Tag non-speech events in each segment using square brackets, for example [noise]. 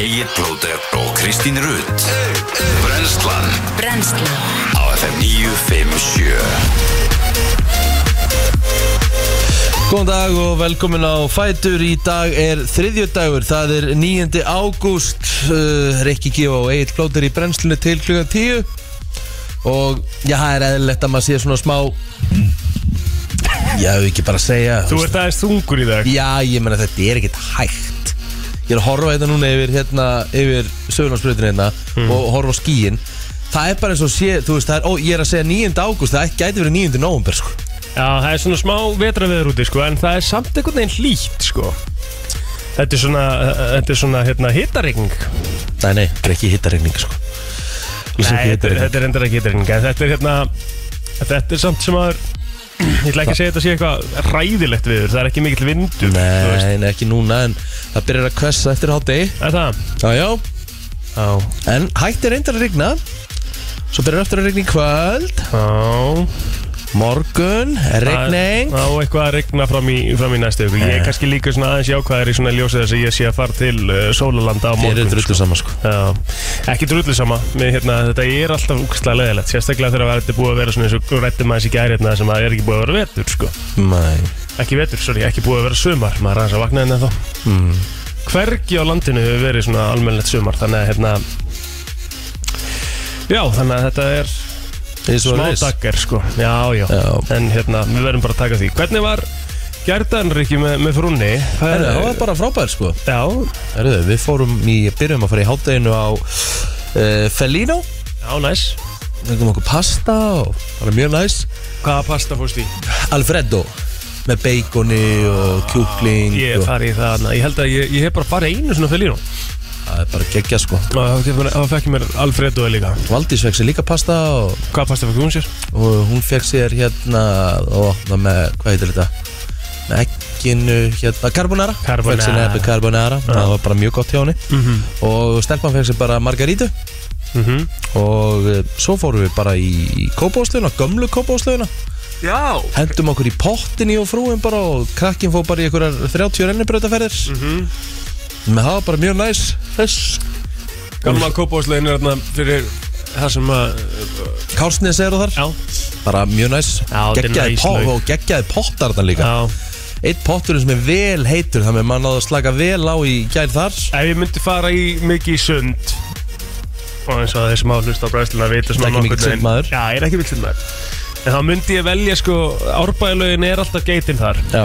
Egil Blóter og Kristín Rutt Brenslan Brennslan. Á FM 957 Góðan dag og velkomin á Fætur. Í dag er þriðjudagur Það er 9. ágúst. Uh, Rikki Gífa og Egil Plóter í brennslunni til klukkan 10 Og já, það er eðlilegt að maður sé svona smá Já, ef ekki bara segja Þú ert aðeins þungur í dag. Já, ég meina þetta er ekkert hægt Ég er að horfa þetta núna yfir hérna Yfir sögurnarsprutinu hérna Og horfa á skíin Það er bara eins og sé, þú veist, er, ó, ég er að segja 9. ágúst Það gæti verið 9. nóvumber, sko Já, það er svona smá vetraveður úti sko En það er samt einhvern veginn hlýtt sko Þetta er svona, þetta er svona hérna, hittaregning Nei, nei, þetta er ekki hittaregning, sko Nei, þetta, er- endur ekki hittaregning En þetta er hérna Þetta er samt sem að Ég ætla ekki að segja þetta sé eitthvað ræðilegt viður Það er ekki mikill veist. Nei, nei, ekki núna En það byrjar að kvessa eftir hátegi Er það? Já, já. Já En hættir reyndar að rigna. Svo byrjar eftir að rigna í kvöld. Já Morgun, regning Það á eitthvað að regna fram í, fram í næstu viku. Ég er kannski líka svona aðeins jákvæðar í svona ljósið þess að ég sé að fara til uh, Sólalanda á morgun er drullu sko. saman, sko. Já, ekki drullu sama. Mér, hérna, Þetta er alltaf úkslega leðilegt Sérstaklega þegar þetta er búið að vera svona eins og rættum aðeins í gæri hérna, sem að er ekki búið að vera vetur sko. Nei. Ekki vetur, sorry, ekki búið að vera sumar. Maður er aðeins að vakna hérna þá mm. Hvergi á landinu hefur verið svona almennilegt sumar Þannig að hérna Já, þannig að þetta er smá það dagger sko. Já, já. En hérna, við verðum bara að taka því. Hvernig var gerðan Rikki með, með frunni? Það var bara frábær, sko. Já, Herru, við fórum í, byrjum að fara í hátteginu á uh, Felino já, næs. Við komum okkur pasta og bara mjög næs. Hvaða pasta fórst í? Alfredo Með baconi og kjúkling Ég og, fari í það, na, ég held að ég, ég hef bara farið einu svona fyrir Það er bara geggja, sko. Það fekk ég mér Alfredo líka. Valdís fekk sér líka pasta og Hvaða pasta fekk hún sér? og hún fekk sér hérna og það með, hvað heitir þetta? Með ekkinu, hérna, carbonara. Carbonara. fekk sér nefni carbonara. Það var bara mjög gott hjá henni. Mm -hmm. og stelpan fekk sér bara margarítu. Mhm. og uh, svo fórum við bara í kópáslöfuna, gömlu kópáslöfuna Já. Hendum okkur í pottin í og frúin bara og krakkin fór bara í einhverjar 30 rennibrautaferðir Mhm. Með það var bara mjög næs þess Gamla kópáslegin er þarna fyrir það sem að Kársnes eru þar. Já. Bara mjög næs. Já, þetta er geggjaði næs po laug. og geggjaði pottar þarna líka. Já. Eitt potturinn sem er vel heitur Þannig að maður náðu að slaka vel á í gær þar. Ef ég myndi fara í mikið í sund og eins og þeir sem á hlust á bræðsluna vita svona Ekki mikill nokkurn veginn- sundmaður. Já, ég er ekki mikill sundmaður. En þá myndi ég velja sko Árbæðalögin er alltaf geitin þar. Já,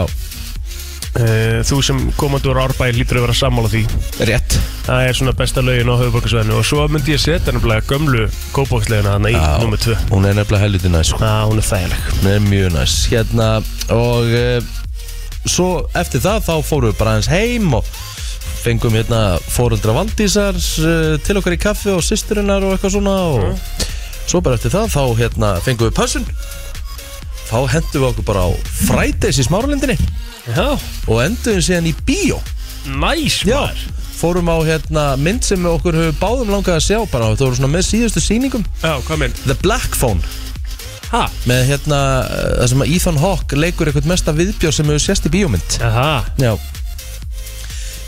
Þú sem komandi úr Árbæði lítur að vera sammála því. Rétt. Það er svona besta lögin á höfuborgarsvæðinu Og svo myndi ég setja nefnilega gömlu kópákslegina Þannig í Já. nummer 2 Hún er nefnilega helviti næs sko. Já, hún er þægileg. Hún er mjög næs. Hérna Og uh, svo eftir það Þá fórum við bara aðeins heim Og fengum hérna fóreldra Valdísar uh, Til okkar í kaffi og systurinnar Og eitthvað svona Og svo bara eftir það Þá hérna fengum við pössun Þá hendum við okkur bara á Fridays í smáralindinni. Já, Og enduðum síðan í bíó. Næs Já, maður. Fórum á hérna mynd sem við okkur höfum báðum langað að sjá bara, það voru svona með síðustu sýningum. Já, hvað minn? The Black Phone. Ha? með hérna, uh, það sem að Ethan Hawke leikur eitthvað mesta viðbjóð sem hefur sést í bíómynd. Jaha Já.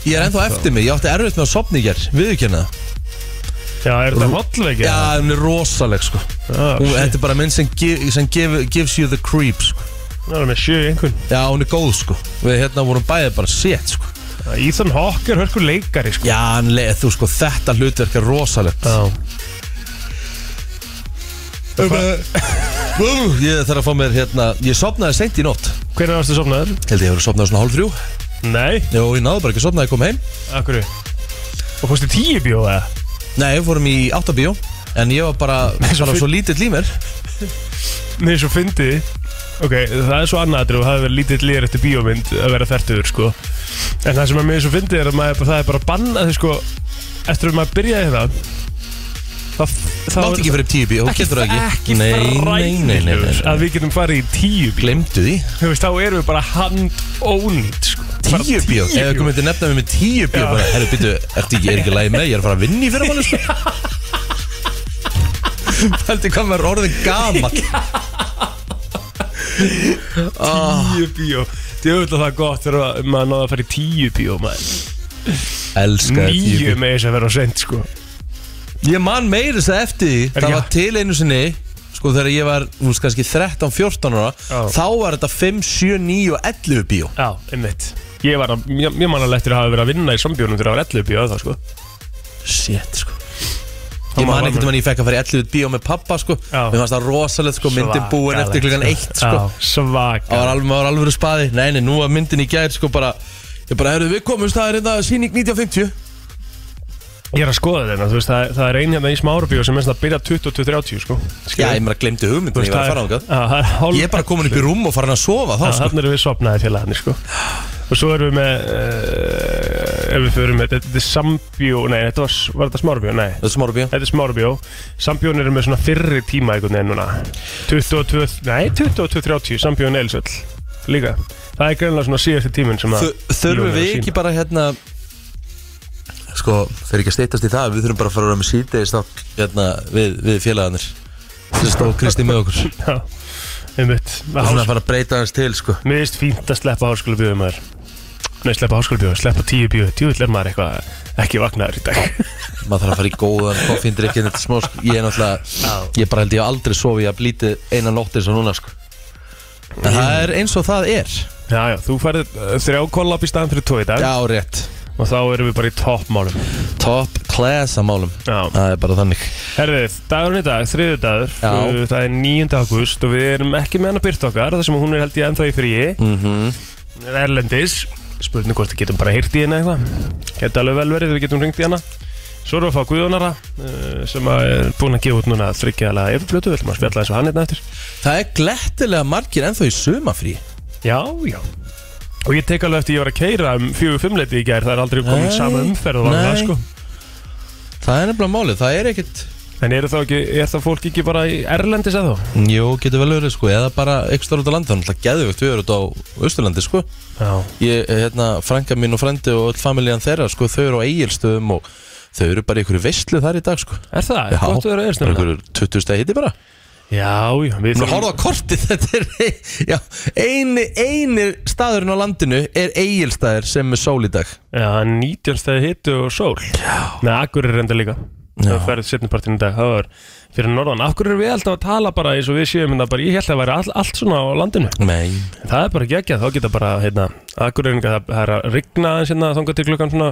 Ég er ennþá eftir mig, ég átti erfitt með að sopna í ger viðurkenna það Já, er þetta hotleiki? Já, hún er rosaleg sko. Já, hún, shit. Þetta er bara mynd sem, give, sem give, gives you the creeps sko. Það er með sjö í einhvern Já, hún er góð sko. Við hérna vorum bæðið bara shit sko. Ethan Hawke er hörkur leikari sko. Já, hann leið, þú sko, þetta hlutverk er rosalegt. Já. Ég þarf að fá mér hérna Ég sopnaði seint í nótt. Hvernig varstu sopnaður? Held ég að vera sopnaði svona hálf þrjú. Nei, Jó, ég náði bara ekki að sopna að ég kom heim. Akkur Og fórstu í tíu bíó eða? Nei, við fórum í áttabíó En ég var bara, bara finn- svo lítill í mér. Nei, svo fyndi. Ok, það er svo annað og það hefur verið lítið lýr eftir bíómynd að vera færtugur sko. En það sem er mér svo fyndi er að maður, það er bara bannað sko. Eftir að maður byrjaði það Það, það Mátt ekki fyrir tíu bíó, ekki, getur það ekki? Nei, nei, nei, nei, nei, að við getum farið í tíu bíó. Glemdu því. Þú veist, þá erum við bara hand ónýtt sko. Tíu ef við komum til nefna mig með tíu bíó Já. bara, herru, ertu ekki, er ekki lægi með? Ég er að fara að vinna í fyrir mann sko. [laughs] Fældi hvað maður orðin gamall. [laughs] Tíu bíó. Djöfull að það gott þegar maður náða að fara í tíu bíó maður. Elska Nýju með þess að vera á sent sko Ég man meira þess að eftir því Það var til einu sinni Sko þegar ég var, þú veist, kannski 13-14 ára Já. Þá var þetta 5, 7, 9 og 11 bíó. Já, einmitt. Ég var að, mér, mér man alveg eftir að hafa verið að vinna í sambjónum þegar það var 11 bíó það sko. Shit, sko. Ég man ekkert um að ég fekk að fara í 11 bíó með pappa, sko. Já. Mér fannst það rosalegt, sko, myndin búin eftir klukkan 1, sko. Það var alveg, maður var alveg verið spaði. Nei, nei, nú var myndin í gær, sko, bara Ég bara, herru, við komumst, það er hérna síning 1950 Ég er að skoða þetta, þú veist, það, það er ein hérna í smárabíó sem svona að byrja 22.30 sko. Já, ég meira glemdi hugmyndin, ég var að fara á það það er hálf Ég er bara komin upp í rúm og farin að sofa þá, sko. þannig erum við sopnaði félagarnir sko. Og svo erum við með uh, Ef við förum með, þetta er sambjó Nei, þetta var, var þetta smárabjó? Nei, Þetta er smára bíó þetta er smárabjó Sambjón eru með svona fyrri tíma einhvern veginn núna 22, nei, 22.30 Sambjón Eilsöll Líka. Það er greinlega svona síðasti tíminn sem að Þu- Þurfum bíóin er að við sýna. ekki bara hérna Sko, þeir ekki að steytast í það. Við þurfum bara að fara að vera með síðdeis hérna, við, við félagarnir. Sem stóð Kristi með okkur. Og [laughs] Já, einmitt. Svona að fara að breyta hans til sko. Mér finnst fínt að sleppa háskóla bíóið maður. Nei, sleppa háskóla bíóið, sleppa tíu bíóið Djúvill er maður eitthvað ekki vaknaður í dag. [laughs] Maður þarf að fara í góðan koffindrykkin Þetta smá sko. Ég er náttúrulega Ég bara held ég aldrei sofið að blítið eina nótt eins og núna sko. En það er eins og það er. Já, já, þú færði uh, þrjá kollab í staðan fyrir tvo í dag. Já, rétt Og þá erum við bara í toppmálum Top class að málum. Já. Það er bara þannig. Herðið, dagurinn í dag, þriðu dagur Já. uh, Það er 9. ágúst og við erum ekki með hann að byrta okkar þar sem hún er held ég ennþá í fríi. Mm er Erlendis. Spurning hvort við getum bara heyrt í henni eitthvað. Geti alveg vel verið þegar við getum ringt í hana. Svo erum við að fá Guðjónara uh, sem er búin að gefa út núna þryggjaðlega yfirflötu, við ætlum að spjalla eins og hann hérna eftir. Það er glettilega margir ennþá í sumafrí Já, já Og ég tek alveg eftir ég var að keira um fjögur fimmleiti í gær Það er aldrei komin Nei, sama umferð og nei. sko Það er nefnilega málið, það er ekkit En er það, ekki, er það fólk ekki bara í Erlendis eða þá? Jú, getur vel verið sko, eða bara stór út á landi, þannig að geðvögt við erum út á Östurlandi sko Já Ég, hérna, frænka mín og frendi og öll familjan þeirra sko, þau eru á eigilstöðum og þau eru bara í einhverju veistlu þar í dag sko Er það? Já, Gott að vera bara ersnum einhverju 20 stegi hitti bara Já, já við Nú horfðu á kortið, [laughs] þetta er já, eini, eini staðurinn á landinu er eigilstaðir sem er sól í dag. Já, 19 stæði hittu og sól. Já. Nei, akkur er reynda líka. Það færið setnipartinn í dag. Það var fyrir norðan. Akkur er við alltaf að tala bara eins og við séum þetta bara Ég held að væri all, allt svona á landinu. Nei, það er bara ekki Þá geta bara, hérna Akkur er það það er að rigna aðeins hérna Þangað til klukkan svona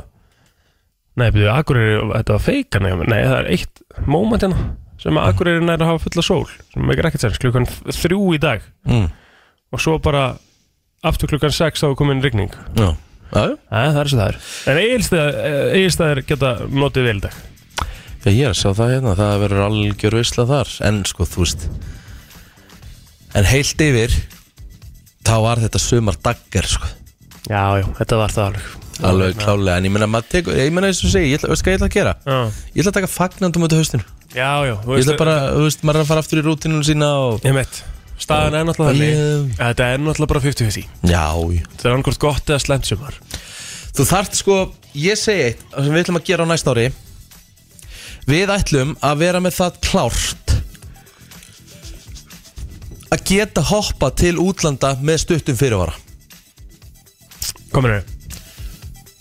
Nei, byrju, akkur er Þetta var feika nei, það er eitt moment hérna Sem að akkur er nær að hafa fulla sól Sem meikir ekkert sens Klukkan þrjú í dag. Mm, Og svo bara Aftur klukkan sex þá er komin rigning. Já, já, já. Æ, það er svo það er. En eigilstæðir geta notið vel í dag. Já, ég er að sjá það hérna, það verður algjör veistla þar. En sko, þú veist En heilt yfir Þá var þetta sumar daggar sko. Já, já, þetta var það alveg Alveg klálega, en ég meina maður tekur Ég meina eins og segi, ég veist hvað ég ætla að gera? Já, Ég ætla að taka fagnandum út af haustinu já, já þú Ég ætla bara, þú veist, maður er að fara aftur í rútinunum sína og Staðan er náttúrulega þannig. Þetta er náttúrulega bara 50-50 Já, já. Þetta er annarkort gott eða slemt sumar. Þú þarft sko Ég segi eitt, sem við ætlum að gera á næsta ári. Við ætlum að vera með það klárt Að geta hoppa til útlanda með stuttum fyrirvara. Komin er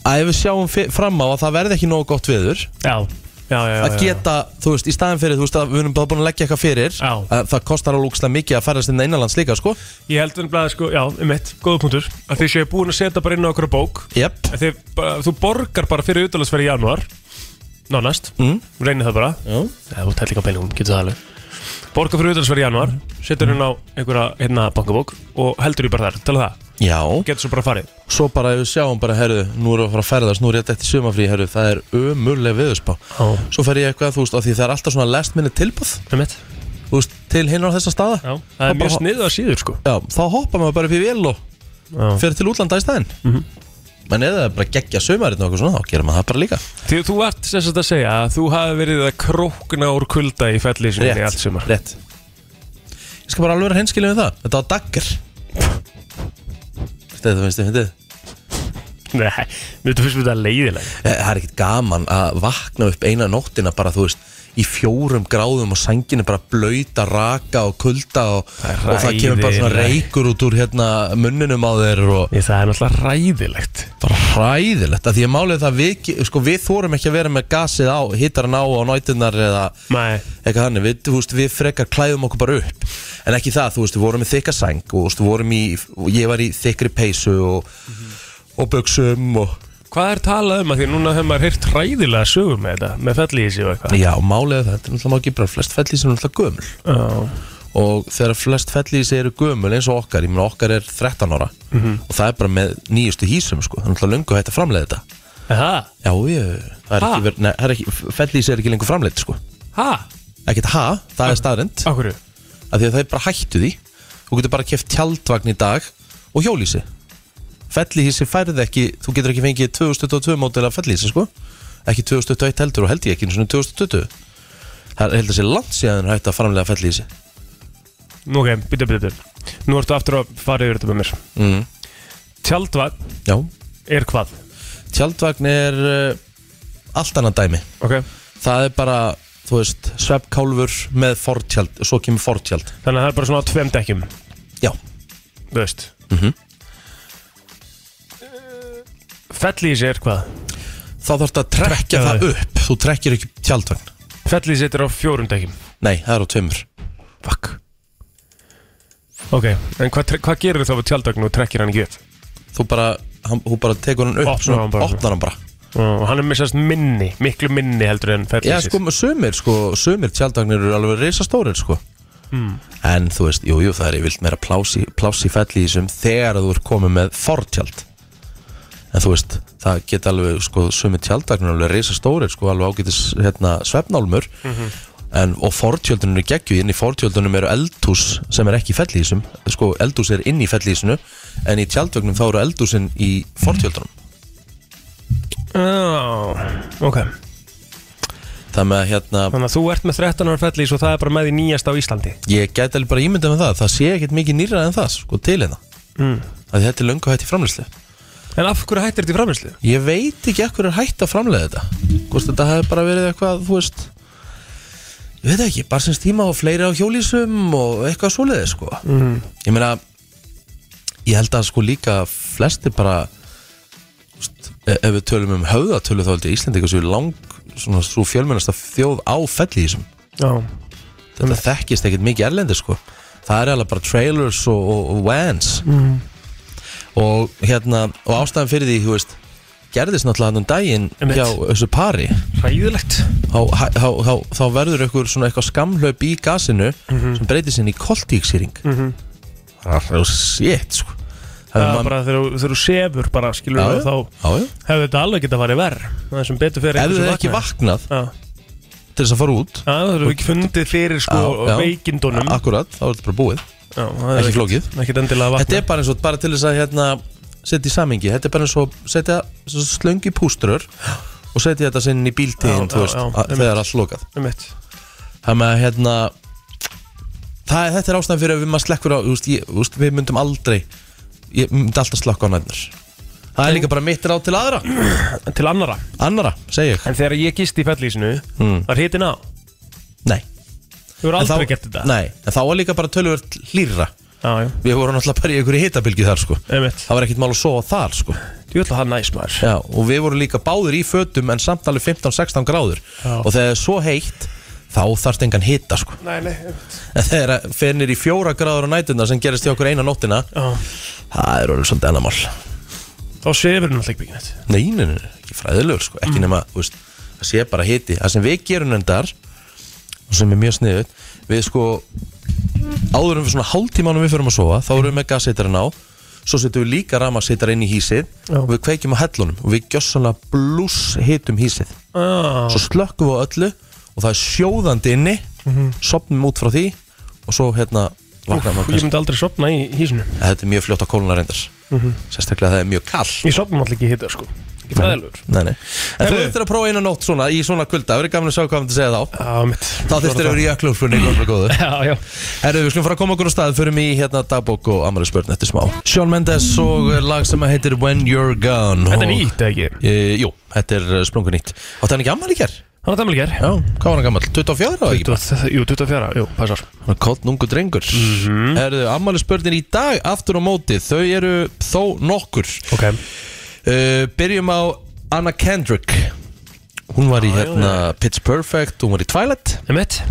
Að ef við sjáum fram á að það verði ekki nógu gott viður Já, já, já, já að geta, þú veist, í staðin fyrir þú veist, að við erum bara búin að leggja eitthvað fyrir að það kostar alveg úkslega mikið að færast inn innanlands líka, sko. Ég held um að sko, já, um mitt, góða punktur Að þið séu búin að setja bara inn á okkur bók. Jep, að þið, bara, Þú borgar bara fyrir utalagsferð í janúar Nánast, mm. reynir það bara. Já, Já, þú tætt líka peningum, getur það alveg. Borgar fyrir utalagsferð í janúar Setur inn á einhverja, hérna, bankabók Og heldur því bara þar, tala það já Getur svo bara farið Svo bara ef við sjáum bara, herru, nú erum við að fara að ferðast, nú er rétt eftir sumafrí, herru, það er ömurlega viðurspá. Já, Svo fer ég eitthvað, þú veist, af því það er alltaf svona last minute tilbúð, um mitt þú veist, til hinn á þessa staða. Já, það er Og mjög sniðu að síður sko Já, þá hoppa maður bara upp í vél og Já. fer til útlanda í staðinn. Mhm. Men eða það er bara geggja sumarinn og eitthvað svona, þá gerir maður það bara líka. Því þú ert sem sagt að segja að þú hafi verið að krókna úr kulda í fellísinu í allt sumar rétt. Ég skal bara alveg vera henskilin við það. Þetta var daggar. [laughs] Þetta finnst þið fyndið. Nei, mér finnst þetta leiðilega Eh, Það er ekkert gaman að vakna upp eina nóttina bara, þú veist, í fjórum gráðum og sænginu bara blöyta, raka og kulda og og það kemur bara svona reykur út úr hérna munninum á þeir og Ég, Það er náttúrulega ræðilegt bara hræðilegt að Því að málið það við, sko, við þórum ekki að vera með gasið á Hittaran á á nætunar eða Nei, eitthvað þannig. Við, þú veist, við frekar klæðum okkur bara upp. En ekki það, þú veist, við vorum með þykka sæng Og þú veist, við vorum í, og ég var í þykkri peysu Og, og buksum og hvað er talað um að því núna hefur maður heyrt hræðilega sögum með þetta með fellísi og eitthvað? Já, er það, þetta er náttúrulega ekki bara flest fellísi er náttúrulega gömul. Já, og þegar flest fellísi eru gömul eins og okkar, ég meina okkar er 13 ára Mhm. og það er bara með nýjustu hísum sko, það er náttúrulega hægt að framleiða þetta. Aha, Já, ég, það er Ha? ekki, ver- nei, það er ekki fellísi er ekki lengur framleitt sko. Ha, ekkert ha, það er staðrind á hverju? af því að það er bara hættu því. Þú getur bara keft tjaldvagn í dag og hjólísi fellísi færði ekki, þú getur ekki fengið 2022 mótil af fellísi sko. Ekki 2021 heldur og held ég ekki einu sinni 2020 það held að sé langt síðan er hægt að framlega fellísi Nú ok, byttu, byttu, byttu Nú ertu aftur að fara yfir þetta með mér. Mm. Tjaldvagn Já, er hvað? tjaldvagn er uh, allt annað dæmi. Ok. Það er bara, þú veist, sveppkálfur með fortjald, og svo kemur fortjald Þannig að það er bara svona á tveim dekkjum? Já, Þú veist. Mhm. Fellísi er hvað? þá þarf þetta að Trekkja það upp. þú trekkir ekki tjaldvagn Fellísi er á fjórum dekkjum. Nei, það er á tveimur. Fuck. Ok, en hvað, hvað gerir þá við tjaldvagn og trekkir hann ekki upp? Þú bara, hann, hún bara tekur hann upp Opnar hann bara. Opnar hann bara. Og hann er missast minni, miklu minni heldur en Já, fellísi sko, sumir, sko, sumir tjaldvagnir eru alveg reisastórir, sko. Hmm. En þú veist, jú, jú, það er yfirlt meira plási, plási felli í þessum þegar þú er komið með fortjald En þú veist, það geta alveg, sko, sumir tjaldvagnir alveg reisastórir, sko, alveg ágætis, hérna, svefnálmur. En, og fortjöldunum er geggju, inn í fortjöldunum eru eldhús sem er ekki í fellísum Sko, eldhús er inn í fellísinu En í tjaldvögnum þá eru eldhúsin í fortjöldunum Já, ok. Það með að hérna, Þannig að þú ert með 13 ára fellís og það er bara með því nýjasta á Íslandi. Ég gæti alveg bara ímyndað með það Það sé ekkert mikið nýra en það, sko, til hérna. Mm. að Þetta er löngu hætt í framleyslu En af hverju hættir þetta í framherslu? Ég veit ekki ekkur er hætt að framleiða þetta Hvort þetta hefði bara verið eitthvað, þú veist Ég veit ekki, bara sem tíma og fleiri á hjólísum og eitthvað svoleiði, sko Mm. Ég meina Ég held að sko líka flesti bara þú veist, e- Ef við tölum um höfðatölu þá held ég Íslandi eitthvað svo lang Svona svo fjölmennasta þjóð á fellísum Já, Þetta þekkist ekkert mikið erlendi sko Það er alveg bara trailers og, og, og vans mm. Og hérna og ástæðan fyrir því, þú veist gerðist náttúrulega hann um daginn Einmitt. hjá þessu pari. Hræðilegt. Þá, þá, þá, þá verður ykkur svona eitthvað skamhlaup í gasinu sem breytir sinni í koltíksýring Mhm. það er sétt sko. Það er bara þegar þú- þú sefur bara skilur Já, við já. þá Já, já. hefur þetta alveg geta farið verð Það er sem betur fyrir ef einhver þið sem ekki vaknað Já, til þess að fara út. Já, það eru ekki fundið fyrir sko Já, já. veikindunum. Akkurat, þá er þetta bara búið Já, ekki flókið. þetta er bara eins og bara til þess að hérna setja í samingi, þetta er bara eins og setja slöngi púströr og setja þetta sinn í bíltíðin, þegar allt lokað. Mitt Það með að hérna það, Þetta er ástæðan fyrir að við maður slekkur á veist, ég, veist, Við myndum aldrei Ég myndi alltaf slakka á nætnar Það er líka bara mitt ráð til aðra. Til annara Annara, En þegar ég gist í fellísinu Mm. Var hitin á? Nei, Þú En aldrei þá, gert þetta? Nei En þá var líka bara tölvöld hlýra Já, já. Við vorum náttúrulega bara í einhverju hitabilgi þar sko. Um mitt Það var ekkert mál að sofa þar sko. Þú ætla það næs maður. Já, og við vorum líka báðir í fötum En samt alveg 15-16 gráður. Já. Og þegar það er svo heitt Þá þarfst engan hita sko. Nei, nei En þegar það fer niður í fjóra gráður á nætuna Sem gerist í okkur eina nóttina Já. Það er orðið svolítið annar mál. Þá sefur hún alltaf ekki byggnett Nei, nei, nei, nei, ekki fræðilegur sko, ekki nema, þú veist, það sé bara hiti. Það sem við gerum endar sem er mjög sniðut við sko, áður um svona hálftímanum við fyrir að sofa, þá erum við með gasseitarin á svo setjum við líka ramasseitar inn í hísið Já. og við kveikjum á hellunum og við gjössanlega blús hitum hísið ah. svo slökkum við á öllu og það er sjóðandi inni sopnum út frá því og svo hérna vakna maður Ég myndi aldrei sopna í hísinu þetta er mjög fljótt á kóluna reyndar. Sérstaklega það er mjög kall Ég sopna alltaf ekki í hita sko Ekki fræðilegur Nei, nei. En þú þurftir að prófa eina nótt svona í svona kulda, það verður gaman að sjá hvað það myndi segja þá. Já, mitt. Þá þurftir að vera í öklúrspunni góður góður Já, já. Herru, við skulum fara að koma okkur á stað. Förum í hérna dagbók og amali spörn eftir smá. Shawn Mendes og lag sem að heitir When You're Gone. Þetta er og, nýtt, ekki? e, Jú, þetta er uh, sprungu nýtt. Átti hann ekki amali hér? Hann er dæmlega Já, hvað var hann gammal? 24 ára? Jú, 24, jú, passar. Hann er kótt nungu drengur. Mm Mhm. Herru, amali spörnin í dag aftur á móti Þau eru þó nokkur. Ok uh, Byrjum á Anna Kendrick. Hún var í hérna Pitch Perfect Hún var í Twilight. Emmett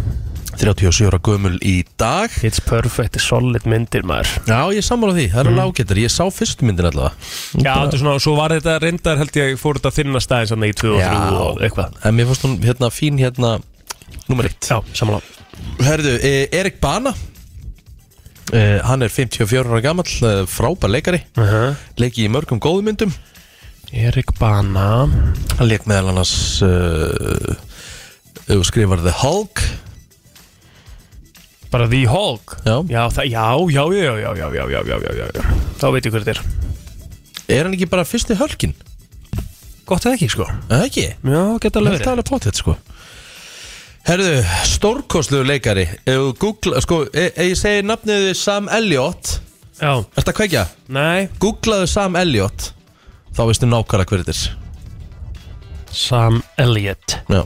37 ára gömul í dag. It's perfect, solid myndir maður. Já, ég sammála því, það er alveg ágættar Ég sá fyrstu myndin allavega. Já, þetta er svona, svo var þetta reyndar held ég fór þetta að finna staðin sann í 2 og 3 og eitthvað. En mér fannst hún hérna fín hérna Númer 1 Já, samanlá Herðu, eh, Erik Bana. Eh, Hann er 54 ára gamall eh, Frábær leikari. Uh -huh. Leiki í mörgum góðumyndum Erik Bana. Hann leik meðal annars uh, uh, Skrifar The Hulk. Bara The Hulk? Já. Já, það, já, já, já, já, já, já, já, já, já, já, já Þá veit ég hver þetta er. Er hann ekki bara fyrsti hölkin? Gott eða ekki, sko? Eða ekki? Já, geta alveg er verið. alveg potið sko. Herðu, stórkostluðu leikari. Ef þú Google, sko, ef ef ég segi nafnið Sam Elliot Já, Ertu að kveikja? nei. Googlaðu Sam Elliot Þá veistu nákvæmlega hver þetta er. Sam Elliot Já,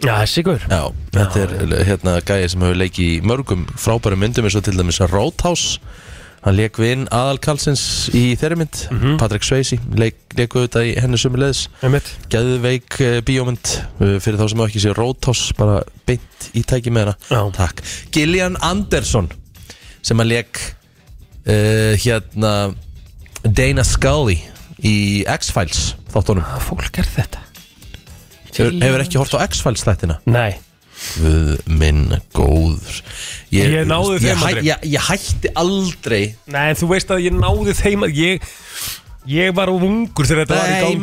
Já, þessi ykkur já Þetta er hérna gæði sem hefur leikið í mörgum frábærum myndum eins og til dæmis að Roadhouse. Hann leik við inn aðalkalsins í þeirri mynd. Patrick Swayze leik, leik auðvitað í henni sömulegis Emmett Geðveik uh, bíómynd uh, fyrir þá sem ekki sé Roadhouse bara beint í tæki með hana. Já. Takk. Gillian Anderson sem að leik uh, hérna Dana Scully í X-Files þáttunum. Hvað fólk er þetta? hefur, hefur ekki hort á X-Files þættina? Nei. Guð minn góður. Ég náði ég, þeim hæ, aldrei. ég, ég hætti aldrei. Nei, þú veist að ég náði þeim að ég Ég var of ungur þegar þetta var í Nei, gangi.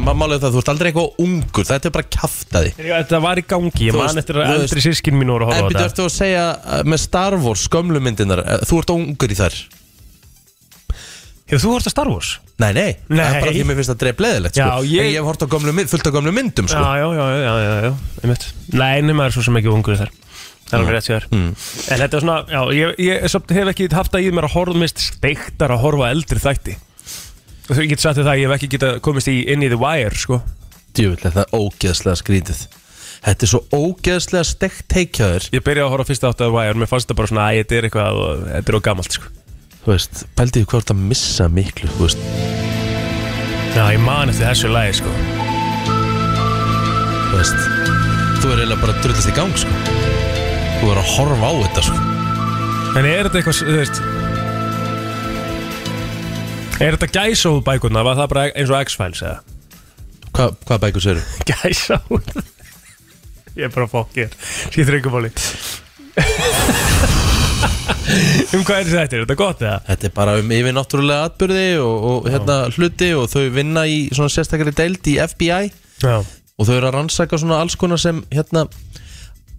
maður málið það, þú ert aldrei eitthvað ungur Þetta er bara kjaftaði. Þetta var í gangi, ég Þú man veist- eftir að þú eldri sískin mín voru að En horfa á byrju þetta. ertu að segja uh, með Star Wars skömmlu myndinar uh, Þú ert ungur í þær Hefur þú hort að Star Wars? Nei, nei, það er bara Nei. því að mér finnst það dreif leðilegt sko. Ég- En ég hef hort á gömlu, fullt af gömlu myndum sko. Já, já, já, já, já, já, einmitt Nei, nema er svo sem ekki ungur í þær Það er alveg rétt sér Mm. En þetta er svona, já, ég, ég samt hef ekki haft að í mér að horfa mist steiktar að horfa á eldri þætti þú getur sagt þér það, ég hef ekki getað komist í inn í The Wire, sko Djúvill, þetta er ógeðslega skrítið Þetta er svo ógeðslega stekt teikjaður Ég byrjaði að horfa fyrst átt að The Wire, mér fannst þetta bara svona, æ, þetta er eitthvað þetta er á gamalt, sko Þú veist, pældi því hvort að missa miklu Þú veist, Já, ég man eftir þessu lagi, sko þú veist Þú er eiginlega bara að drullast í gang sko. Þú er að horfa á þetta sko. En er þetta eitthvað, þú veist Er þetta gæsóð bækurna, var það bara eins og X-Files, eða? Hva, Hvað bækur séru? [laughs] Gæsóð Ég er bara fokk ég Skýtur ykkur bóli [laughs] Um hvað er þetta? Er þetta gott eða? Þetta er bara um yfir náttúrulega atbyrði og, og hérna, hluti og þau vinna í svona sérstakari deild í FBI Já. Og þau eru að rannsaka svona alls konar sem hérna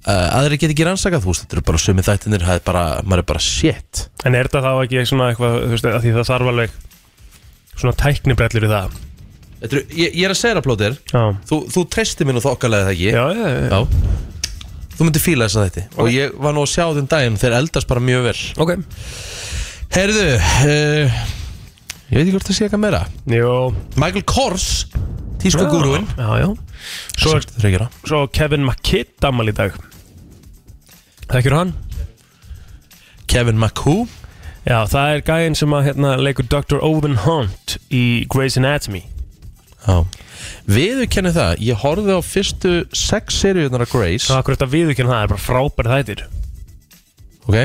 uh, aðri get ekki rannsakað, þú veist, þetta eru bara sömu þættinir, það er bara, maður er bara shit. En er þetta þá ekki svona eitthvað, þú veist, að því það þarf alveg Svona tæknibrellur í það? Þetta eru, ég, ég er að segja það plótir þú, þú treystir mér nú þokkalega það ekki? Já, já, já, Já. Þú myndir fíla þess að þetta Og ég var nú að sjá þeim daginn Þeir eldast bara mjög vel. Ok. Herðu uh, Ég veit ekki hvort það sé eitthvað meira. Jó. Michael Kors já. Svo svo Kevin McKidd ammal í dag. Þekkir hann? Kevin McHugh? Já, það er gæinn sem að hérna, leikur Dr. Owen Hunt í Grey's Anatomy Já. Viðu kenni það Ég horfði á fyrstu sex seríunar af Grace. Það er akkur þetta viðurkenn það er bara frábæri þættir? Ok.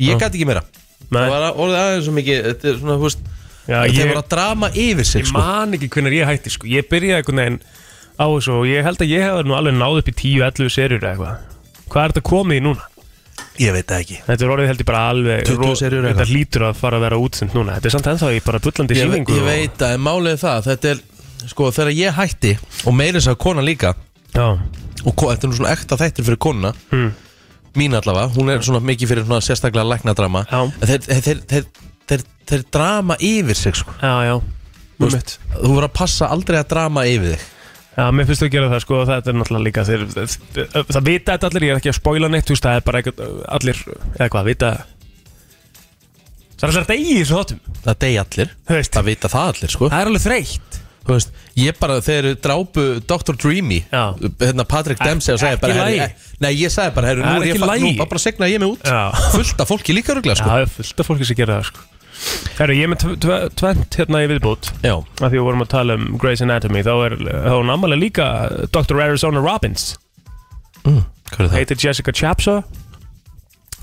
Ég gæti ekki meira. Það var að- orðið aðeins svo mikið Þetta er svona, þú veist ég, voru að drama yfir sig ég sko. man ekki hvernig ég hætti sko. Ég byrjaði einhvern veginn á þessu og ég held að ég hef nú alveg náð upp í 10-11 serjur eða eitthvað. Hvað er þetta komið í núna? Ég veit það ekki. Þetta er orðið held ég bara alveg 20 ro- seríur eða Þetta hlýtur að fara að vera útsend núna. Þetta er samt ennþá í bara bullandi ég, síningu ég veit það, en málið það Þetta er, sko, þegar ég hætti Og meira þess að kona líka Já, Og ko- þetta er nú svona ekta þættir fyrir konuna Hmm. Mín allavega, hún er svona mikið fyrir svona sérstaklega læknadrama Já. En þeir, þeir, þeir, þeir, þeir, þeir drama yfir sig sko. já, já Þú Þú veist, Þú verður að passa aldrei að drama yfir þig Já, mér finnst þú að gera það sko og þetta er náttúrulega líka þeir, það, það vita þetta allir, ég er ekki að spoila neitt þú veist, það er bara eitthvað, allir eða hvað, vita Það er alltaf degi í þessu þáttum Það degi allir, Þú veist. það vita það allir sko. Það er alveg þreytt Þú veist, Ég bara, þeir drápu Dr. Dreamy Já. hérna Patrick Dempsey og sagði ekki bara lagi. herri, eh, Nei, ég sagði bara, herru, Það nú er er ég ekki fa- lagi. Nú bara, segnaði ég mig út Já. [laughs] Fullt af fólki líka ruglega Já, sko. það er fullt af fólki sem gera það sko Herru, ég er með tv- tv- tvennt hérna í viðbútt Já, að því við vorum að tala um Grey's Anatomy þá er þá er hún ammalega líka Dr. Arizona Robbins mm, hvað er það? heitir Jessica Chapshaw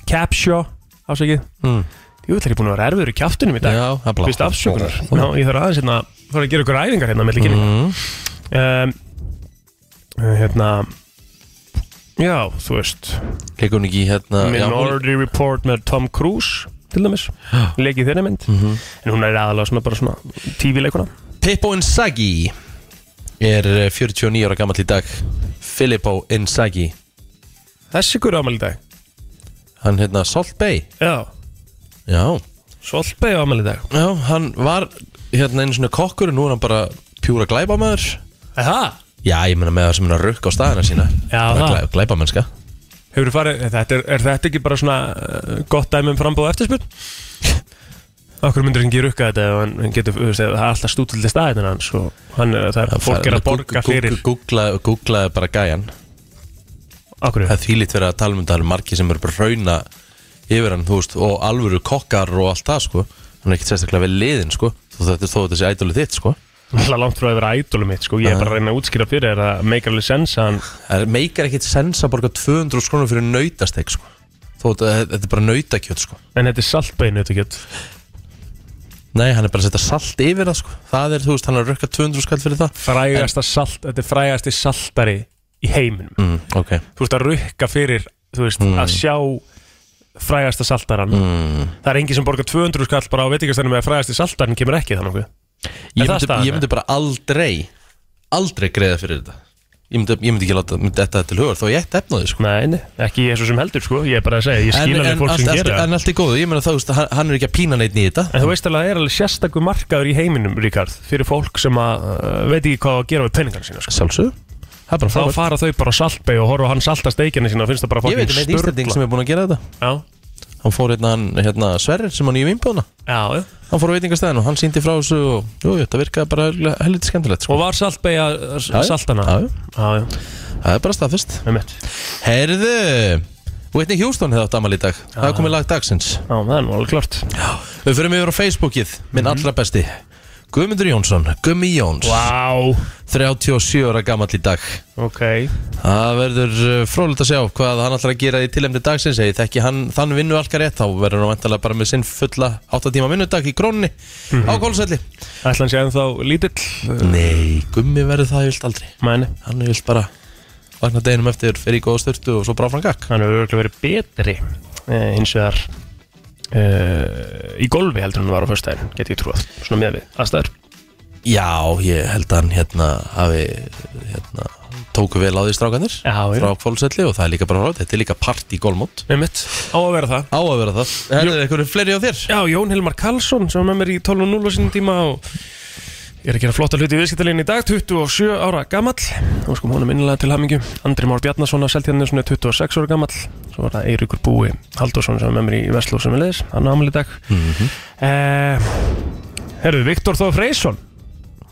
Capshaw ásækið Mm. Jú, það er ég búin að vera erfiður í kjaftunum í dag Já, það er bara Fyrst afsökunar Já, ég þarf aðeins hérna fara að gera ykkur æfingar hérna með kynninga. Mm. um, Hérna Já, þú veist. Leikur hún ekki í hérna Minority Report með Tom Cruise til dæmis, leikið þeirra mynd. Mhm. en hún er aðalega svona bara svona TV-leikuna Pippo Inzaghi er eh, 49 ára gammal í dag. Filippo Inzaghi. Þessi hverju ámæli í dag? Hann hérna Salt Bay. Já, Já, Solberg ámæli í dag. Já hann var hérna einu svona kokkur en nú er hann bara pjúra glæbamaður Það? Já, ég meina með það sem hann rukka á staðina sína. Já, Bara það. glæ, Glæbamennska Hefur farið, þetta er, er þetta ekki bara svona uh, gott dæmi um frambóð eftirspurn? Okkur myndir ekki rukka þetta ef hann hann getur, þú veist, ef það er alltaf stútildi staðin hans og hann er, það er, fólk er að borga fyrir. Googlaði googla bara gæjan. Okkur, Það er þýlít verið að tala um þetta Það eru margir sem eru bara rauna yfir hann þú veist, Og alvöru kokkar og allt það sko Hann er ekkert sérstaklega vel liðin sko. Þó þetta er þó sé ædolið þitt sko. Er langt frá að vera ædolum mitt sko, ég er bara að reyna að útskýra fyrir þér að make alveg Það er- meikar ekkert sens að borga 200 skrónur fyrir nautastek sko. Þó þetta er bara nautakjöt sko. En þetta er saltbeinu þetta get Nei, hann er bara að setja salt yfir það sko. Það er, þú veist, hann er að rökka 200 skall fyrir það. Frægasta salt, þetta er frægasti saltari í heiminum. Mm, Ok. Þú veist að rukka fyrir, þú veist, að sjá frægasta saltaran mm. Það er engin sem borgar 200 skall bara á veitingastænum með að frægasti saltarin kemur ekki þannig ég, myndi, ég myndi bara aldrei Aldrei greiða fyrir þetta. Ég myndi, ég myndi ekki láta myndi þetta til hugar Þó ég ætti efnaði sko. Nei, ekki ég svo sem heldur sko, ég er bara að segja, ég En, skil en, alveg fólk sem gera en allt er góðu, ég meina veist, hann, hann er ekki að pína neitt þetta. En þú veist alveg að það er alveg sérstakur markaður í heiminum, Ríkard, fyrir fólk sem að uh, veit ekki hvað að gera við penningarna sína sko. Sjálfsög Það bara Þá fara þau bara á saltbeg og horfa hann salta steikina sína og finnst það bara Ég veit um einn íslending sem er búin að gera þetta. Já, Hann fór hérna, hann, hérna Sverrir sem hann í vimbjóðna já, já. Hann fór á veitingastæðin og hann síndi frá þessu og jú, þetta virkaði bara helviti skemmtilegt sko. Og var saltbeg að Já, já. saltana? Já, já. já, já, Það er bara staðfist með mitt Herðu Whitney Houston hefði átt amal í dag. Það er komið lag dagsins. Já, það er nú alveg klart. Við fyrir Guðmundur Jónsson Gummi Jóns. Vá, 37 ára gamall í dag. Ok. Það verður uh, fróðilegt að sjá hvað hann ætlar að gera í tilhemni dagsins. Eða þekki hann þann vinnu allkar rétt Þá verður hann vantalega bara með sinn fulla 8 tíma vinnudag í krónni Á kóluselli Ætla hann sé ennþá lítill? Nei, Gummi verður það vilt aldrei. Mæni Hann vilt bara vakna deginum eftir Fyrir í góða styrtu og svo bara frá gakk Hann örgulega verið betri eh, hins vegar eh, í golfi heldur hann var á föstudaginn get ég trúið, svona með við aðstæður. Já, ég held að hann hérna hafi hérna, tóku vel á því strákanir Já, já. frá kóluselli og það er líka bara ráð Þetta er líka part í gólmót með mitt, á að vera það. Á að vera það. Herðu, eitthvað fleiri á þér? Já, Jón Hilmar Karlsson sem var með mér í 12.0 á sínum tíma og ég er að gera flotta hluti í viðskiptalegin í dag 27 ára gamall. Og sko honum innilega til hamingju. Andri Már Bjarnason af Seltjarnisson er 26 ára gamall. Svo var það Eiríkur Búi Haldursson sem var með mér í Vestló sem við leiðis hann á amal í dag. Mhm. eh, Herðu, Viktor Þór Freysson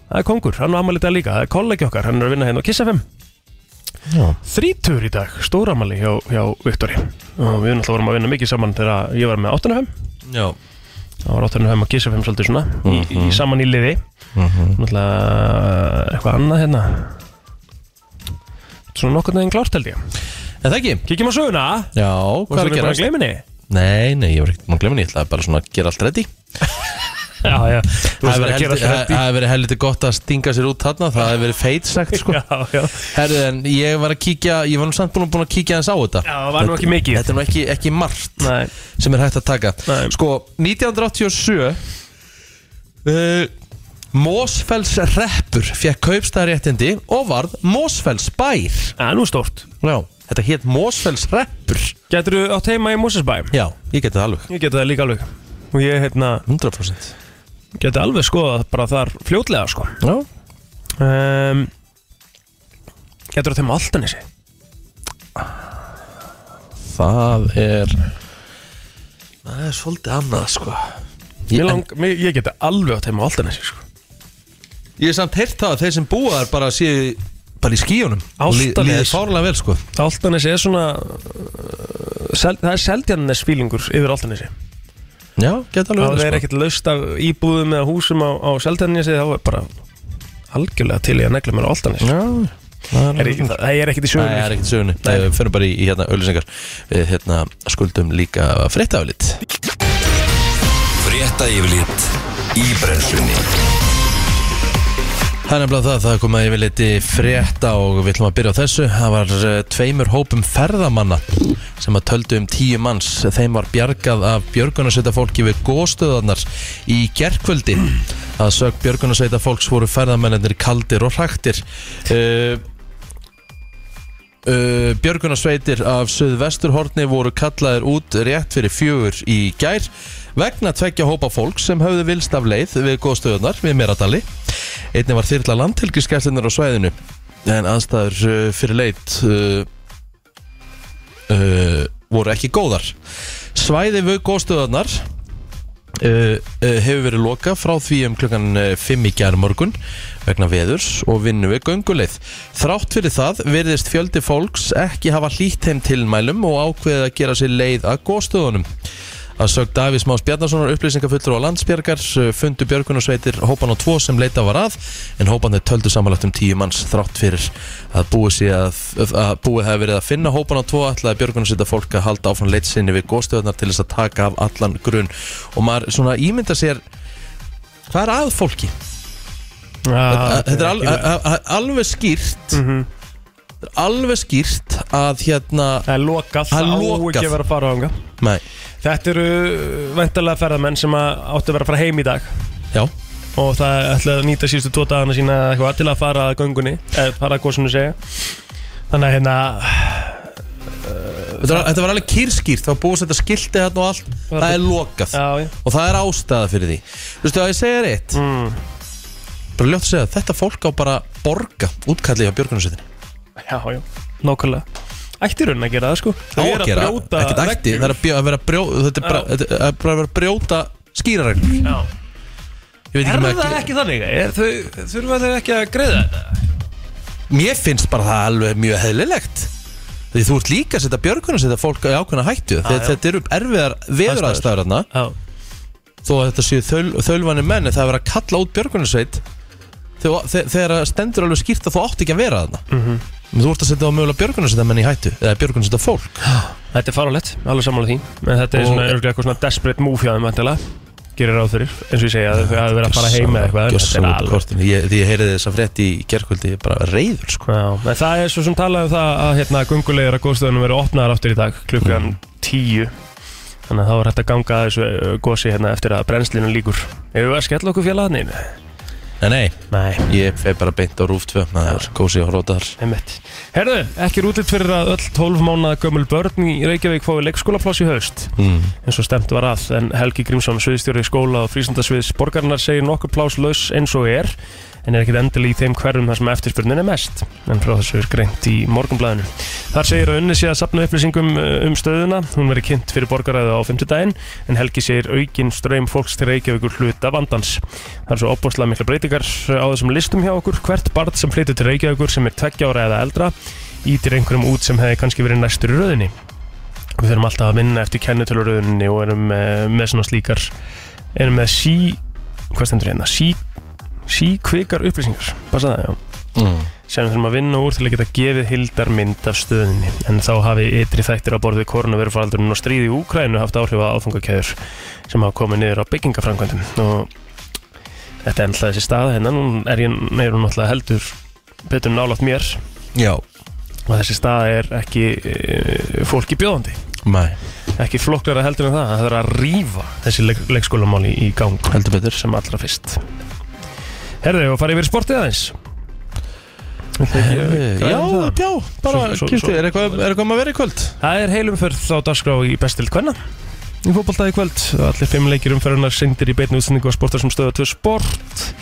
það er kongur, hann á amal í dag líka það er kollegi okkar, hann er að vinna hérna á Kiss FM Já. Þrítur í dag, stóramali hjá, hjá Viktori. Og við náttúrulega vorum að vinna mikið saman þegar ég var með 8.5 Já Það var 8.5 og Kiss FM svolítið svona í, í saman í liði. Náttúrulega eitthvað annað hérna. Svona nokkurn veginn klárt held ég. En það ekki? Kíkjum á söguna. Já, hvað er að að gera? Nei, nei, ég var ekkert mann að glemja henni Ég ætlaði bara svona að gera allt ready [laughs] Já, já. Það hefur verið heldur- gott að stinga sér út þarna Það hefur verið feit sagt sko. Já, já. Herðu, en ég var að kíkja Ég var nú samt búin, að kíkja hans á þetta. Já, það var nú ekki mikið. Þetta er nú ekki, ekki margt Nei. sem er hægt að taka. Nei. Sko, 1987 uh, Mósfells reppur fekk kaupstæðaréttindi og varð Mósfells bær Það er nú stórt. Já, þetta hétt Mósfells reppur Getur þú átt heima í Mosesbæ? Já, ég geti það alveg. Ég geti það líka alveg. Og ég, hérna, 100% geti alveg skoðað bara þar fljótlega, sko. Já, um, Getur átt heima á Altanesi? það er Það er svolítið annað sko. Ég, Ég, lang, mig, ég geti alveg átt heima á Altanesi, sko. Ég er samt heyrt það að þeir sem búa þar bara séu bara í skíunum Álftanes. Líði fárlega vel sko. Altanesi er svona uh, sel, Það er seldjarnes fílingur yfir Altanesi Já, geta alveg Það er verið sko. ekkert laust af íbúðum eða húsum á, á Seltjarnesi þá er bara algjörlega til í að negla mér á Altanis Já, það er, í- Það er ekkert í Nei, sögunni. Það er ekkert í sögunni. Nei. Við fyrir bara í, í hérna auðlýsingar Við hérna skuldum líka fréttaflit Frétta yfirlit í brennslunni Það er nefnilega það, það er komið yfir liti frétta og við ætlum að byrja á þessu. Það var uh, tveimur hópum ferðamanna sem að töldu um tíu manns. Þeim var bjargað af björgunarsveita fólki við góðstöðarnar í gerkvöldi að sög björgunarsveita fólks voru ferðamennir kaldir og hraktir. Uh, Uh, Björgunarsveitir af Suðvesturhorni voru kallaðir út rétt fyrir fjögur í gær vegna tveggja hópa fólk sem höfðu vilst af leið við góðstöðunar við Meradali einnig var þyrla landhelgiskeslinnar á svæðinu en aðstæður uh, fyrir leit uh, uh, voru ekki góðar svæði við góðstöðunar uh, uh, hefur verið loka frá því um klukkan 5 í gær morgun vegna veðurs og vinnu við gönguleið. Þrátt fyrir það virðist fjöldi fólks ekki hafa hlýtt heim tilmælum og ákveðið að gera sér leið að góðstöðunum. Að sög Davís Más Bjarnasonar upplýsingafullur á landsbjörgar fundu björgunarsveitir hópan á tvo sem leita var að en hópanir töldu samanlagt um tíu manns þrátt fyrir að búið, að, að búið hefði verið að finna hópan á tvo ætlaði björgunarsveita fólk að halda áfram leitsinni við góðstöðunar til þess að taka af allan grunn og maður svona ímynda sér hvað er að fólki? Ah, Þetta er al, a- a- alveg skýrt. Þetta er alveg skýrt að hérna er lokað, á lokað. að vera Þetta eru væntalega ferðamenn sem að áttu að vera að fara heim í dag. Já, og það ætla að nýta síðustu tvo dagana sína eitthvað til að fara að göngunni eða fara að góðsunu segja. Þannig að hérna þetta var, þetta var alveg kýrskýrt Það var búið að setja skilti hérna og allt. Það er lokað. Já, já. Og það er ástæða fyrir því. Þú veistu að ég segja reitt mm. Bara ljótt að segja Þetta fólk á bara borga útkallið á björgunarsveitinni. Já, já, nákvæmlega Ætti raunin að gera það sko Á að gera, ekkert ætti Það er að, bjó, að vera að brjóta Þetta er bara, þetta er bara að vera að brjóta skýrareglur Já. Ég veit Er ekki það með ekki þannig? Er, þau, þurfa þau ekki að greiða þetta? Mér finnst bara það alveg mjög heðlilegt Því þú ert líka að setja björgunar setja fólk í ákveðna hættu Þegar já. þetta eru erfiðar veðuraðstæður þarna Já, Þó að þetta séu þöl, þölvanir menn en Það er verið að kalla út björgunarsveit Þegar þegar það stendur alveg skýrt að þú átt ekki að vera þarna Mhm. Þú ert að setja á mögulega björgunarsveita menn í hættu Eða björgunarsveita fólk þetta er farulegt, alveg sammála því. En þetta er Og- svona, örugglega eitthvað svona desperate move hjá þeim vantilega Gerir ráð fyrir, eins og ég segja að þau hafi verið að fara heim eða eitthvað en þetta er alveg ég, Því ég heyriði þessa frétt í gerkvöldi Ég er bara reyður sko. Já, en það er svo sem talað um það að hérna, gungulegar að góðstöðunum verið opnaðar aftur í dag klukkan Mm. 10 Þannig að þá er hægt að ganga að þessu uh, gósi hérna eftir að brennslinu líkur Hefur við að skella okkur félagarnir? En nei, Nei, ég feg bara beint á rúf 2 Það er kósi og einmitt. Herðu, ekki útlitt fyrir að öll 12 mánuða gömul börn í Reykjavík fái leikskólapláss í haust. Mm. eins og stemt var að en Helgi Grímsson, sviðstjóri skóla og frísundasviðs borgarinnar segir nokkur pláss laus eins og er en er ekkit endilega í þeim hverjum þar sem eftirspurnin er mest en frá þessu er greint í morgunblæðinu. Þar segir að unni sé að sapna upplýsingum uh, um stöðuna hún veri kynnt fyrir borgaræðu á 50 daginn en Helgi segir aukin ströym fólks til Reykjavíkur hluta vandans. Það er svo opbúrslega mikla breytingar á þessum listum hjá okkur hvert barn sem flytur til Reykjavíkur sem er 20 ára eða eldra ítir einhverjum út sem hefði kannski verið næstur í röðinni við þurfum alltaf að vinna eftir kennitöluröðunni og erum með, með svona slíkar erum með sí hvað stendur hérna, sí sí kvikar upplýsingar, passa það, já. Mm. sem þurfum að vinna úr til að geta gefið hildar mynd af stöðinni en þá hafi ytri þættir á borðið koronavirufaldurinn og stríði í Úkrænu haft áhrif á áfangakæður sem hafa komið niður á byggingaframkvæmdum. Og þetta er ennlega þessi stað hérna, nú er ég hún náttúrulega heldur betur nálátt mér. Já, og þessi stað er ekki e, fólki bjóðandi. Mæ, ekki flokklara heldur en það það er að rýfa þessi leik, leikskólamáli í gang heldur betur. sem allra fyrst Herðu, og farið yfir sportið aðeins? Eh, Já, um það? já, bara svo- er eitthvað er eitthvað um að vera í kvöld? Það er heilumferð á dagskrá í bestild kvenna. Í fótboltaði kvöld allir fimm leikir umferðunar syndir í beinu útsendingu á sportar sem stöða 2 sport.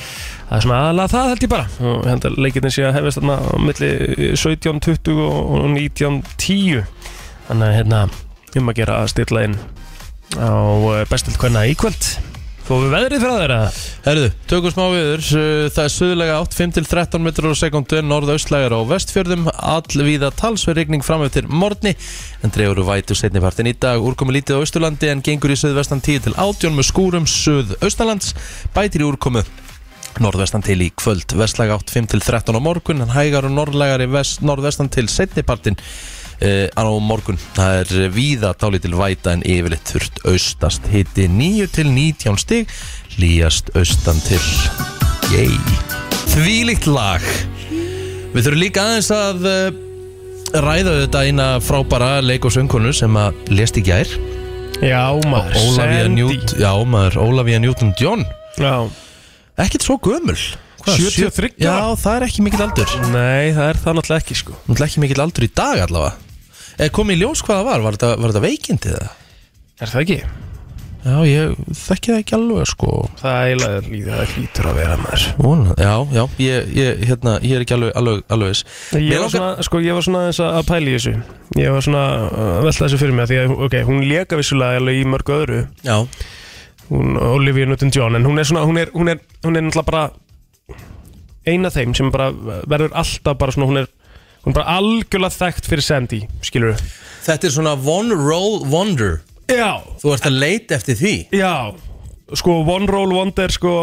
Það er svona aðalega það held ég bara. Og hérna leikirni sé að hefast þarna á milli 17.20 og 19.10 þannig að hérna um að gera að stilla inn á bestild kvenna í kvöld Fóðum við veðrið frá eða? Herðu, tökum smá viður. Það er suðulega átt 5-13 metrar á sekundu Norðaustlægar á vestfjörðum. Allvíða talsverð rigning fram eftir morgni En dregur úr vætu setnipartin í dag Úrkomi lítið á Austurlandi en gengur í suðvestan 10 til 18 með skúrum suðaustalands Bætir í úrkomu Norðvestan til í kvöld. Vestlæg átt 5-13 á morgun En hægar og norðlægar í vest, norðvestan til setnipartin á morgun Það er víða dálítil væta en yfirleitt þurft austast. Hiti 9 til 19 stig Líjast austan til Yey Þvílíkt lag. Við þurfum líka aðeins að uh, ræða þetta eina frábæra leik og söngkonu sem að lést í gær. Já, maður. Newt, Já, maður, Ólafía Newton John Já. Ekkert svo gömul. Hvað, 73 sjö- Já, það er ekki mikill aldur. Nei, það er það náttúrulega ekki sko. Er ekki mikill aldur í dag allavega komið í ljós hvað það var, var þetta, var þetta veikindið það? Er það ekki? Já, ég þekki það ekki alveg sko. Það er eiginlega líður, það hlýtur að vera maður. Vona, Já, já, ég, ég, hérna, ég er ekki alveg, alveg, alveg viss. Ég var svona, sko, ég var svona aðeins að pæla í þessu. Ég var svona að velta þessu fyrir mig af Því að, ok, hún leka vissulega alveg í mörgu öðru. Já, Hún, Olivia Newton-John En hún er svona, hún er, hún er, hún er náttúrulega bara Eina þeim sem bara verður alltaf bara svona Hún er, hún er bara algjörlega þekkt fyrir Sandy Skilur þetta er svona one roll wonder. Já, Þú ert að leita eftir því. Já, sko One Roll Wonder sko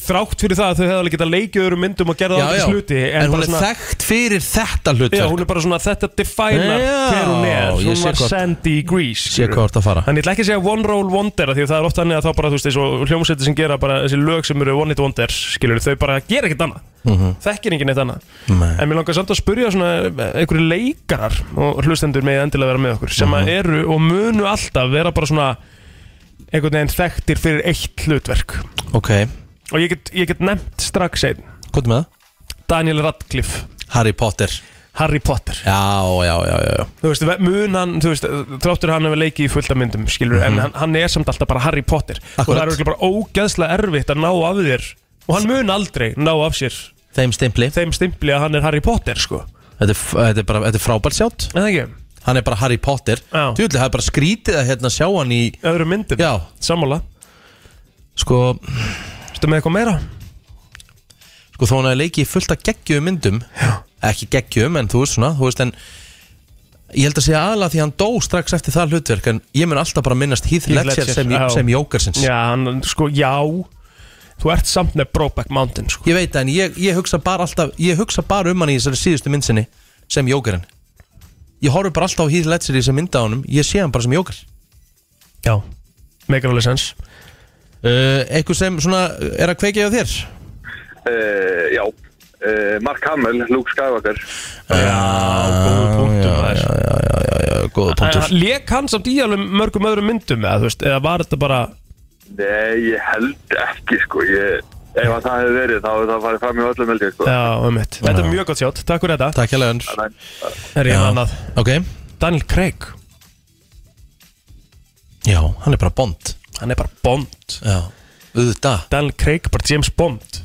þrátt fyrir það að þau hefði alveg getað leikið öðrum myndum og gerða Já, aldrei já, sluti en, hún er svona, þekkt fyrir þetta hlutverk. Já, hún er bara svona þetta definar Já, hver hún er. ég Hún sé var hvort- Sandy Grease Sé skilurðu. hvað þú ert að fara. Þannig ég ætla ekki að segja One Roll Wonder af Því að það er oft þannig að þá bara, þú veist, eins og hljómsveitir sem gera bara þessi lög sem eru One Hit Wonders skilur, þau bara gera ekkert annað Þekkir enginn eitt annað. Nei. En mér langar samt að spurja svona einhverju leikarar og hlustendur með endilega vera með okkur sem að eru og munu alltaf vera bara svona einhvern veginn þekktir fyrir eitt hlutverk. Ok, og ég get, ég get nefnt strax einn. Hvað með það? Daniel Radcliffe, Harry Potter. Harry Potter. Já, já, já, já, já. þú veist, mun hann, þú veist, þráttur hann hefur leikið í fullt af myndum, skilur, en hann, hann er samt alltaf bara Harry Potter. Og það Akkurat. er örugglega bara ógeðslega erfitt að ná af þér. Og hann mun aldrei ná af sér Þeim stimpli. Þeim stimpli að hann er Harry Potter, sko. Þetta er, þetta er, bara, þetta er frábært sjátt. En það ekki, Hann er bara Harry Potter. Já. Tjúli, það er bara skrítið að hérna sjá hann í öðrum myndum. Já, sammála, sko, stu með eitthvað meira? sko þó hann að leiki í fullt af geggjum myndum. Já. Ekki geggjum, en þú veist svona Þú veist, en Ég held að segja aðalega því að hann dó strax eftir það hlutverk En ég mun alltaf bara minnast Heath Heath Ledger Ledger, sem, já. sem Jókersins Já, hann, sko, já þú ert samt með Brokeback Mountain, sko. Ég veit það, en ég, ég hugsa bara alltaf Ég hugsa bara um hann í þessari síðustu myndsinni Sem Jókerinn Ég horfi bara alltaf á Heath Ledger í þessari mynda á honum Ég sé hann bara sem Jóker já, megar alveg sens uh, Eitthvað sem svona er að kveikja á þér? Uh, já, uh, Mark Hamill, Luke Skywalker. Já, góð punktum maður. Já, já, já, já, já, góða punktur. Lek hann samt í alveg mörgum öðrum myndum eða, veist, eða var þetta bara Nei, ég held ekki sko. Ég, Ef að það hefði verið þá hefði það farið fram í öllum held ég sko. Já, um mitt Þetta er mjög gott sjátt, takk fyrir þetta. Takk hjá leðan Þannig, Er ég Já. annað. Ok, Daniel Craig, já, hann er bara Bond. Hann er bara Bond. Já, auðvitað. Daniel Craig, bara James Bond.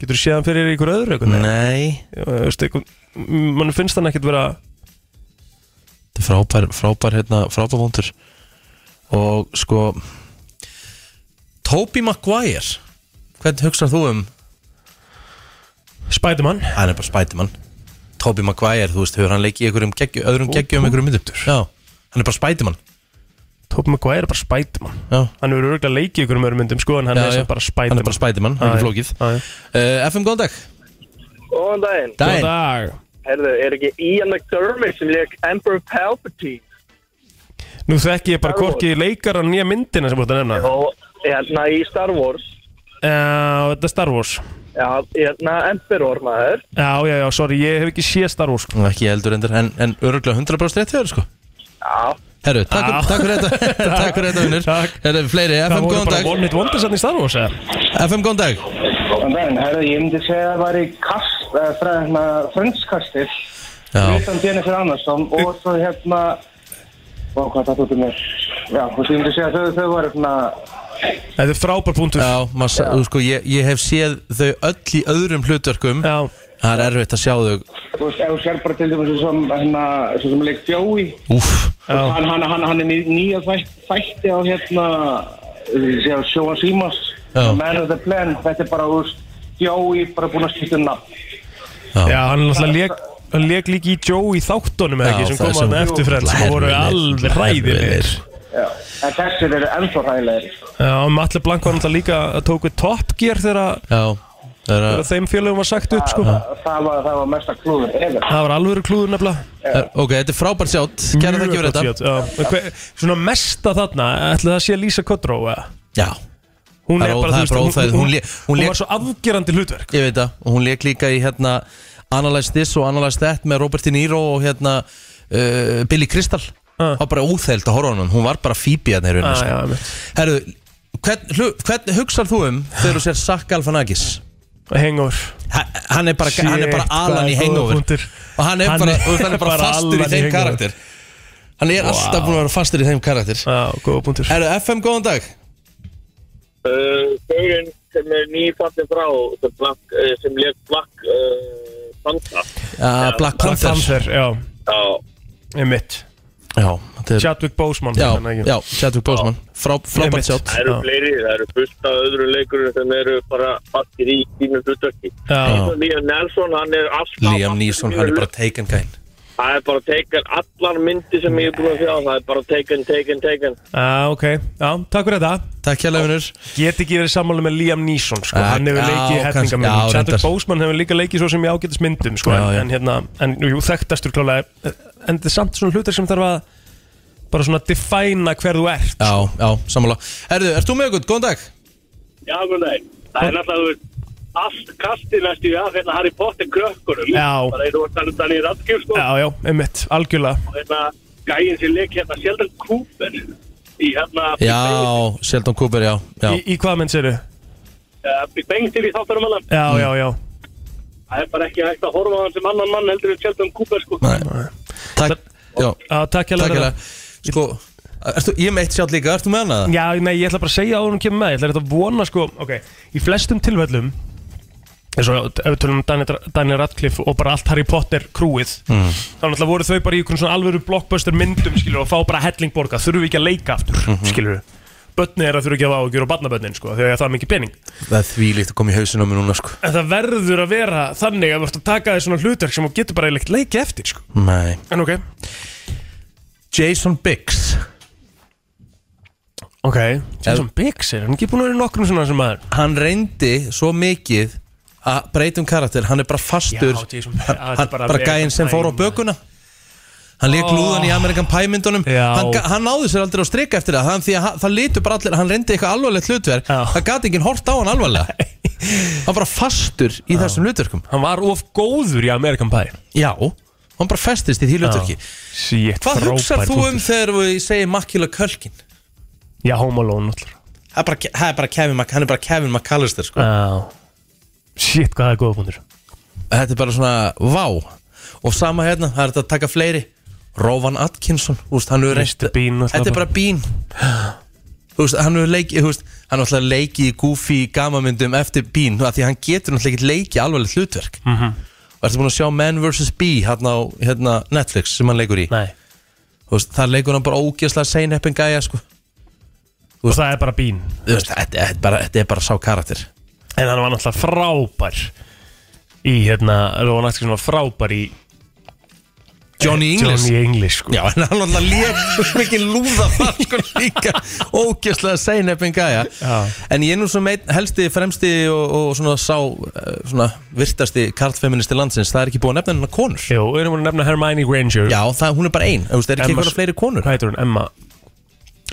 Getur þú séð hann fyrir ykkur öðru eitthvað? Nei, Já, þú veist, eitthvað Mann finnst hann ekkert vera þetta er frábær, frábær, hérna, frábær vondur. Og sko Tobey Maguire. Hvernig hugsar þú um? Spiderman. Hann er bara Spiderman. Tobey Maguire, þú veist, hefur hann leikið í einhverjum geggju, öðrum geggjum einhverjum myndum Já, hann er bara Spiderman. Tobey Maguire er bara Spiderman. Já, Hann hefur örgulega leikið ykkur um öðrum myndum sko En hann Já, er já. sem bara hann Spiderman er bara Spiderman, Já, ekki já. flókið. Já, já. uh, FM, góðan dag. Góðan daginn. Dæin dag. Herðu, er ekki Ian McDermott sem leik Emperor Palpatine? Nú þekki ég bara Star Wars. hvorki leikara nýja myndina sem búið að nefna Og hérna í Star Wars. Já, þetta er Star Wars Já, hérna Emperor maður. Já, já, já, sorry, ég hef ekki séð Star Wars sko. Ekki heldur endur, en, en öruglega 100% rétt þér sko Já. Herru, takk, Já. takk fyrir þetta [laughs] Takk fyrir þetta, vinnur Takk. Herru, fleiri, Það FM, voru góðan bara dag One Hit Wonders hann í Star Wars eða? FM, góðan dag Góðan daginn, herru, ég myndi segja að það væri kast, uh, frá hérna, fröndskastið, Já, utan Jennifer Aniston og svo hérna, og hvað það út um mér, já, þú veist, ég myndi segja að þau, þau var hérna, Þetta er frábær punktur. Já, maður, þú sko, ég, ég hef séð þau öll í öðrum hlutverkum. Já, Það er erfitt að sjá þau. Þú veist, ef þú sér bara til dæmis svo sem, hérna, svo sem leik Joey, Úf, hann, hann, hann, hann er ný- nýja þætt, þætti á hérna, sé á Sjóan Símons Já. Man of the Plan, þetta er bara úr Jói bara búin að skipta um nafn. Já, hann alltaf leik Hann leik líka í Joe í þáttunum eða Já, ekki sem það kom sem- að eftir frend sem voru alveg ræðilegir Já. en þessir eru ennþá hægilegir Já, og Matle Blank var alltaf líka að tók við Top Gear þegar Já, það þegar að þeim félögum var sagt upp sko. Það, það, var, það var mesta klúður eða Það var alvöru klúður nefnilega. Er- Ok, þetta er frábært sjátt. Kæra þakki fyrir Mjög þetta. já. Svona mesta þarna, ætli það sé Lisa Kudrow eða? Já, Hún Það er bara, það þú er bara veist, hún, var svo afgerandi hlutverk. Ég veit það Og hún leik líka í hérna Analyze This og Analyze That með Robert De Niro og hérna uh, Billy Crystal Ah. Það var bara óþægild að horfa hann Hún var bara ah, sko. já, einmitt. Herru, hvern, hugsar þú um þegar þú sér Zach Galifianakis? Hangover Ha- Hann er bara, hann er bara Shit, Alan í er punktur. Og hann er Hann bara, er hann er bara bara fastur í þeim Hangover. karakter Hann er alltaf búin að vera fastur í þeim karakter Herru, FM, góðan dag Uh, Gaurinn sem er nýfattin frá sem, uh, sem leik Black uh, Panther. Uh, Black Black Panther. Já, þetta er Chadwick Boseman Já, já, Chadwick Boseman. Frá, Frábært sjátt það eru fleiri, það eru fullt af öðru leikurinn sem eru bara fastir í sínu hlutverki. Já. Liam Nelson, hann er alltaf Liam Neeson, hann er bara taken gæn Það er bara taken, allar myndi sem ég er búin að sjá Það er bara taken, taken, taken Já, ok, já, takk fyrir þetta Takk hjá lefinur Get ekki verið sammála með Liam Neeson sko. Hann hefur leikið Chadwick reyndar. Boseman hefur líka leikið svo sem ég ágætis myndum sko. Já, já. En hérna, en jú, þekktastur klálega En þetta er samt svona hlutar sem þarf að Bara svona defæna hver þú ert Já, já, sammála Herru, ert þú með okkur? Góðan dag Já, góðan dag. Það er náttúrulega, allt kastið næstu í að hérna Harry Potter krökkunum. Já. Bara einu var þannig þannig Radcliffe, sko. Já, já, einmitt, algjörlega Og hérna, gæinn sem leik hérna Sheldon Cooper í hérna Big Já, Bang- Sheldon Cooper, já, já. Í, í hvað mynd séru? eh, Big Bang til í þáttunum alveg. Já, já, já Það er bara ekki hægt að horfa á hann sem annan mann heldur en Sheldon Cooper, sko. Nei. Takk, já, Já, takk takk hérlega hérlega Sko, ertu, ég er með eitt sjátt líka, ertu með hana? Já, nei, ég ætla bara að segja áður en hún kemur með Ég ætla þetta að vona, sko, ok Í flestum tilfellum eins og ef við tölum um Daniel, Radcliffe og bara allt Harry Potter krúið mm. þá náttúrulega voru þau bara í einhvern svona alvöru blockbuster myndum skilur og fá bara hellingborga þurfum við ekki að leika aftur mm skilur börni er að þurfa ekki að áhugjur og barnabörnin sko þegar það er mikið pening. Það er því líkt að koma í hausinu á mér núna, sko. En það verður að vera þannig að þú ert að taka þér svona hlutverk sem þú getur bara eiginlega leikið eftir sko. Nei. En ok. Jason Biggs. Ok. Jason Biggs er hann ekki búin að vera í nokkrum svona sem maður? Hann reyndi svo mikið að breyta um karakter Hann er bara fastur. Já, Jason- Hann, Já, er hann bara bara gæinn sem fór á bökuna. Hann leik lúðan í Amerikan Pie myndunum. Já. hann, hann náði sér aldrei á strika eftir það því að hann- það litur bara allir Hann reyndi eitthvað alvarlegt hlutverk. Já. Það gati ekki hort á hann alvarlega. [laughs] Hann bara fastur í þessum hlutverkum. Hann var of góður í American Pie. Já, hann bara festist í því hlutverki. Shit, Hvað frábær þú um þegar við segir Makila Kölkin? Já, náttúrulega. Það hann er bara Kevin McAllister sko. Já Shit, hvað það er góða punktur Þetta er bara svona, vá Og sama hérna, það er þetta að taka fleiri Rowan Atkinson, þú veist, hann hefur Mr. Bean náttúrulega Þetta er bara Bean Þú veist, hann hefur leikið, þú veist Hann er alltaf leikið í goofy gamamyndum eftir Bean af Því að hann getur náttúrulega ekki leikið alvarlegt hlutverk mm. -hmm. Og ertu búin að sjá Man vs. Bee hérna á hérna, Netflix sem hann leikur í Nei Þú veist, þar leikur hann bara ógeðslega seinheppin gæja sko. Og það er bara Bean Þú veist, þetta, þetta, er bara, þetta er bara sá karakter En hann var náttúrulega frábær Í hérna Róan Atkinson var frábær í Johnny English. Johnny English sko. Já, en hann alltaf lék mikið lúða þar sko líka. Ógeðslega seinheppin gæja. En ég er nú svo meit helsti, fremsti og, og svona sá eh, svona virtasti karlfeministi landsins. Það er ekki búið að nefna hennar konur. Jú, við erum búin að nefna Hermione Granger. Já, það, hún er bara ein, þú veist, er ekki eitthvað fleiri konur? Hvað heitir hún? Emma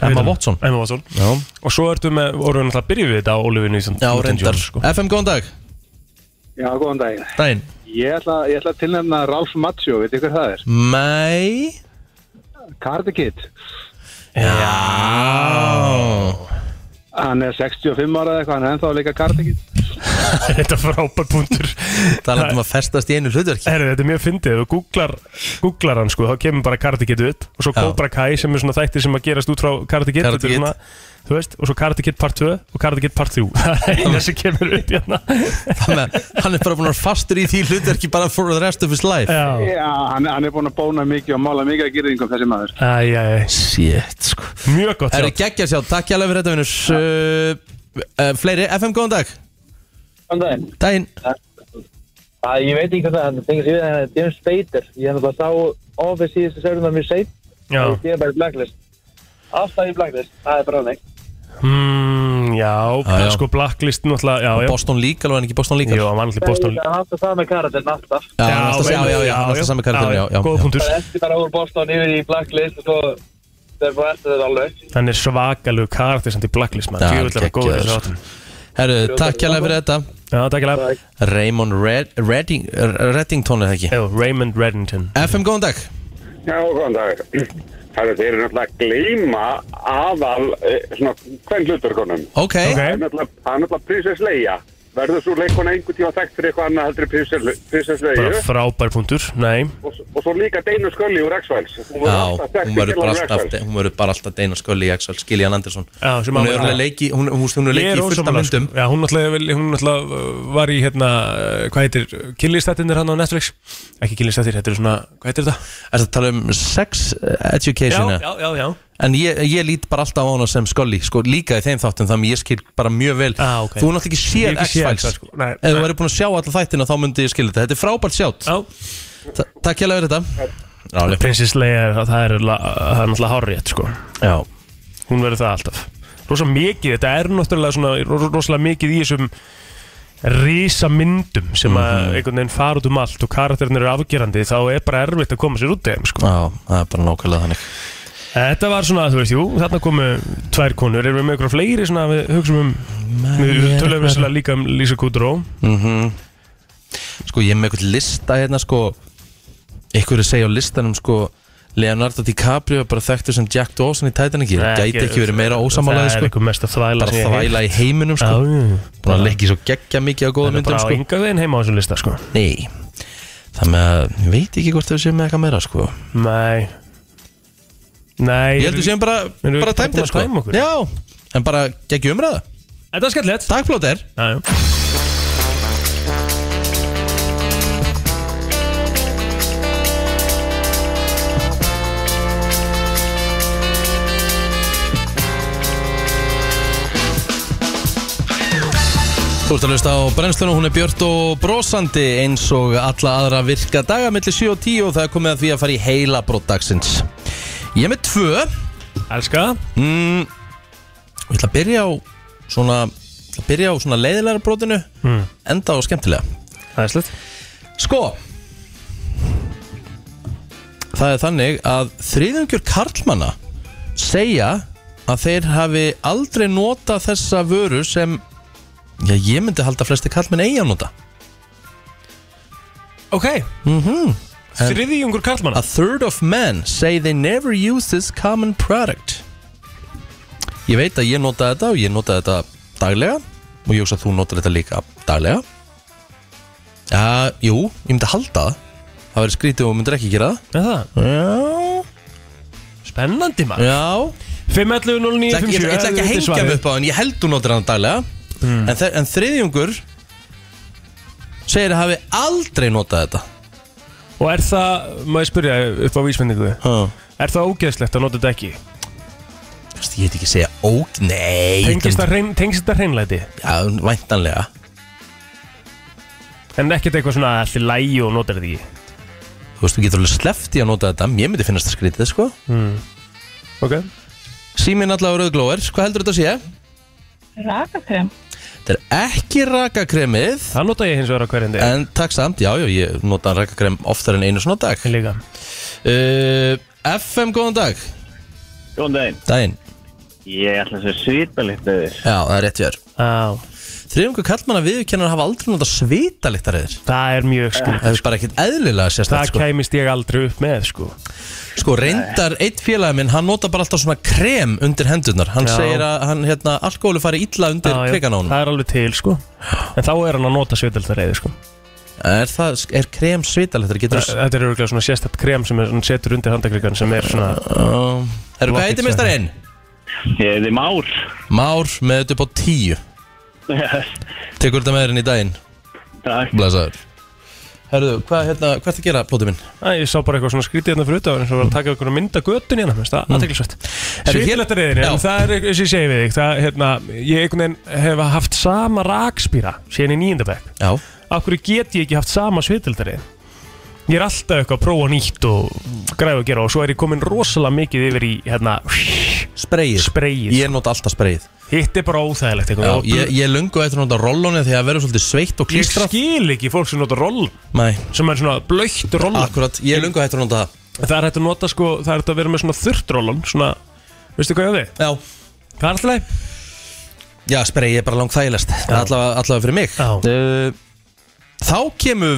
Emma Watson Emma Watson Já, Og svo ertu með, vorum við náttúrulega að byrja við þetta á Olivia Newton Já reyndar sko. FM, góðan dag Já, góðan daginn. Dæin Ég ætla, ég ætla að tilnefna Ralph Macchio, veit ykkur það er? Mæ Cardi Kid. Já Hann er 65 ára eða eitthvað, hann er ennþá líka Cardi Kid. [laughs] Þetta er frábær punktur. Talandi um að festast í einu hlutverki. Herri, þetta er mjög fyndið, þú googlar, googlar hann sko, þá kemur bara Karate Kid upp og svo Já. Cobra Kai sem er svona þættir sem að gerast út frá Karate Kid, Karate þetta er Kid. svona, þú veist, og svo Karate Kid part 2 og Karate Kid part 3 [laughs] það er eina sem kemur upp hérna. Þannig að hann er bara búin að fastur í því hlutverki bara for the rest of his life. Já, Já, hann, hann er búin að bóna mikið og mála mikið að gyrðingum þessi maður. æj, æj, Shit sko. Mjög gott Það er sjá geggja sjá, takk hjá góðan dag Þannig daginn. Ég veit ekki hvað það er, það tengis við það, James Spader. Ég hann bara sá Office síðustu sérðunar mér seit. Já, Ég er bara í Blacklist. Alltaf í Blacklist, það er bara þannig. mm, já, Já, já. sko Blacklist náttúrulega, já, já Boston Legal, var hann ekki Boston hann var náttúrulega Boston Það er alltaf það með karatinn alltaf. Já, er já, já, já, er alltaf sami karakterinn, já, já, Góða já. punktur, Það er eftir bara úr Boston yfir í Blacklist og svo það er bara eftir þetta alveg. hann er svakalug karakter samt í Blacklist, maður, Já, er hann góður þessu sko. Herru, takk hjá fyrir þetta Já, takk ég lega Raymond Red, Redding, Reddington er það ekki Jú, Raymond Reddington FM góðan dag Já, góðan dag. Það er þeir eru náttúrulega að gleyma aðal, eh, svona, hvern hluturkonum. Ok, Ok. Það er náttúrulega, það Princess Leia. Verður svo leikona einhvern tíma þekkt fyrir eitthvað annað heldur Leia Bara frábær punktur, nei og, og svo líka Deinu Scully úr X-Files. Já, alltaf þekkt hún verður bara X-Files. alltaf bara alltaf Deina Scully í Axel Skiljan Andersson Já, sem Hún hefur alveg leiki Hún, hún, hún Ég leiki er í fullt af ósammála, sko. myndum Já, hún náttúrulega, vel- hún náttúrulega uh, var í hérna, uh, hvað heitir, kynlýstættinir hann á Netflix Ekki kynlýstættir, þetta er svona, hvað heitir þetta? Það er að tala um sex education já, já, já En ég, ég lít bara alltaf á hana sem Scully Sko líka í þeim þáttum Þannig ég skil bara mjög vel Ah, ok. Þú er náttúrulega ekki séð X-Files sko. Nei, Ef þú verður búin að sjá alla þættina Þá myndi ég skilja þetta Þetta er frábært sjátt Já, Ta Takk hjá fyrir þetta Já, alveg. Princess Leia, það er, er náttúrulega hárrétt, sko Já. Hún verður það alltaf Rosa mikið, þetta er náttúrulega rosalega mikið í þessum rísa myndum sem að Mhm. einhvern veginn fara út um allt og karakterin eru afgerandi þá er bara erfitt að koma sér út þeim sko. Já, það er bara nákvæmlega þannig Þetta var svona, þú veist, jú, þarna komu tvær konur, erum við með ykkur fleiri svona, við hugsaum um, við tölum vissilega líka um Lisa Kudrow. Mm Sko ég er með eitthvað lista hérna sko. Ykkur er segja á listanum sko Leonardo DiCaprio er bara þekktur sem Jack Dawson í Titanic. Ég gæti ekki verið meira ósamálaði Það er sko. eitthvað mest að þvæla Bara sem ég hef þvæla í heiminum sko. Já. Búin að leggja svo geggja mikið á góða Það er myndum bara á sko. ynga veginn heima á þessum lista sko. Nei. Það með að, ég veit ekki hvort þau séu með eitthvað meira sko. Nei Nei Ég heldur séum bara, Erum við bara bara tæmdir búin að sko. tæma okkur? Já, en bara geggjum umræða. Þetta er skemmtilegt. Takk Plóter Já, já. Þú ert að hlusta á brennslunum, hún er björt og brosandi eins og alla aðra virka daga millir 7 og 10 og það er komið að því að fara í heila dagsins. Ég er með tvö. Elska. Mm, Ég ætla að byrja á svona, ætla að byrja á svona leiðilega brotinu Mm. enda á skemmtilega. Það er slutt Sko Það er þannig að þriðungjur karlmanna segja að þeir hafi aldrei notað þessa vöru sem já, ég myndi halda flesti karlmenn eigi að nota. Ok. Mm -hmm. Þriðjungur karlmanna? A third of men say they never use this common product. Ég veit að ég nota þetta og ég nota þetta daglega og ég hugsa að þú notar þetta líka daglega. Já, jú, ég myndi halda það. Það verður skrítið og myndir ekki gera Er það? það Já, Spennandi maður. Já. 511 09 Ég ætla ekki- ég ætla ekki að hengja mig upp á en ég held þú notar hann daglega. Mm. en, þe- en þriðjungur segir að hafi aldrei notað þetta Og er það, má ég spyrja upp á vísmyndingu. Er það ógeðslegt að nota þetta ekki? Ég heit ekki að segja óg Nei Tengist það hrein- tengist þetta hreinlæti? Já, væntanlega En ekkert eitthvað svona allir lægi og notar þetta ekki Þú veist, þú getur alveg sleppt í að nota þetta Mér myndi finnast það skrítið, sko mm. Ok Síminn allavega rauðglóður, hvað heldur þetta að sé? Rakakrem Þetta er ekki rakakremið. Það nota ég hins vegar á hverjandi En takk samt, já, já, ég nota rakakrem oftar en einu svona dag. Ég líka. Uh, FM, góðan dag. Góðan daginn. Daginn, Ég ætla að segja þér. já, það er rétt hjör Já Þriðungu kallmanna viðurkennar hafa aldrei notað svitalíktareyðir Það er mjög skrítið Það er bara ekkert eðlilega sérstætt Það sko. kæmist ég aldrei upp með sko. Sko reyndar eitt félagi minn hann nota bara alltaf svona krem undir hendurnar. Hann Já. segir að hann, hérna, alkohólu fari illa undir Já, já, krigan á honum Það er alveg til sko. En þá er hann að nota svitaldreiði sko. Er, það, er krem svitalíktar? Getur þú Þetta er örgulega svona sérstætt krem sem er, hann setur undir handakrigan sem er svona Herru, hvað heitir mistarinn? Ég heiti Már. Már með þetta upp á tíu Tekur þetta með þér inn í daginn? Takk Blesaður Herru, hvað, hérna, hvað ertu að gera, plótið minn? Æ, ég sá bara eitthvað svona skrítið hérna fyrir utan eins og var að taka einhverju mynda göttun hérna, það, Mm. aðteklisvægt Herru, hér- Svíðlættarriðin, Já. en það er eins og ég segi við þig það, hérna, ég einhvern veginn hef haft sama rakspýra síðan í nýjendabæk Já Af hverju get ég ekki haft sama sviðlættarriðin? Ég er alltaf eitthvað að prófa nýtt og græða að gera og svo er ég komin rosalega mikið yfir í, hérna, Spreyið. Spreyið. Ég nota alltaf spreyið. Hitt er bara óþægilegt Já, eitthvað ég, ég lungu eftir að nota rollóni því að verður svolítið sveitt og Ég klístrað. skil ekki fólk sem nota roll. Nei. Sem er svona blöytt roll. Akkurat, ég lungu eftir að nota það. Það er hægt að nota sko, það er hægt að vera með svona þurrt rollon Svona, veistu hvað ég á því? Já. Hvað er alltaf leið? Já, spreyið er bara langt þægilegst Það allavega, allavega fyrir mig. Já. uh, Þá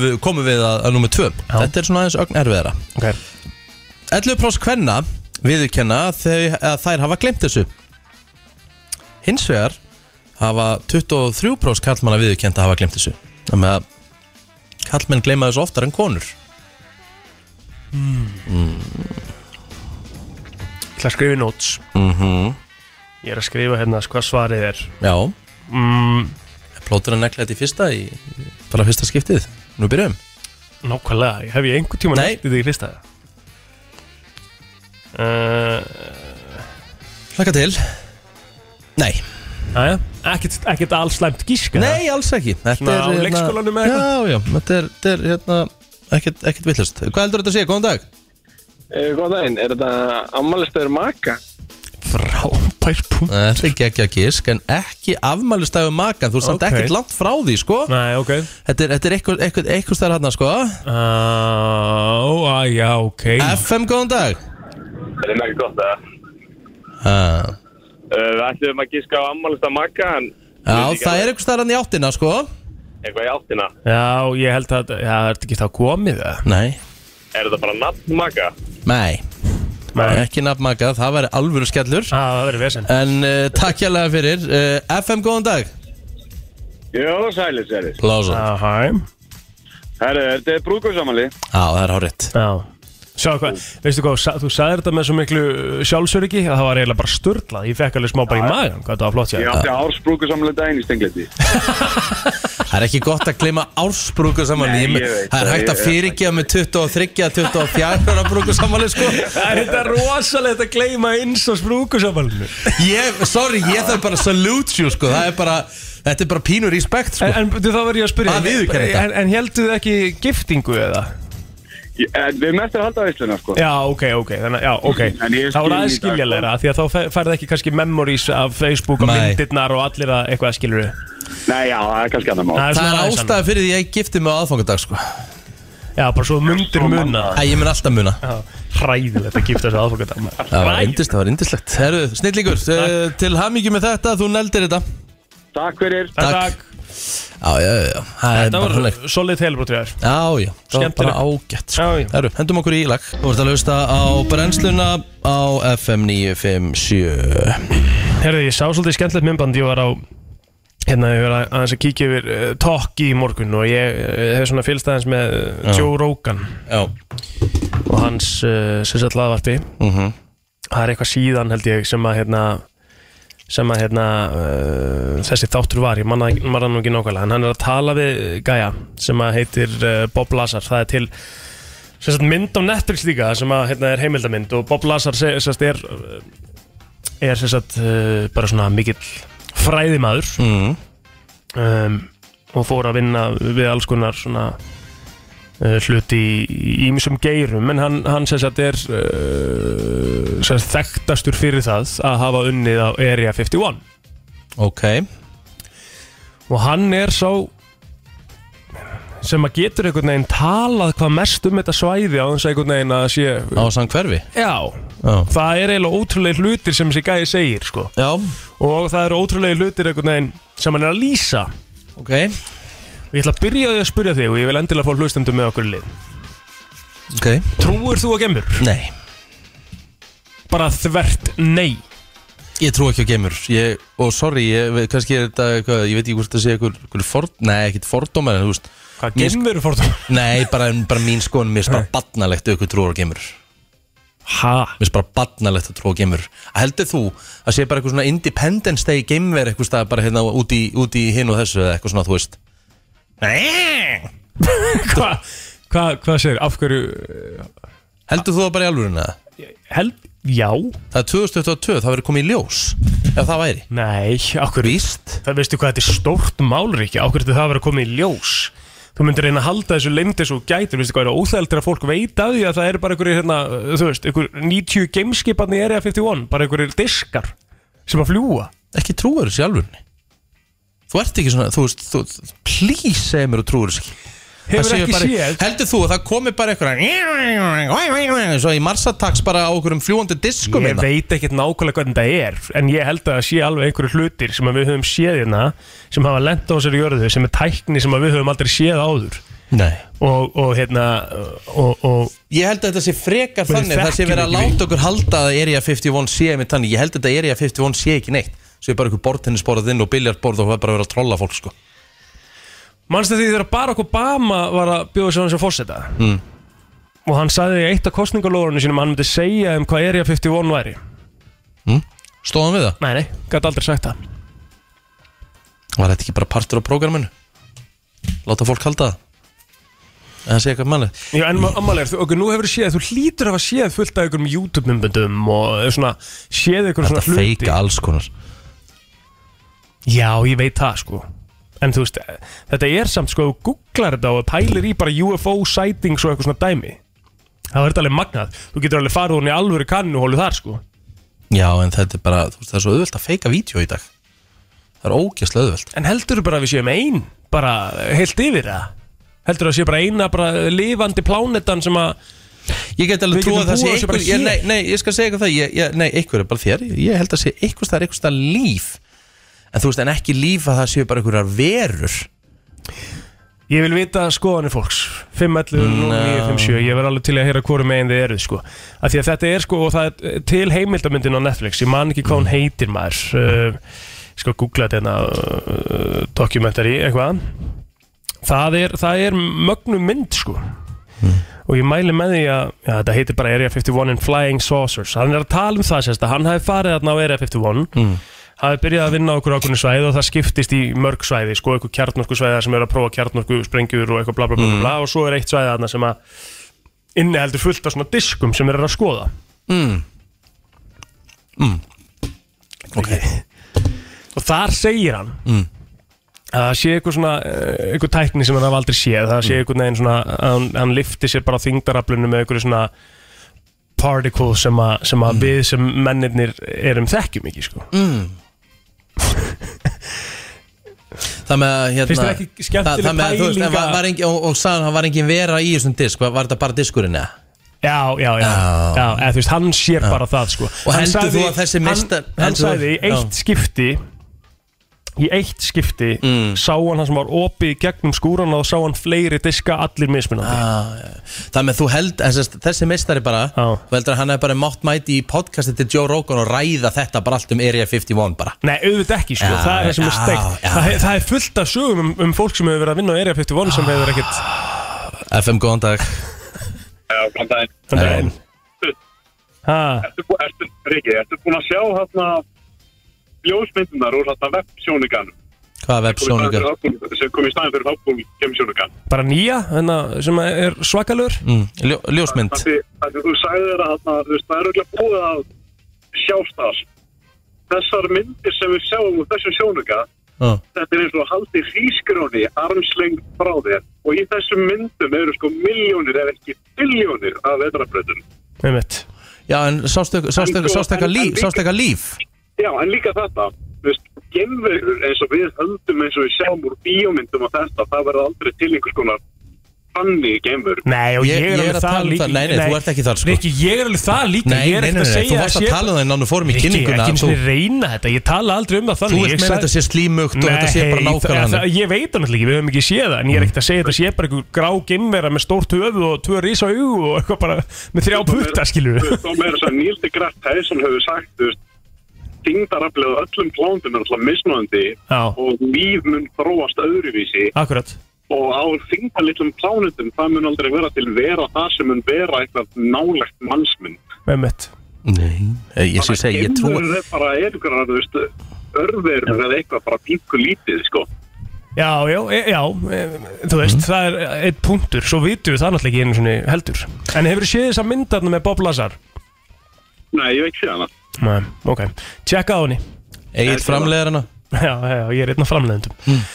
við, komum við að, að nummer tvö. Þetta er svona aðeins ögn erfiðara. Okay. 11% kvenna viðurkenna að þær hafa glemt þessu. Hins vegar hafa 23% kallmanna viðurkend að hafa glemt þessu. Þannig að kallmenn gleyma þessu oftar en konur. Ég ætla að skrifa í notes. Mm Ég er að skrifa hérna hvað svarið er Já. Mm, Plótur að nekla þetta í fyrsta í bara fyrsta skiptið. Nú byrjum Nákvæmlega, hef ég einhvern tíma þig í fyrsta? Uh, Hlaka til. Nei. Æja, ekkert, ekkert alls slæmt gísk eða? Nei, alls ekki. Þetta Svona á hérna- leikskólanum eða? Já, já, þetta er, þetta er hérna ekkert, ekkert villust Hvað heldur þetta að segja? Góðan dag. Eh, Góðan daginn, er þetta ammælistöður maka? Frábær punkt Það er ekki ekki að gisk En ekki afmælistæðu makan. Þú er samt Ok. ekkert langt frá því, sko. Nei, ok. Þetta er, þetta er eitthvað, eitthvað, eitthvað stær hann, sko. Á, uh, já, ok. FM, góðan dag. Það er mjög gott að uh, við ætlum að gíska á ammálista makka en Já, það er eitthvað stær hann í áttina, sko. Eitthvað í áttina. Já, ég held að, já, er þetta ekki þá komið það? Nei. Er þetta bara nafn makka? Nei. Ekki nafnmaka, það væri alvöru skellur. Já, það verður vesen. En uh, takk hérlega fyrir. Uh, FM, góðan dag. Já, sælir, sælir. Lása Herru, þetta er brúkursamali. Já, það er hárétt Já Hvað, veistu hvað, þú sagðir þetta með svo miklu sjálfsöryggi að það var eiginlega bara sturglað Ég fekk alveg smá bara í magan, hvað þetta var flott Ég átti árs brúkursamali daginn í Stengleti. [laughs] Það er ekki gott að gleyma ársbrúku saman Nei, ég, ég veit Það er hægt að fyrirgefa með 23, 24 ára brúku saman sko. [laughs] Það er þetta rosalegt að gleyma eins og sprúkusammalinu ég, Sorry, ég þarf bara að salute you sko. Það er bara, þetta er bara pínur respekt sko. En, en þú, þá verður ég að spyrja Að. En, en heldur þið ekki giftingu eða? En Við erum eftir að halda veisluna, sko. Já, ok, ok, þannig, já, ok. Er skil aðeins í dag, skiljanlegra Því að þá færðu ekki kannski memories af Facebook og Nei. myndirnar og allir að eitthvað skilur Nei, já, það er kannski annar mál. Það er ástæða fyrir því að ég gifti mig á aðfangadag sko. Já, bara svo mundir muna. Æ, ég mun alltaf muna. Já, hræðilegt að gifta þessu aðfangadag Það var indist, það var indislegt Herru, snillingur, uh, til hamingi með þetta Þú neldir þetta Takk fyrir. Takk. Já, já, já, já Það er Þetta var solid helbrot þér Já, já, það var bara ágætt sko. Já, já. Herru, hendum okkur í lag Þú ert að hlusta á brennsluna á FM 957 Herðu, ég sá svolítið skemmtilegt myndband Ég var á Hérna, ég var að- aðeins að kíkja yfir uh, Talk í morgun og ég uh, hef svona fylgst aðeins með uh, Já. Joe Rogan Já og hans uh, sem sagt laðvarpi Mhm. það er eitthvað síðan held ég sem að hérna sem að hérna uh, þessi þáttur var, ég manna nú ekki nákvæmlega en hann er að tala við gæja sem að heitir uh, Bob Lazar það er til sagt, mynd á Netflix líka sem að hérna er heimildamind og Bob Lazar sagt, er uh, er sagt uh, bara svona mikill fræðimaður mm. um, og fór að vinna við alls konar svona hluti í ímissum geirum en hann, hann sem sagt er uh, sem sagt þekktastur fyrir það að hafa unnið á Area 51 Ok. Og hann er sá sem að getur einhvern veginn talað hvað mest um þetta svæði á þess að einhvern veginn að sé Á sann hverfi? Já, Já. það er eiginlega ótrúlega hlutir sem þessi gæði segir sko. Já. Og það eru ótrúlega hlutir einhvern veginn sem hann er að lýsa. Ok Og ég ætla að byrja á því að spyrja þig og ég vil endilega fá hlustendum með okkur í lið. Ok. Trúir þú að gemur? Nei. Bara þvert nei. Ég trú ekki á geimur. Ég, Og sorry, ég, veit- kannski er þetta eitthvað, Ég veit ekki hvort það sé eitthvað, eitthvað ford, Nei, ekkert fordómar en þú veist Hvað mér- geimur er fordómar? [laughs] Nei, bara, bara mín skoðun Mér er bara badnalegt ef ykkur trúar á geimur. Ha? Mér er bara badnalegt að trúa á geimur. Heldur þú að sé bara eitthvað svona Independence Day geimver eitthvað stað bara hérna út í, út í hinn og þessu eða eitthvað svona, þú veist Hvað hva, hva segir, af hverju Heldur þú það bara í alvöruna? Held, já. Það er 2022, það verður komið í ljós Ef það væri. Nei, okkur Víst. Það veistu hvað þetta er stórt málríki Okkur þetta það að vera komið í ljós? Þú myndir reyna að halda þessu leimdi svo gætur Veistu hvað er óþældur að fólk veit að því að það eru bara einhverjir hérna, þú veist, einhver 90 gameskiparni í Area 51 Bara einhverjir diskar sem að fljúa Ekki trúar þessu í alvörunni Þú ert ekki svona, þú veist þú, Please segja mér og trúar þessu ekki. Hefur ekki bara, séð- Heldur þú að það komi bara eitthvað Svo í marsatags bara á okkur um fljúandi diskum Ég hérna? veit ekkert nákvæmlega hvernig það er En ég held að það sé alveg einhverju hlutir sem við höfum séð hérna sem hafa lent á sér í jörðu sem er tækni sem við höfum aldrei séð áður. Nei. Og, og hérna og, og Ég held að þetta sé frekar þannig Það sé verið að láta okkur halda að Area 51 sé Ég held að þetta Area 51 sé ekki neitt Svo er bara einhver bortennisborðað inn og biljartborð og það er bara að vera að trolla fólk sko Manstu því þegar Barack Obama var að bjóða sér hann sem fórseta mm. og hann sagði í eitt af kostningalóðurinn sínum að hann myndi segja um hvað Area 51 væri mm. Stóðan við það? Nei, nei, gæti aldrei sagt það Var þetta ekki bara partur á prógraminu? Láta fólk halda það? En það sé eitthvað mannið Já, en ammalega, okkur nú hefur séð, þú hlýtur að hafa séð fullt af einhverjum YouTube-myndbundum og svona, séð einhverjum svona Þetta hluti feika alls konar Já, ég veit það sko. En þú veist, þetta er samt sko, þú googlar þetta og pælir í bara UFO sightings og eitthvað svona dæmi Það er þetta alveg magnað. Þú getur alveg farið hún í alvöru kannu hólu þar sko. Já, en þetta er bara, þú veist, það er svo auðvelt að feika vídeo í dag. Það er ógeðslega auðvelt. En heldur bara að við séum ein bara heilt yfir það? Heldur að sé bara eina bara lifandi plánetan sem að Ég get alveg trú að það sé einhver ég, nei, nei, ég skal segja eitthvað það ég, ég, Nei, einhver er bara þér. Ég, held að sé einhver stað einhver stað líf En þú veist, en ekki líf að það séu bara einhverjar verur? Ég vil vita skoðanir fólks. 511 0957 Ég verð alveg til að heyra hvoru megin þið eruð sko. Af Því að þetta er sko og það er til heimildamyndin á Netflix. Ég man ekki hvað hún heitir maður. Uh, Ég skal googla þetta hérna uh, Documentary eitthvað. Það er, það er mögnum mynd sko. Og ég mæli með því að já, Þetta heitir bara Area 51 and Flying Saucers. Hann er að tala um það sérst að hann hafi farið þarna á Area 51 mm. Hafi byrjað að vinna á okkur ákveðinu svæði og það skiptist í mörg svæði, sko, eitthvað kjarnorku svæði sem er að prófa kjarnorku sprengjur og eitthvað bla bla bla, bla, bla og svo er eitt svæði þarna sem að inniheldur fullt af svona diskum sem er að skoða mm. Mm. Ok Og þar segir hann mm. að það sé eitthvað svona eh, eitthvað tækni sem hann hafa aldrei séð það sé eitthvað neginn svona að hann, hann lifti sér bara á þingdaraflunum með eitthvað svona particle sem, a, sem að við sem mennirnir erum þekkjum ekki sko mm. Það með að hérna Finnst þér ekki skemmtileg það, það með að, þú veist, en var, að- var engin, og, og sagði hann var engin vera í þessum disk Var, var þetta bara diskurinn eða? Já, já, já, já, eða þú veist, hann sér bara það sko. Og Hann heldur sagði- þú að þessi hann- meistar- Hann heldur þú- sagði í eitt skipti Í eitt skipti Mm. Sá hann það sem var opið gegnum skúran Og sá hann fleiri diska allir mismunandi. Ah, Það með þú held þessi, þessi meistari bara Þú heldur að hann hefði bara mátt mæti í podcasti til Joe Rogan og ræða þetta bara allt um Area 51 bara? Nei, auðvitað ekki sko, Já, það er er já. það, það er fullt af sögum um, um fólk sem hefur verið að vinna á Area 51 sem hefur ekkert FM, góðan dag. Já, góðan. Ha, Ertu, bú- ertu, Riki, ertu búin að sjá hérna ljósmyndunar úr hérna websjónuganum? Hvaða websjónugar? Sem kom í staðin fyrir Hubble kemsjónugan. bara nýja hérna, sem er svakalur mm, ljó, Ljósmynd Það sem þú sagði þér að það er auðvitað búið að sjást það. Þessar myndir sem við sjáum úr þessum sjónuga, ah. þetta er eins og að haldi hrískróni armslengt frá þér og í þessum myndum eru sko miljónir ef ekki biljónir af vetrabröðum. Með mitt Já, en sástu sástu- En sástu eitthvað líf, Já, en líka þetta, þú veist, gemverur eins og við höldum eins og við sjáum úr bíómyndum og þetta, það verður aldrei til einhvers konar þannig geimur Nei, og ég, Ég- ég er að tala um það- nei, nei, þú ert ekki þar, sko. Rikki, ég er alveg það líka. Nei, Ég er nei, ekkert nei, að nei, segja þú varst að sé- tala um það í nánu fórum í kynninguna, ekki eins þú- og reyna þetta, ég tala aldrei um það Þú þannig vilt Ég meina þetta sé slímugt og þetta sé bara Nei, nákvæmlega. Ég veit það náttúrulega ekki, við höfum ekki séð það En ég er ekkert að segja þetta sé bara einhver grá gimmera með stórt höfu og tvö rísa augu og eitthvað bara með þrjá putta, skilur þingdaraflið á öllum plántum er alltaf mismunandi Já. og líf mun þróast öðruvísi Akkurat og á þingdarlitlum plánutum það mun aldrei vera til vera það sem mun vera eitthvað nálegt mannsmynd Með mitt Nei, eh, ég sé segi, ég trú Geimverur er bara er ykkur þú veist örverur eða eitthvað bara pínku lítið sko Já, já, e, já, e, þú veist, Mhm. það er eitt punktur, svo vitum við það náttúrulega ekki einu heldur. En hefur þið séð þessa myndarna með Bob Lazar? Nei, ég veit ekki hana Nei, ok, tjekka á henni. Egil framleiðar hana Já, já, ég er einn af framleiðendum.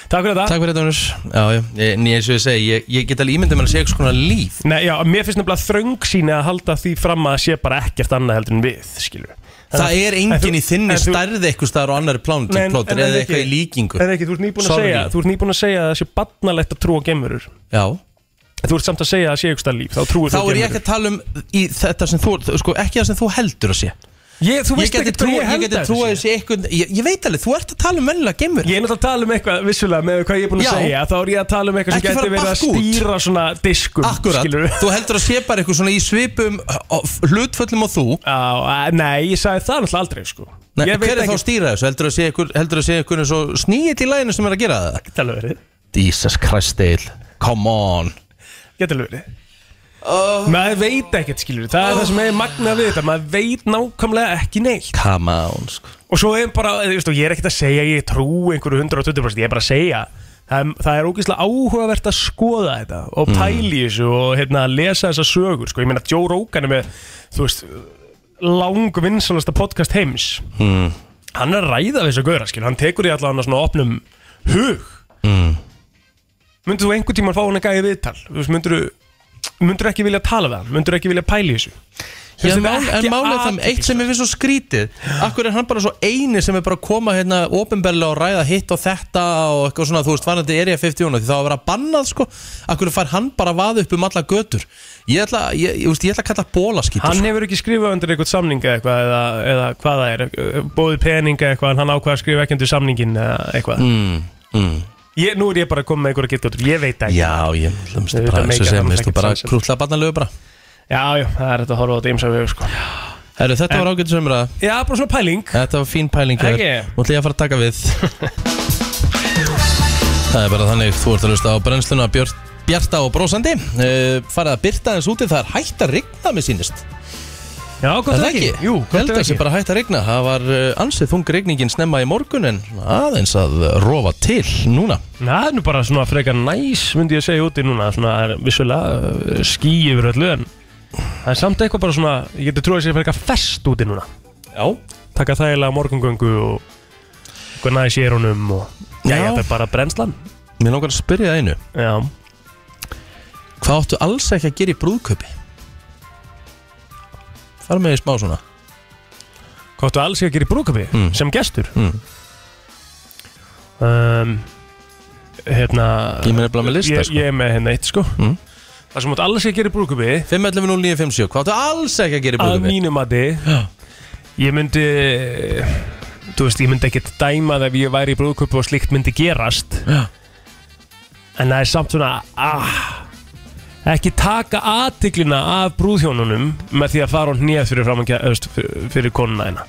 Takk fyrir þetta. Takk fyrir þetta, Unus Já, já, ég, en eins og ég segi, ég, ég get alveg ímyndið mér að segja eitthvað svona líf Nei, já, mér finnst nefnilega þröng síni að halda því fram að sé bara ekkert annað heldur en við, skilur. Það er engin í þinni stærð eitthvað staðar á annari plánum plótur eða eitthvað í líkingu En ekki, þú ert nýbúin að Sorry. segja, þú ert nýbúin að segja að það sé barnalegt að trúa gemurur. Já þú ert samt að segja að það sé eitthvað líf, þá trúir Þá þú er ég ekki að tala um í þetta sem þú, sko, ekki það sem þú heldur að sé Ég, þú veist geti hvað trú, ég ég held geti að trú að þessu þessi eitthvað ég, ég veit alveg, þú ert að tala um vennilega gemur Ég er náttúrulega að tala um eitthvað, vissulega, með hvað ég er búin að Já. segja Þá er ég að tala um eitthvað sem Ekki fara geti verið að bakk út. stýra svona diskum Akkurat, skilurðu. þú heldur að sé bara eitthvað svona í svipum uh, hlutföllum og þú Já, að- nei, ég sagði það náttúrulega aldrei sko. Nei, Ég veit hver er þá ekki- að stýra þessu? Heldur að sé eitthvað, heldur að sé eitthvað svo sníðið í læginu sem er að gera það? Alveg verið Jesus Christ, Dale, come on Geta alveg verið. Maður veit ekkert skilur Það er það sem er magnað við þetta. Maður veit nákvæmlega ekki neitt. Come on, sko. Og svo er bara, þú veist, og ég er ekkert að segja Ég trú einhverju 120% Ég er bara að segja. Það er, það er ógeðslega áhugavert að skoða þetta Og Mm. pæli þessu Og hérna, lesa þessa sögur sko. Ég meina Joe Rogan er með Þú veist, lang vinsalasta podcast heims. Mm. Hann er að ræða við þessu skil Hann tekur í allan svona opnum hug. Mm. Myndur þú einhvern tímann fá hann að gæja viðtal? Þú myndur Myndur ekki vilja tala við hann? Myndur ekki vilja pæla í þessu? Já, Finnst en þér mál, ekki en málið það, eitt sem er við svo skrítið Akkur er hann bara svo eini sem er bara að koma hérna ofinberlega og ræða hitt og þetta og eitthvað svona, þú veist, varandi er ég 50 því þá að vera bannað, sko. Akkur fær hann bara að vaða upp um alla götur? Ég ætla, ég, ég, ég ætla að kalla bólaskítur Hann hefur ekki skrifað undir eitthvað samning eða eitthvað eða, eða hvað það er, bóðið peninga eitthvað en hann ákvað að skrifa ekki undir samningin eitthvað. Mm, mm. Ég, Nú er ég bara að koma með einhverja getur, ég veit ekki. Já, ég hlumst bara, og it, segja, minnst þú bara sens. krútlega barnalegu bara. Já, já, það er þetta að horfa á þetta ymsa við sko. Herru, þetta var ágættis umræða. Já, bara svona pæling. Þetta var fín pæling hér Ekki? Nú ætlum ég að fara að taka við. [laughs] Það er bara þannig Þú ert að hlusta á brennsluna björt, Bjarta og brósandi uh, Farið að byrta eins úti Það er hægt að rigna með sínist Já, Er það ekki? Jú, Ég held að það sé bara hægt að rigna. Það var uh, ansið þung rigningin snemma í morgun En aðeins að rofa til núna. Na, Það er nú bara svona frekar næs myndi ég að segja úti núna. Svona það er vissulega uh, ský yfir öllu en það er samt eitthvað bara svona ég geti trúið að segja frekar fest úti núna. Já. Taka þægilega morgungöngu og eitthvað næs í erunum og já, Já. þetta er bara brennslan. Mér langar að spyrja það einu. Já. Hvað áttu alls ekki að gera í brúðköpi? Fara með í smá svona Hvað áttu alls ég að gera í brúkapi Mm. sem gestur mm. um, Hérna Ég er nefnilega með lista, ég, sko. ég er með hérna eitt sko Mm. Það sem áttu alls ég að gera í brúkapi 511-0957 Hvað áttu alls ekki að gera í að brúðköpi? mínu mati ég myndi þú veist, ég myndi ekkert dæma það ef ég væri í brúðköpu og slíkt myndi gerast Já. en það er samt svona ah, ekki taka aðtiklina af brúðhjónunum með því að fara hún nýjað fyrir fram fyrir, fyrir konuna þeina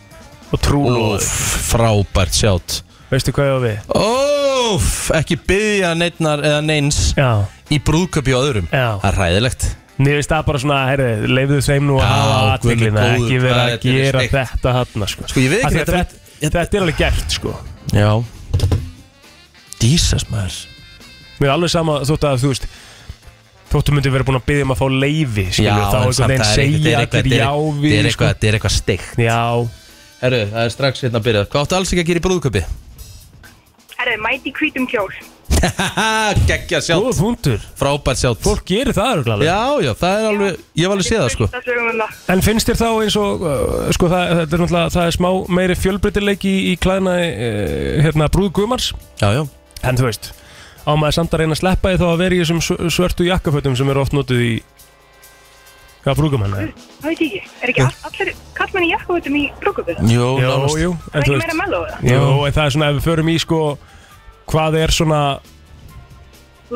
og trúlu Óf, frábært sjátt veistu hvað ég á við? Óf, ekki byggja neittnar eða neins Já. í brúðköpi og öðrum Já. Það er ræðilegt Mér finnst það bara svona, heyrðu, leifðu þeim nú að Já, hafa guð minn aðtiklina, góður, ekki vera hvað að þetta er gera steikt. þetta hann sko. Sko, ég veit Af ekki því að þetta- þetta, þetta er alveg gert sko Já Jesus maður Mér er alveg sama þótt að þú veist Þóttu myndi verið búin að byggja um að fá leifi Já, þá en einhvern samt veginn það er eitthvað- segja þetta er allir eitthvað- já þetta er við eitthvað- Þetta er eitthvað steikt. Já. Herru, það er strax hérna að byrja Hvað áttu alls ekki að gera í brúðköpi? Herðu, mæti hvítum kjól. [laughs] Gekkja sjátt. Góða punktur. Frábært sjátt. Fólk gerir það örugglega alveg. Já, já, það er alveg Ég hef alveg séð það sko. Það sögum við það. En finnst þér þá eins og uh, sko, það, það, er náttúrulega, það er smá meiri fjölbreytileiki í, í klæðna uh, hérna, brúðgumars? Já, já. En þú veist á maður samt að reyna að sleppa því þá að vera í þessum sv- svörtu jakkafötum sem eru oft notuð í hvað brúkum hann er? Það veit ég ekki. Er ekki all, allir kallmenn í jakkavötum í brúkupið? Jú, Jú, Það er ekki meira melló það? Jú, en það er svona ef við förum í sko hvað er svona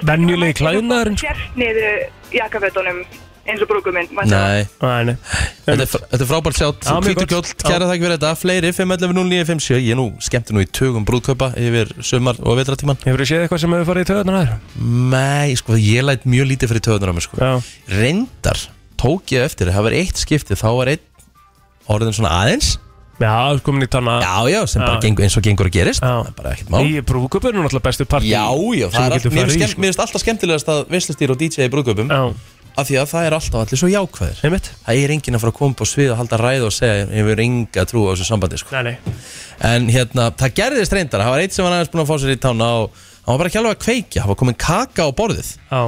venjulegi klæðnaðurinn sko. Fjert niður jakkavötunum eins og brúkuminn. Nei. Nei, nei. Þetta er, þetta er frábært sjátt, gott. kjóll, kæra þakk fyrir þetta. Fleiri, 511-0957 Ég er nú skemmti nú í tögum brúðkaupa Yfir sumar og vetratíman Hefur þið séð eitthvað sem hefur farið í töðunar þær? Nei, sko, ég læt mjög lítið fyrir töðunar á mig sko. Reyndar tók ég eftir Það var eitt skipti, þá var einn Orðin svona aðeins. Já, komin í tanna Já, já, sem bara Já. gengur, eins og gengur að gerist. Já. Bara ekkert mál. Í brúköpun er náttúrulega bestu partí Já, já, það er allt, getur mér finnst alltaf skemmtilegast að veistlustýra og DJ í brúðkaupum. Já Af því að það er alltaf allir svo jákvæðir. Einmitt. Það er enginn að fara að koma upp á svið og halda ræð og segja Ég hefur enga trú á þessu sambandi sko. Nei, nei. En hérna, það gerðist reyndar. Það var eitt sem var aðeins búin að fá sér í tána og hann var bara ekki alveg að kveikja, hann var komin kaka á borðið. Já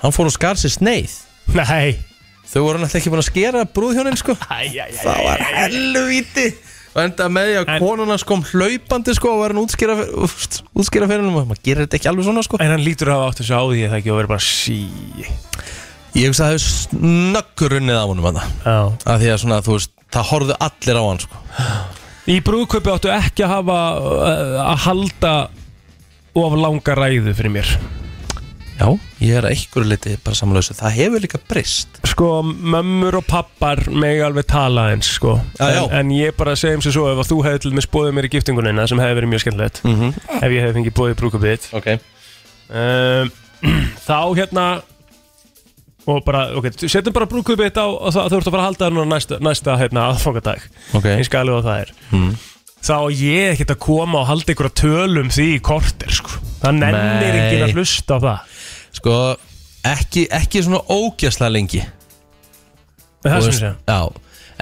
Hann fór og skar sér sneið. Nei. Þau voru náttúrulega ekki búin að skera brúðhjónin sko. Æ, æ, æ, Það var helvíti Og enda með því að konuna kom hlaupandi sko og var hann útskýra, útskýra fyrir hann og maður gerir þetta ekki alveg svona sko. En hann lítur að hafa átt þessu á því að það ekki að vera bara sí. Ég hugsa að það hefur snöggur runnið á honum að Já. Af því að svona, þú veist, það horfðu allir á hann sko. Í brúðkaupi áttu ekki að hafa að halda of langa ræðu fyrir mér Já, ég er að einhverju liti bara samanlösu Það hefur líka breyst Sko, mömmur og pappar megi alveg tala eins, sko Já, já. En, en ég bara segjum sér svo ef þú hefði til með spóðið mér í giftingunina sem hefði verið mjög skemmtilegt Mhm. ef ég hefði fengið bóðið brúðkaupið þitt Ok um, Þá hérna og bara, ok, setjum bara brúðkaupið þitt á og það, þú ert að fara að halda það núna næsta, næsta hérna, aðfangadag Ok. eins galið og það er mm. þá ég ekkert að koma og halda ykkur að tölum því í kortir sko. það nennir ekki að hlusta á það Sko, ekki, ekki svona ógjastlega lengi. Það Þú sem veist, sé Já,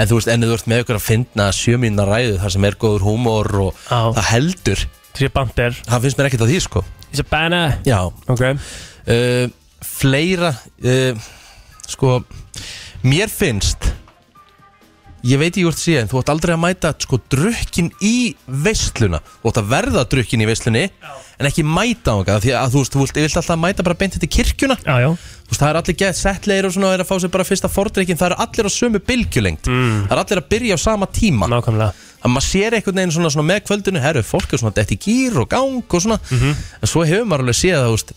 en þú veist, en þú ert með ykkur að finna sjömínna ræðu þar sem er góður húmor og Já. það heldur. Þessi bandir Það finnst mér ekkert að því, sko. Þessi banna Já. Ok. Uh, Fleira uh, Sko, mér finnst Ég veit ekki hvort sé en þú ætti aldrei að mæta sko drukkin í veisluna. Þú ætti að verða drukkin í veislunni En ekki mæta á það Því að þú veist, þú vilt, alltaf mæta bara beint þetta kirkjuna Já, já. Þú veist, það er allir gett settleir og svona og er að fá sér bara fyrsta fordrykkin Það eru allir á sömu bylgjulengt mm. Það er allir að byrja á sama tíma. Nákvæmlega. Að maður sér einhvern veginn svona, svona með kvöldinu Herru, fólk er svona dætt í gýr og gang og svona. Mhm. En svo hefur maður alveg séð að, þú veist,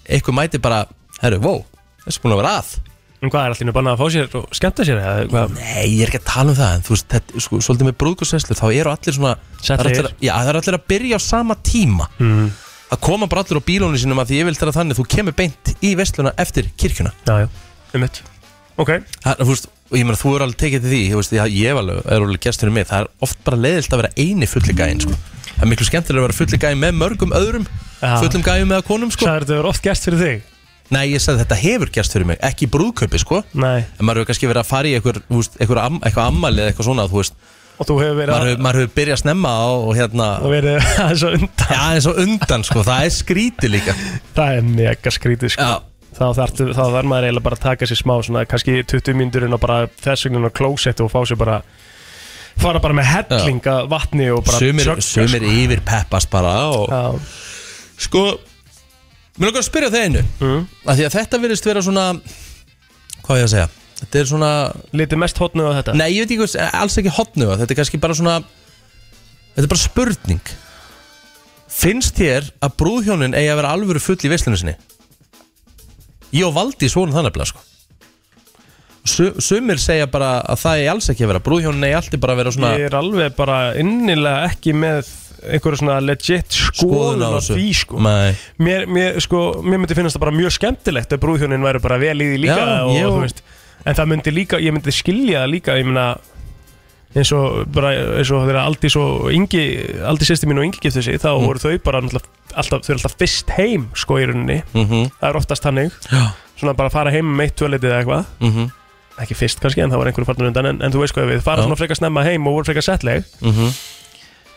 En hvað er allir bannað að fá sér og skemmta sér eða hvað? Nei, ég er ekki að tala um það En þú veist, þetta, sko, svolítið með brúðgjóðsveislu Þá eru allir svona það er Settlegir. allir, Já, það er allir að byrja á sama tíma mm. Það koma bara allir á bílónu sínum að Því ég vil þeirra þannig, þú kemur beint í veisluna eftir kirkjuna Já, já, um mitt Ok Það, þú veist, og ég meina, þú er alveg tekið til því Ég veist, ég, ég er alveg, er alveg gestur í mig Það er oft bara leiðilt að vera eini fulli gæinn sko. Það er miklu skemmtilega að vera fulli gæinn með mörgum öðrum Já. Fullum gæjum með konum sko. Það er oft gest fyrir þig Nei, ég sagði þetta hefur gerst fyrir mig, ekki í brúðkaupi sko. Nei. En maður hefur kannski verið að fara í eitthvað, eitthvað, am, eitthvað ammali eða eitthvað svona, þú veist. Og þú hefur verið Maður hefur, maður hefur byrjað snemma á og hérna Og verið [laughs] aðeins og undan. Já, aðeins og undan, sko, það er skrítið líka. Það er mega skrítið sko. Já. Þá þarf, þá þarf maður eiginlega bara að taka sér smá svona, kannski 20 mínútur inn og bara þess vegna á klósett og fá sér bara fara bara með hellinga vatni og bara Sumir, sumir yfir peppast bara og Já. Sko, mér langar að spyrja það einu mm. að Því að þetta virðist vera svona Hvað á ég að segja Þetta er svona Lítið mest hotnu á þetta Nei, ég veit ekki, hvað- alls ekki hotnu Þetta er kannski bara svona Þetta er bara spurning Finnst þér að brúðhjónin eigi að vera alvöru full í veislunni sinni? Ég og Valdi svona þannig að sko Su- Sumir segja bara að það er alls ekki að vera Brúðhjónin eigi alltaf bara að vera svona Ég er alveg bara innilega ekki með einhverja svona legit skoðun á því sko mér, mér, sko, mér myndi finnast það bara mjög skemmtilegt ef brúðhjónin væri bara vel í því líka Já, og, og- veist, en það myndi líka, ég myndi skilja það líka myndi eins og bara eins og þegar Aldís og Ingi Aldís sýsti mín og Ingi giftu sig þá Mm. voru þau bara alltaf, þau eru alltaf fyrst heim sko í rauninni Mhm. það er oftast hannig Já. svona bara fara heim með eitt tvöleitið eða eitthvað Mhm. ekki fyrst kannski en það var einhverju farnur undan en, en þú veist hvað við fara svona frekar snemma heim og voru frekar settleg Mhm. uh,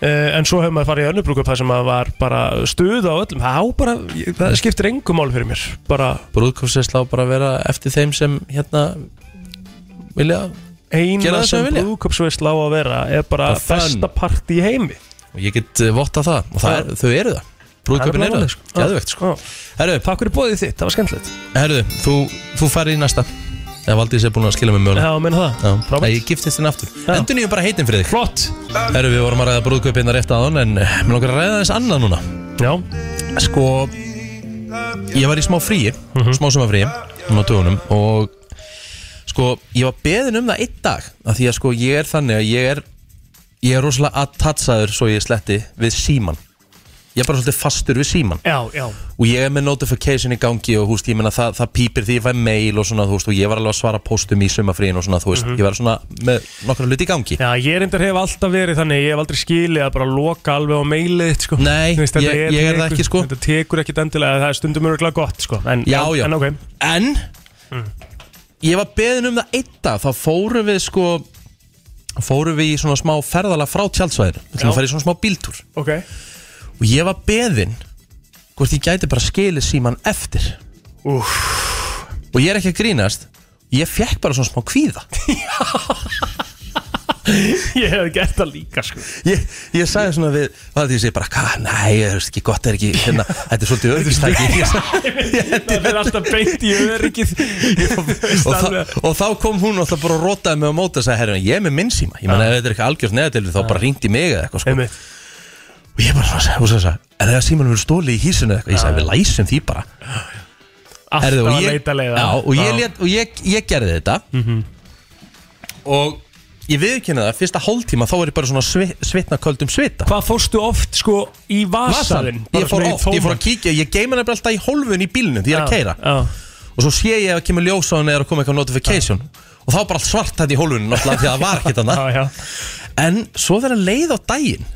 en svo hefur maður farið í önnubrúkup það sem að var bara stuð á öllum. Það, bara, það skiptir engum mál fyrir mér. Bara Brúðkófsveisla á bara að vera eftir þeim sem hérna vilja eina sem brúðkupsveisla á að vera er bara besta partí í heimi. Og ég get uh, votta það. Og það þau eru það. Bara eru það, sko. geðvegt sko. Herru, Takk fyrir bóðið þitt, það var skemmtilegt. Herru, þú, þú færi í næsta Ef Valdís er búin að skila mig mjög Já, menn það. Já, Frábært. Ég giftist þinn aftur. Endur nýjum bara heitin fyrir þig. Flott. Herru, við vorum að ræða brúðkaupina rétt aðan En mér langar að ræða þess annað núna. Já. Sko Ég var í smá fríi Smá suma fríi Núna á dögunum Og Sko, ég var beðin um það einn dag af Því að sko, ég er þannig að ég er Ég er rosalega attatsæður Svo ég sletti við síman Ég er bara svolítið fastur við síman Já, já. Og ég er með notification í gangi og húst, ég meina það, það pípir því ég fæ mail og svona, þú veist, og ég var alveg að svara postum í sumafríin og svona, þú veist, Mhm. ég var svona með nokkra hluti í gangi. Já, ég reyndar hef alltaf verið þannig, ég hef aldrei skilið að bara loka alveg á mailið sko. Nei, þetta ég- ég er það ekki, sko. Þetta tekur ekkit endilega, það er stundum öruglega gott, sko. En, Já, já. En ok. En Ég var beðin um það einn dag Þá fórum við sko Fórum við í svona smá ferðala frá tjaldsvæðinu. Við ætlum að fara í svona smá bíltúr. Ok Og ég var beðin Hvort ég gæti bara skilið síman eftir. Úf. Og ég er ekki að grínast Ég fekk bara svona smá kvíða. [laughs] Ég hef gert það líka, sko. Ég, ég sagði svona við Hvað því ég segi bara, hvað, nei, það er ekki gott er ekki hérna, Þetta er svolítið örgistæki Það er [laughs] [laughs] alltaf beint í öryggið. Og, þa og þá kom hún alltaf bara og rótaði mig á móti og sagði, herrina, ég er með minn síma. Ég menna ef þetta er eitthvað algjörst neðatilvi þá bara ringdi mig eða eitthvað sko. Og ég bara svona, er það símanum verið stólið í hísinu eða eitthvað, ég sagði, við læsum því bara. Alltaf að leita leiða. Já, og ég, lét, og ég, ég gerði þetta. Og ég viðkynna það, fyrsta hálftíma þá er ég bara svona svi, svitna köldum svita. Hvað fórstu oft, sko, í vasaðinn? Ég fór oft, ég fór að kíkja, ég geima nefnilega alltaf í hólfun í bílnum því ég er að Já, keira já. og svo sé ég að kemur ljós á henni eða að koma eitthvað notification. Og þá er bara allt svart þetta í hólfunum náttúrulega því að það var ekkert Já, annað já. en svo þegar að leið á daginn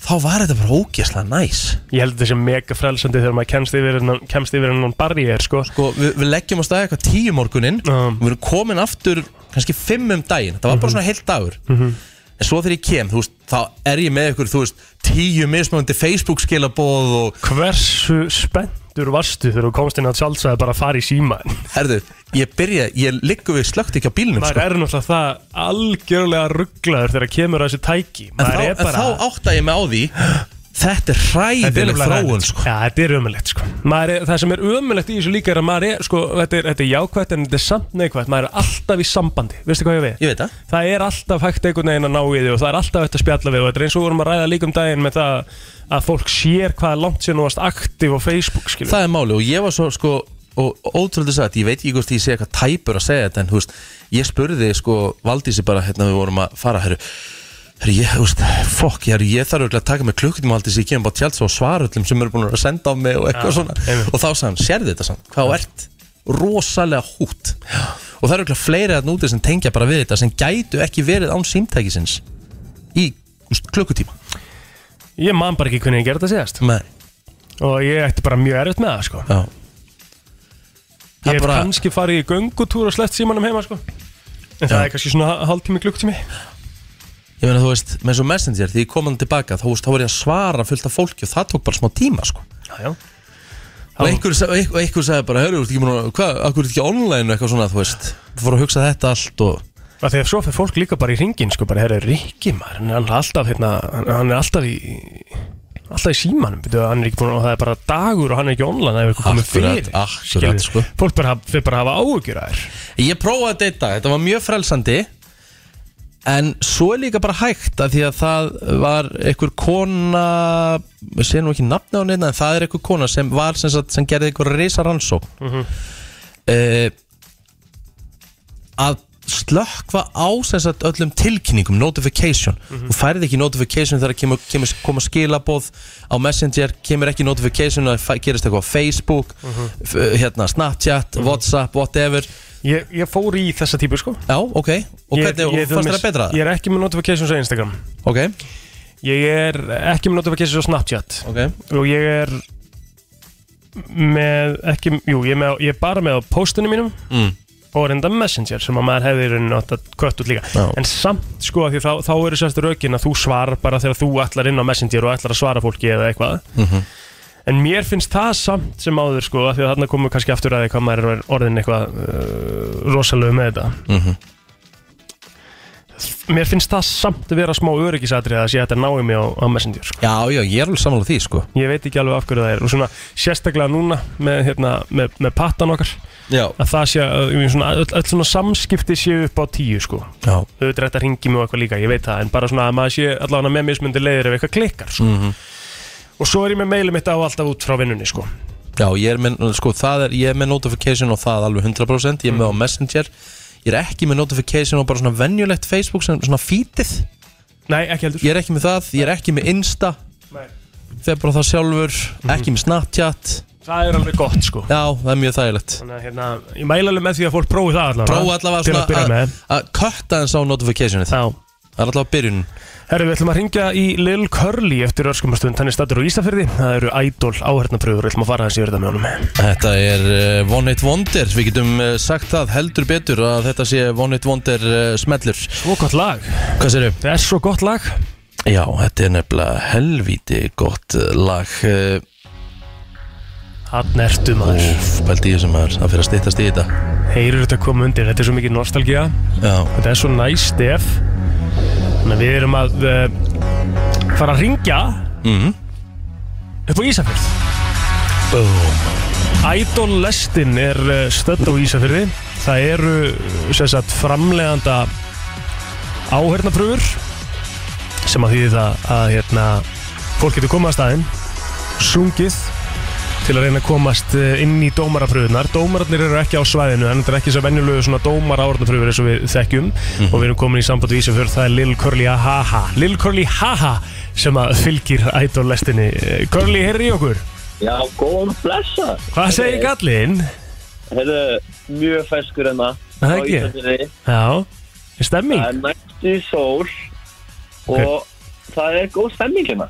þá var þetta bara ógeðslega næs. Ég held þessi mega frelsandi þegar maður kemst yfir hennan, kemst yfir hennan barriér, sko. Sko, við, við leggjum á staði eitthvað tíu morgunin og við erum komin aftur kannski fimm um daginn, það var bara svona heilt dagur. Mhm. en svo þegar ég kem, þú veist, þá er ég með ykkur, þú veist, tíu mismöndi Facebook skilabóð og Hversu spenntur varstu þegar þú komst inn að sjálfsæði bara að fara í síman? herðu, ég byrja, ég liggu við slögt ekki á bílnum Maður sko. er náttúrulega það algjörlega rugglaður þegar kemur að þessu tæki en, þá, Maður er en þá átta ég mig á því þetta er nefnilega þróun hræðilegt, sko. Já, þetta er ömulegt sko. Er, Það sem er ömulegt í þessu líka er að maður er sko, þetta, er, þetta er jákvætt en þetta er samt neikvætt Maður er alltaf í sambandi, veistu hvað ég við? Ég veit það Það er alltaf hægt einhvern veginn að ná í því og það er alltaf hægt að spjalla við og þetta er eins og við vorum að ræða líka um daginn með það að fólk sér hvað er langt sér nú varst aktiv á Facebook skilur. það er máli og ég var svo sko og ótrúlega sagt, ég veit ekki hvort ég sé eitthvað tæpur að segja þetta en veist, ég spurði sko Valdísi bara hérna við vorum að fara herru ég, veist, fokk ég, ég þarf örugglega að taka mig klukkutíma Valdísi, ég kemur bara tjáls og svara öllum sem eru búin að senda á mig og eitthvað Já, svona. einmitt. og þá sagði hann, sérðu þetta? samt, hvað þú ert rosalega hút og það eru örugglega fleiri að núti sem tengja bara við þetta sem gætu ekki verið án símtækisins í veist, klukkutíma. Ég man bara ekki hvernig ég gerði þetta síðast. Nei. og ég ætti bara mjög erfitt með það sko. Ég hef bara- kannski farið í göngutúr og sleppt símanum heima sko. en það er kannski svona hálftími klukktími Ég meina þú veist, með svo messenger, því ég kom hann tilbaka þá, veist, þá var ég að svara fullt af fólki og það tók bara smá tíma sko. Já, já. Og einhver, einhver, einhver sagði bara, hörru, hvað, akkur er ekki online eitthvað svona, þú veist? Fór að hugsa þetta allt og að Þegar svo fyrir fólk líka bara í ringin sko, bara, herra, Rikki maður, hann er alltaf hérna, hann- er alltaf í alltaf í símanum, byrju, hann er ekki búin og það er bara dagur og hann er ekki online það er eitthvað komið fyrir. akkurat, sko. fólk bara, bara að hafa áhugjur að þér. Ég prófaði þetta þetta var mjög frelsandi En svo er líka bara hægt að því að það var einhver kona Ég sé nú ekki nafni á neina En það er einhver kona sem var sem, sagt, sem gerði einhver reysa rannsók Mhm. uh, Að slökkva á sagt, öllum tilkynningum Notification Mhm. Þú færði ekki notification þegar kemur, kemur, koma skilaboð á Messenger Kemur ekki notification að gerist eitthvað á Facebook Mhm. f- hérna, Snapchat, Whatsapp, whatever ég, ég fór í þessa típu sko Já, ok, og Ég- hvernig, ég- og fannst þér það betra? Ég er ekki með notifications á Instagram Ok Ég er ekki með notifications á Snapchat Ok Og ég er með ekki, jú, ég er, með, ég er bara með á postinu mínum mm. og reynda Messenger sem að maður hefði í rauninni átt að kött út líka Já. en samt sko af því þá, þá eru sérst rökin að þú svarar bara þegar þú ætlar inn á Messenger og ætlar að svara fólki eða eitthvað Mhm. En mér finnst það samt sem áður sko af því að þarna komum við kannski aftur að því hvað maður er orðin eitthvað uh, rosalegu með þetta Mhm. mér finnst það samt að vera smá öryggisatrið að sé að þetta náði mig á, á Messenger sko. Já, já, ég er alveg samanlega því, sko Ég veit ekki alveg af hverju það er og svona sérstaklega núna með, hérna, með, með pattan okkar Já. að það sé að svona, öll, öll svona samskipti séu upp á tíu sko Já. auðvitað er þetta ringi mig og eitthvað líka, ég veit það en bara svona að maður sé allavega með mismundi leiðir ef eitthvað klikkar sko. Mhm. Og svo er ég með mailið mitt á alltaf út frá vinnunni sko. Já, ég er með, sko, það er, ég er með notification og það alveg 100% Ég er með á Messenger. Ég er ekki með notification og bara svona venjulegt Facebook sem svona feedið. Nei, ekki heldur. Ég er ekki með það, ég er ekki með Insta. Nei. Þegar bara það sjálfur, ekki með Snapchat. Það er alveg gott sko. Já, það er mjög þægilegt. Þannig að hérna, ég mæla alveg með því að fólk prófi það allavega. Prófa allavega svona að kötta þess á notificationið. Já. Það er allavega byrjun. Herru, við ætlum að ringja í Lil Curly eftir örskumastund, hann er stattur á Ísafyrði það eru idol áhörnapröfur, við ætlum að fara í þetta með honum. Þetta er uh, One Hit Wonder Við getum uh, sagt það heldur betur að þetta sé One Hit Wonder uh, smellur. Svo gott lag. Hvað séru? Það er svo gott lag. Já, þetta er nefnilega helvíti gott lag Hann ertu maður. Úf, pældi ég sem maður. Að fyrir að stýttast í þetta. Heyrur þetta koma undir, þetta er svo mikið nostalgía. Já. Þetta er svo næst stef. Þannig að við erum að uh, fara að ringja mm. upp á Ísafjörð. Boom Idol lestin er uh, stödd á Ísafjörði Það eru sem sagt framleganda áhernapröfur sem að því það að hérna, fólk getur komað að staðinn sungið til að reyna að komast eh, inn í dómarapröfunar dómararnir eru ekki á svæðinu en þetta er ekki svo venjulegu svona dómar áhörnapröfur eins og við þekkjum. Og við erum komin í samband við Ísafjörð það er Lil Curly Haha Lil Curly Haha sem að fylgir Idol lestinni Eh, Curly, heyrri í okkur? Já, góðan blessa. Hvað segir gallinn? Heyrðu, mjög ferskur enna Það ekki? Já, er stemming? Það er næstu sól. Og það er góð stemming hérna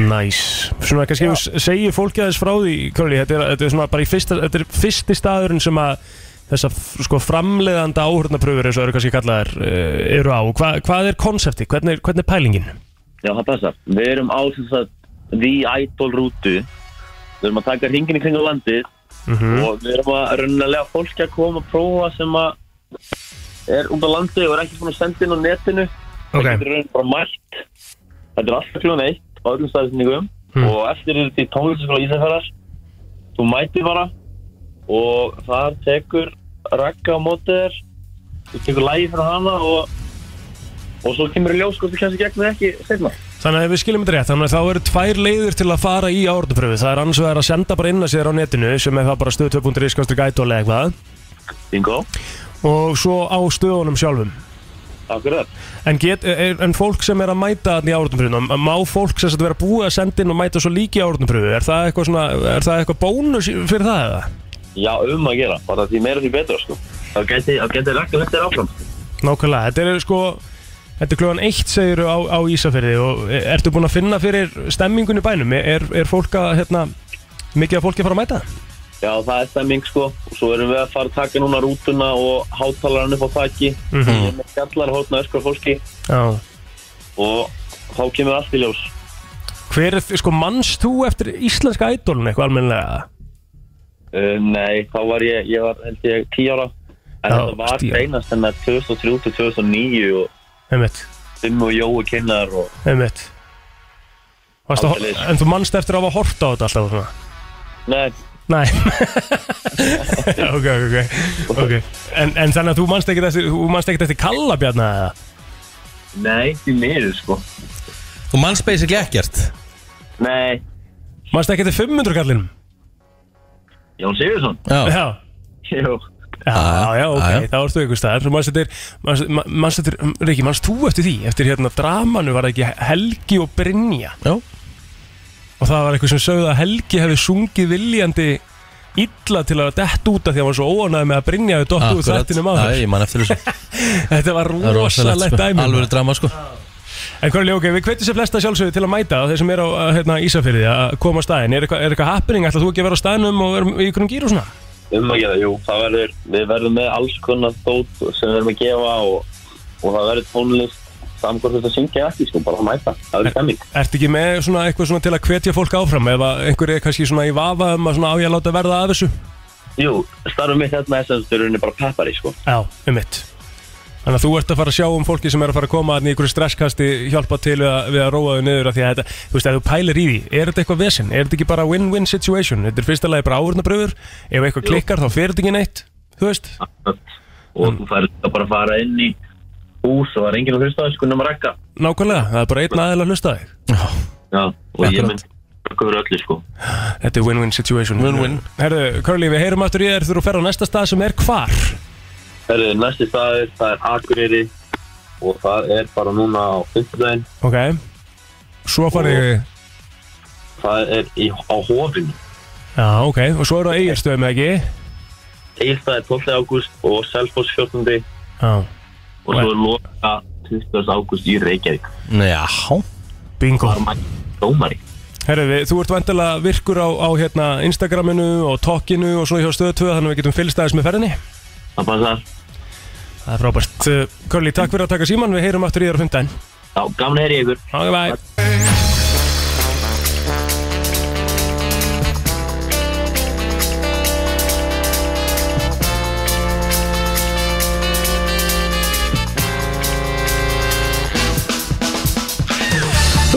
Næs Svona kannski þú segir fólki aðeins frá því Curly, þetta er, þetta er svona bara í fyrsta Þetta er fyrsti staðurinn sem að þessa sko framleiðanda áhörnapröfur eins og eru kannski kallaðar uh, eru á Hva, hvað er konsepti? Hvernig, er- hvernig er pælingin? Já, það passa Við erum á þess að The Idol rútu Við erum að taka hringin í kringum landið Mhm. og við erum að raunilega fólki að koma að prófa sem að er út á landi og er ekki senda inn á netinu Ok. Það getur raunin bara mætt Þetta er alltaf kljóðan eitt á öllum staðisningum Hmm. og eftir er þetta í tónlistaskóla Ísafjörðar Þú mætir bara og þar tekur ragga á móti þér. Þú tekur lægi fyrir hana og og svo kemur í ljós hvort þú kemst í gegn eða ekki setna Þannig að við skiljum þetta rétt, þannig að þá eru tvær leiðir til að fara í áhörnapröfu Það er annars vegar að senda bara inn að sér á netinu sem er það bara stöð 2.is skastur gætól eða eitthvað. Bingo. Og svo á stöðunum sjálfum Akkurat En, get, en fólk sem er að mæta þarna í áhörnapröfuna Má fólk sem vera búið að senda inn og mæta svo líki áhörnapröfu Er það eitthvað svona, er það eitthvað bónus fyrir það eða? Já, um að gera, bara því meira því betra sko Það það geti rækka þetta áfram Nákvæmlega, þetta er sko Þetta er kljóðan eitt segir á, á Ísafirði og ertu búin að finna fyrir stemmingun í bænum? Er, er fólk að, hérna, mikið af fólki að fara að mæta? Já, það er stemming sko og svo erum við að fara að taka núna rútuna og hátalarinn upp á þakki Mhm. Ég er með gjallar hótna öskra fólki Já og þá kemur allt í ljós Hver er, sko, mannst þú eftir íslenska ædolun eitthvað almennilega? uh, Nei, þá var ég, ég var held ég 10 ára en Já, þetta var 10 ára. beinast enn 2003 til 2009 og Simmi og Jói kynnar og einmitt Varstu að. En þú mannst eftir að hafa hort á þetta alltaf? Nei, Nei. [laughs] Ok, ok, ok, okay. En, en þannig að þú mannst ekkert eftir, þú mannst ekkert eftir kallabjarna eða? nei, því miður sko. Þú manns basically ekkert? Nei, Mannst ekkert eftir 500 kallinum? Jón Sigursson Já, Já. Jú. Já, já, ok, já, já. þá ertu einhver staðar. Þú mannst eftir, mannst, mannst eftir, Riki, mannst þú eftir því? Eftir hérna dramanu var það ekki Helgi og Brynja? Já Og það var eitthvað sem sögðu að Helgi hefði sungið viljandi illa til að dett út af því að hann var svo óanæði með að Brynja hefði dott út þettinum á Já, þess ég man eftir þessu. [laughs] Þetta var rosalegt, sko. dæmi Alvöru drama sko. En hvað er líka, ok, við hvetjum sér flesta sjálfsögðu til að mæta á þeir sem er á hérna, Ísafyrði að koma á staðin Er eitthvað, er eitthvað happening, ætla þú ekki að vera á staðinum og vera í ykkur um gýr og svona? Um að gera, jú, það verður, við verðum með alls konar dót sem við verðum að gefa og, og það verður tónlist samkvæmt þetta syngja ekki, sko, bara að mæta, það verður stemming. Ertu ekki með svona eitthvað svona til að hvetja fólk áfram? Ef að einhver er kannski svona í vafa um að svona á ég að láta verða af þessu? Jú, starfum mitt hérna er sem þetta er rauninni bara peppari, sko. Já, um mitt Þannig að þú ert að fara að sjá um fólki sem er að fara að koma í einhverju stresskasti hjálpa til við að, við að róa þau niður af því að þetta, þú veist, ef þú pælir í því er þetta eitthvað vesen, er þetta ekki bara win-win situation? Þetta er fyrsta lagi bara áhörnabröður ef eitthvað klikkar þá fer þetta ekki neitt þú veist, og þú færð að bara fara inn í hús og það er enginn að hlusta á sko nema rakka nákvæmlega, það er bara einn aðeins að hlusta þig. Já, og ég mynd fyrir öllu sko. Þetta er win-win situation. Win-win. Herðu, Curly, við heyrum aftur í þér þú eru að ferða á næsta stað sem er hvar? Herri, næsti staður, það er Akureyri og það er bara núna á 50 Ok. Svo farið það er í, á hofinu. Já, ok, og svo eru það eigirstöðum ekki? Egilstað er 12. ágúst og Selfoss 14. Já og svo er loka 20. ágúst í Reykjavík. Já. Bingo. Það er mætt dómari. Herðu, við- þú ert vantilega virkur á, á hérna, Instagraminu og Tokkinu og svo hjá stöðu 2 þannig að við getum fylgst aðeins með ferðinni. Það passar. Það er frábært Uh, Curly, takk fyrir að taka síman, við heyrum aftur í þér á 15 Já, gaman að heyri ykkur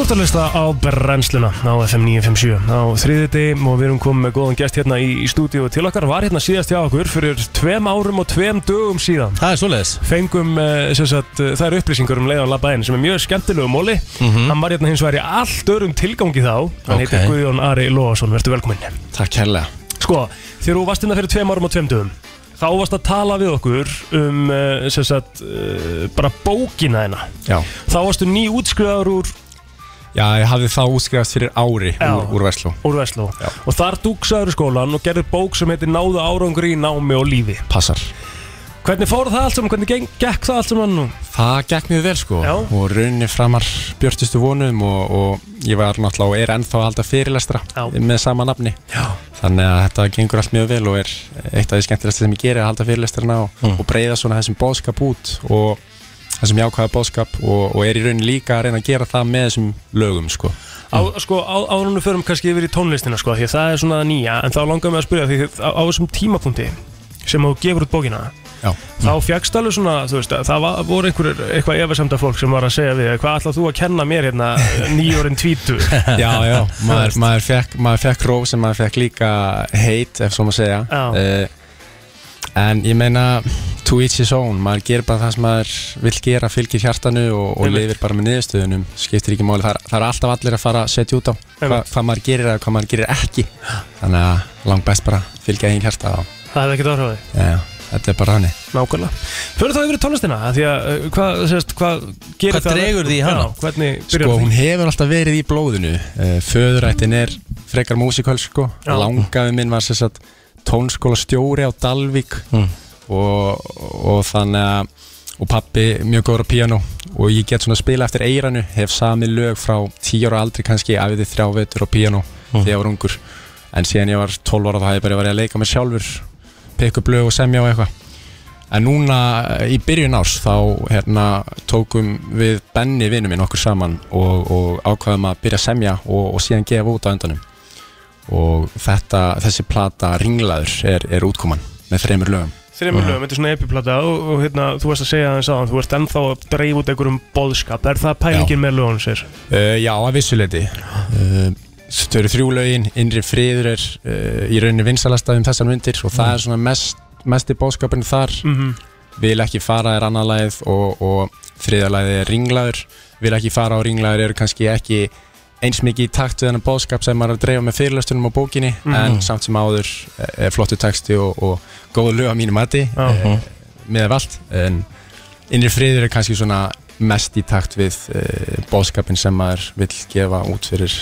Ok, hlusta á brennsluna á FM 957 á þriðiti og við erum komið með góðan gest hérna í, í stúdíu til okkar var hérna síðast hjá okkur fyrir tveim árum og tveim dögum síðan. Það er svoleiðis. Fengum uh, sagt, uh, þær upplýsingur um leiðan labbaðin sem er mjög skemmtilegu móli. Mhm. Hann var hérna hins vegar í allt örum tilgangi þá. Hann Ok. heitir Guðjón Ari Lóasson, verður velkominn. Takk hérlega Sko, þegar þú varst hérna fyrir tveim árum og tveim dögum Þá varst að tala við okkur um uh, sem sagt, uh, bara bókina hérna Já. Þá varstu ný útskrifaður úr Já, ég hafði þá útskrifast fyrir ári Já. úr, úr Vestló úr Vestló og þar dúksaður skólan og gerður bók sem heitir Náðu árangur í námi og lífi Passar Hvernig fór það allt saman, hvernig geng, gekk það allt saman nú? Það gekk mjög vel sko Já. og rauninni framar björtustu vonum og, og ég var náttúrulega og er ennþá að halda fyrirlestra Já. með sama nafni Já. þannig að þetta gengur allt mjög vel og er eitt af því skemmtilegsta sem ég geri að halda fyrirlestrana og, Mm. og breyða svona þessum bóðskap út og þessum jákvæða bóðskap og, og er í rauninni líka að reyna að gera það með þessum lögum sko. Á, sko, á, ánum við förum kannski yfir í tónlistina sko, því að það er svona nýja en þá langar mig að spyrja því á, á þessum tímapunkti sem þú gefur út bókina Já. þá fjagst alveg svona, þú veist, það var, voru einhver, eitthvað efasemda fólk sem var að segja við hvað ætlað þú að kenna mér hérna [laughs] nýjórinn tvítu [laughs] Já, já, maður, maður, fekk, maður fekk róf sem maður fekk líka heit, ef svo maður segja En ég meina, to each his own Maður gerir bara það sem maður vill gera Fylgir hjartanu og, og lifir bara með niðurstöðunum Skiptir ekki máli, það, er- það er alltaf allir að fara að setja út á hva. Hvað maður gerir eða hvað maður gerir ekki Þannig að langt best bara fylgja einn hjarta og, Það hefði ekkert áhrifði já, Þetta er bara hannig Nákvæmlega Fyrir þá yfir tónlistina, af því að uh, hvað, sérst, hvað gerir Hvað dregur því í hana? Já, hvernig byrjar Sko, því? hún hefur alltaf verið í blóðinu uh, Föðurættin er frekar músikál sko. Já. Langafi minn var sér satt tónskóla stjóri á Dalvík Mm. og, og þannig að og pappi mjög góður á piano og ég get svona að spila eftir eiranu hef sami lög frá 10 ára aldri kannski æfiði þrjá vetur á piano þegar ég var ungur. En síðan ég var 12 ára þá hef ég bara verið að leika mér sjálfur pikka upp lög og semja og eitthvað. En núna eh, í byrjun árs þá hérna, tókum við Benny vinnu minn okkur saman og, og ákvaðum að byrja að semja og, og síðan gefa út á endanum og þetta, þessi plata Ringlaður er, er útkoman með þreymur lögum. Þreymur lögum, þetta er svona epiplata og, og hérna, þú varst að segja aðeins aðan, þú ert ennþá að dreifa út einhverjum boðskap, er það pælingin með lögunum sér? Uh, já, að vissuleiti uh, Þau eru þrjú lögin Innri friður er uh, í rauninni vinsalasta um þessar myndir og það er svona mest, mesti bóðskapin þar. Mhm. Vil ekki fara er annað lagið og, og þriða lagið er ringlaður. Vil ekki fara á ringlaður eru kannski ekki eins mikið í takt við þennan bóðskap sem maður er að dreifa með fyrirlestunum á bókinni Mhm. en samt sem áður er flottu texti og, og góðu lög á mínu mati uh, með allt en innri friður er kannski svona mest í takt við uh, bóðskapin sem maður vil gefa út fyrir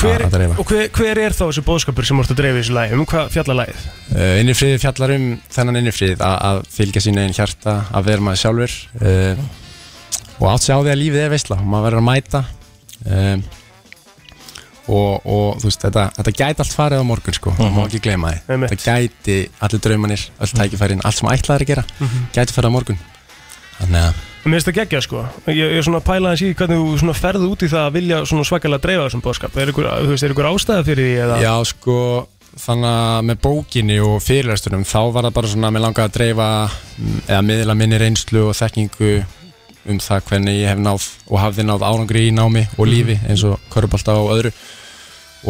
Hver, að dreifa og hver, hver er þá þessi boðskapur sem ert að dreifa í þessu lagi? Um hvað fjallar lagið? uh, Innri friður fjallar um þennan innri frið að, fylgja sínu einn hjarta að vera maður sjálfur og átt sig á því að lífið er veistla og maður verður að mæta um, og, og þú veist þetta, þetta gæti allt farið á morgun sko, maður má ekki gleyma því Einmitt. þetta gæti allir draumanir, öll tækifærin allt sem ætlaðir að gera, Mhm. gæti farið á morgun þannig að Mér finnst það geggja sko Ég, er svona að pæla þess í hvernig þú svona ferði út í það að vilja svona svakalega dreifa þessum boðskap Er ykkur, þú veist, er ykkur ástæða fyrir því eða? Já, sko, þannig að með bókinni og fyrirlæstunum þá var það bara svona að mér langaði að dreifa mm, eða miðla minni reynslu og þekkingu um það hvernig ég hef náð og hafði náð árangri í námi og lífi eins og körubálta og öðru.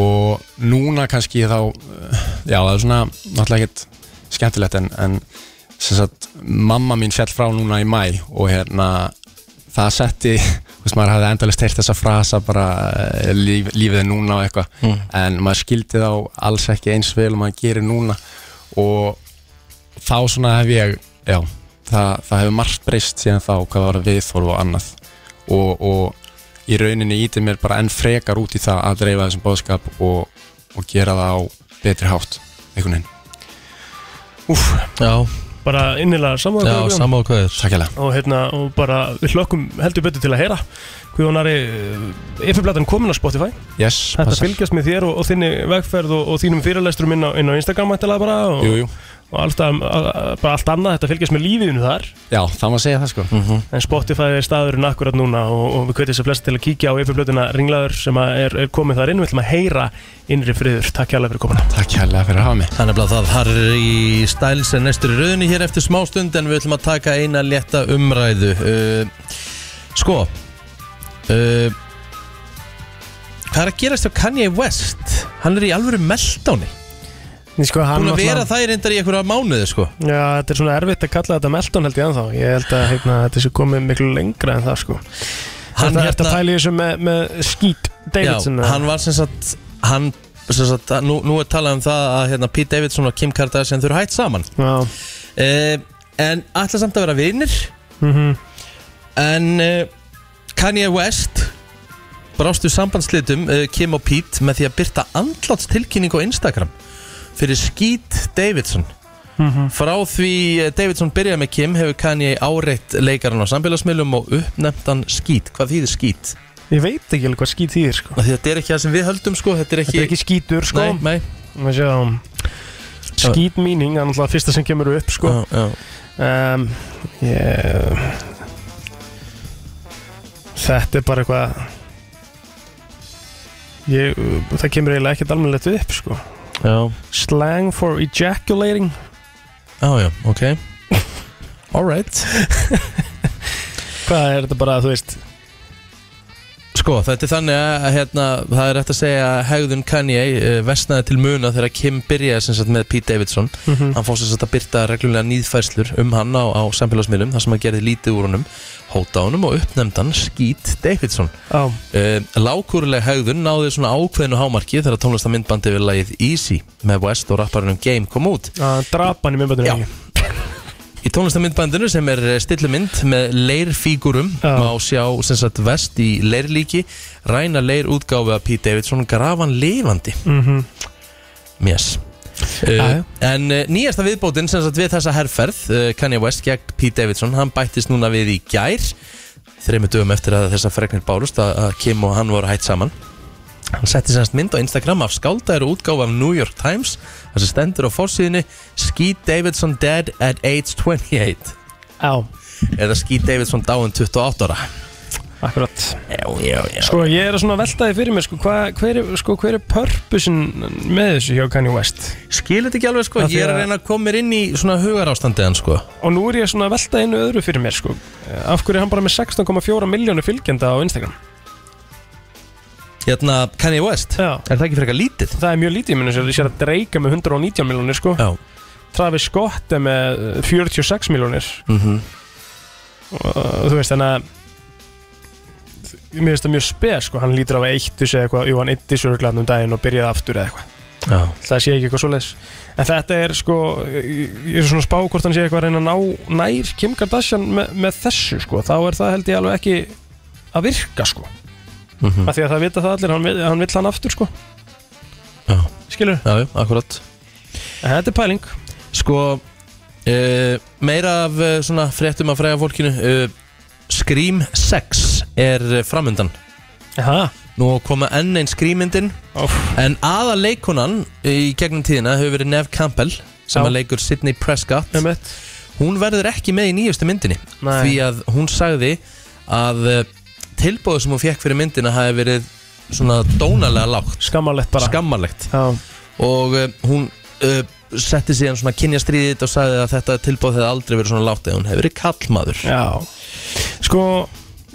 Og núna kannski þá eh, já það er svona náttúrulega ekkert skemmtilegt en, en sem sagt mamma mín fjall frá núna í mæ og hérna það setti, [laughs] veist maður hafði endalist heyrt þessa frasa bara eh, líf, lífið er núna og eitthvað. Mm. en maður skildi þá alls ekki eins vel og maður gerir núna. Og þá svona hef ég já, það, það hefur margt breyst síðan þá hvað var viðþorf og annað. Og, og í rauninni ítið mér bara enn frekar út í það að dreifa þessum bóðskap og, og gera það á betri hátt einhvern veginn. Úf, Já, bara innilega er hérlega. Og hérna, og bara við hlökkum heldur betur til að heyra. Guðjónari, yfirblatan komin á Spotify. Yes, Þetta passar. fylgjast með þér og, og þinni vegferð og, og þínum fyrirlesturum inn á, inn á Instagram mættilega bara og, Jú, jú. Og alltaf, bara allt annað, þetta fylgjast með lífiðinu þar. Já, það má segja það sko. En Spotify er staðurinn akkurat núna og, og við kveitum þess að flesta til að kíkja á yfirblötuna Ringlaður sem að er, er komið þar inn. Við ætlum að heyra innri friður. Takk hjálpa fyrir komuna. Takk hérlega fyrir að hafa mig. Þannig að það. Har í stæls en næstur í rauninni hér eftir smástund en við ætlum að taka eina létta umræðu. Uh, Sko uh, Hvað er að gerast hjá Kanye West? Hann er í alvöru meldáni sko, Búin að vera það í reyndar í einhverja mánuði sko. Já, þetta er svona erfitt að kalla þetta Melton held ég ennþá. Ég held að heitna, þetta sé komið miklu lengra en það sko. Hann Þetta er hérna- að pæla í þessu með, með Skeet Davidson Já, hann var sem sagt Hann sem sagt, nú, nú er talað um það að hérna, Pete Davidson og Kim Kardashian þurfa hætt saman. Já. Uh, En ætla samt að vera vinir. Mhm. En uh, Kanye West brástu sambandslitum uh, Kim og Pete með því að byrta andlátstilkynning á Instagram fyrir Skeet Davidson Mhm. Frá því eh, Davidson byrjaði með Kim hefur Kanye áreitt leikaran á samfélagsmiðlum og uppnefndan Skeet Hvað þýðir Skeet? Ég veit ekki alveg hvað skít þýðir sko. Þetta er ekki það sem við höldum sko Þetta er ekki, Þetta er ekki skítur sko Nei, nei. Skít meaning, er náttúrulega fyrsta sem kemur upp sko Já, já. um, yeah. Þetta er bara eitthvað ég, Það kemur eiginlega ekkert almennilegt upp sko Já. Slang for ejaculating. Já, já, ok. [laughs] Alright [laughs] Hvað er þetta bara, þú veist Sko, þetta er þannig að hérna, það er hægt að segja að hegðun Kanye uh, vestnaði til muna þegar Kim byrjaði sem sagt með Pete Davidson. Mhm. hann fór sem sagt að byrta reglulega nýðfærslur um hann á, á samfélagsmiðlum þar sem hann gerði lítið úr honum hóta honum og uppnefndan Skeet Davidson. Já. uh, Lákúruleg hegðun náði svona ákveðinu hámarki þegar tónlistamindbandi við lagið Easy með West og rapparunum Game kom út. Að drapa hann í myndbandinu Já [laughs] Í tónlistamindbandinu sem er stillumynd með leirfígurum má sjá sem sagt vest í leirlíki ræna leir útgáfi af Pete Davidson grafan lifandi. Mhm. Yes uh, En uh, nýjasta viðbótin sem sagt við þessa herrferð Kanye West gegn Pete Davidson hann bættist núna við í gær. Þreymur dögum eftir að þessa fregnir bárust að, að Kim og hann voru hætt saman Hann setti semst mynd á Instagram af skáldæður útgáfa af New York Times þar sem stendur á fórsíðinni Skeet Davidson dead at age 28 Já Eða Skeet Davidson dáin 28 ára? Akkurat. Já, já, já. Sko ég er að svona veltaði fyrir mér sko, hva, hver, er- sko, hver er purposin með þessu hjá Kanye West? Skilir þetta ekki alveg sko, ég er að reyna að koma mér inn í svona hugarástandiðan sko. Og nú er ég svona að velta einu öðru fyrir mér sko. Af hverju er hann bara með 16,4 miljónu fylgjenda á Instagram Hérna Kanye West Já. Er það ekki frekar lítið? Það er mjög lítið, ég minn að sér að Drake er með 119 miljónir sko. Já. Travis Scott er með 46 miljónir Mhm. og þú veist þannig að mér finnst það mjög spes sko. hann lítur á eittu segja eitthvað, jú hann eitti sörglarn um daginn og byrjaði aftur eða eitthvað Já. það sé ekki eitthvað svoleiðis en þetta er sko, ég er svona að spá hvort hann sé eitthvað að reyna að ná nær Kim Kardashian með, með þessu sko, þá er það held ég alveg ekki að virka sko Mhm. af því að það vita það allir, hann, vill- hann vill hann aftur sko Já. skilur Já, já, akkurat en þetta er pæling Sko uh, Meira af uh, svona fréttum af fræga fólkinu uh, Scream 6 er uh, framundan Aha. Nú koma enn einn skrýmyndin oh. En aða leikonan í gegnum tíðina hefur verið Nev Campbell sem Já. að leikur Sidney Prescott Emmett. Hún verður ekki með í nýjustu myndinni Nei. Því að hún sagði að uh, tilbúið sem hún fekk fyrir myndina hafi verið svona dónalega lágt. Skammarlegt bara. Skammarlegt. Já. og uh, hún uh, setti síðan svona kynjastriðið og sagði að þetta tilbúð hefði aldrei verið svona látt eða hún hefði verið kallmaður. Já. Sko,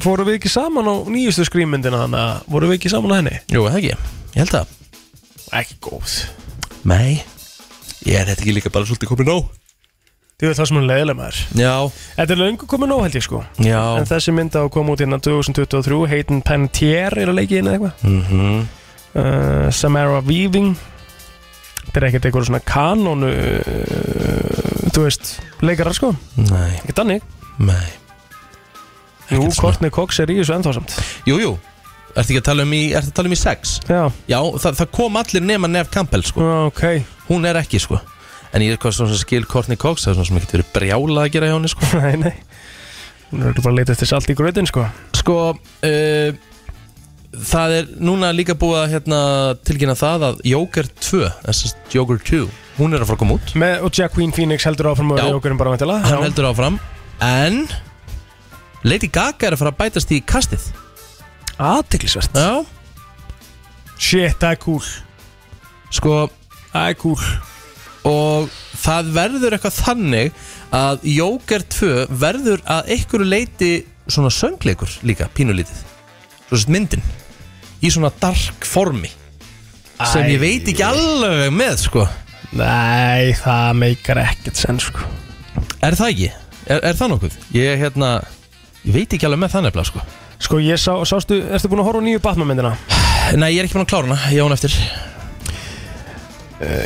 fórum við ekki saman á nýjustu skrýmyndina þannig að vorum við ekki saman á henni? Jú, það ekki, ég held það. Ekki góð. Nei, ég er þetta ekki líka bara svolítið komið nóg Þú veit það sem hún leiðilega maður. Já. Þetta er löngu komið nóg held ég sko. Já. En þessi mynd á að koma út innan 2023 Hayden Panettiere er að leiki inn eða eitthvað. Mm uh, Samara Weaving. Þetta er ekkert eitthvað svona kanónu uh, Þú veist, leikarar sko. Nei. Ekki dannig Nei. Jú, Courtney Cox er í þessu ennþásamt Jú, jú. Ertu ekki að tala um í, ertu að tala um í sex? Já. Já, það, það kom allir nema Nef Campbell sko. Ok. Hún er ekki sko En ég er hvað svona skil Courtney Cox Það er svona sem ekki verið brjálað að gera hjá henni sko. [laughs] Nei, nei. Hún er bara að leita eftir salt í gröðin sko. Sko uh, Það er núna líka búið að hérna, tilkynna það að Joker 2 þess að Joker 2 Hún er að fara að koma út. Með, Og Jack Queen Phoenix heldur áfram og Já. Jókurinn bara væntilega Hann heldur áfram. En Lady Gaga er að fara að bætast í kastið. Aðtiklisvert Já. Shit, það er cool. Sko Það er cool Og það verður eitthvað þannig að Joker 2 verður að einhverju leiti svona söngleikur líka, pínulítið. Svo sett myndin. Í svona dark formi. Sem ég veit ekki alveg með sko. Nei, það meikar ekkert senn sko. Er það ekki? Er, er það nokkuð? Ég hérna Ég veit ekki alveg með það nefnilega sko. Sko ég sá, sástu, ertu búin að horfa á nýju Batman myndina? Nei, ég er ekki búin að klára hana, ég á hana eftir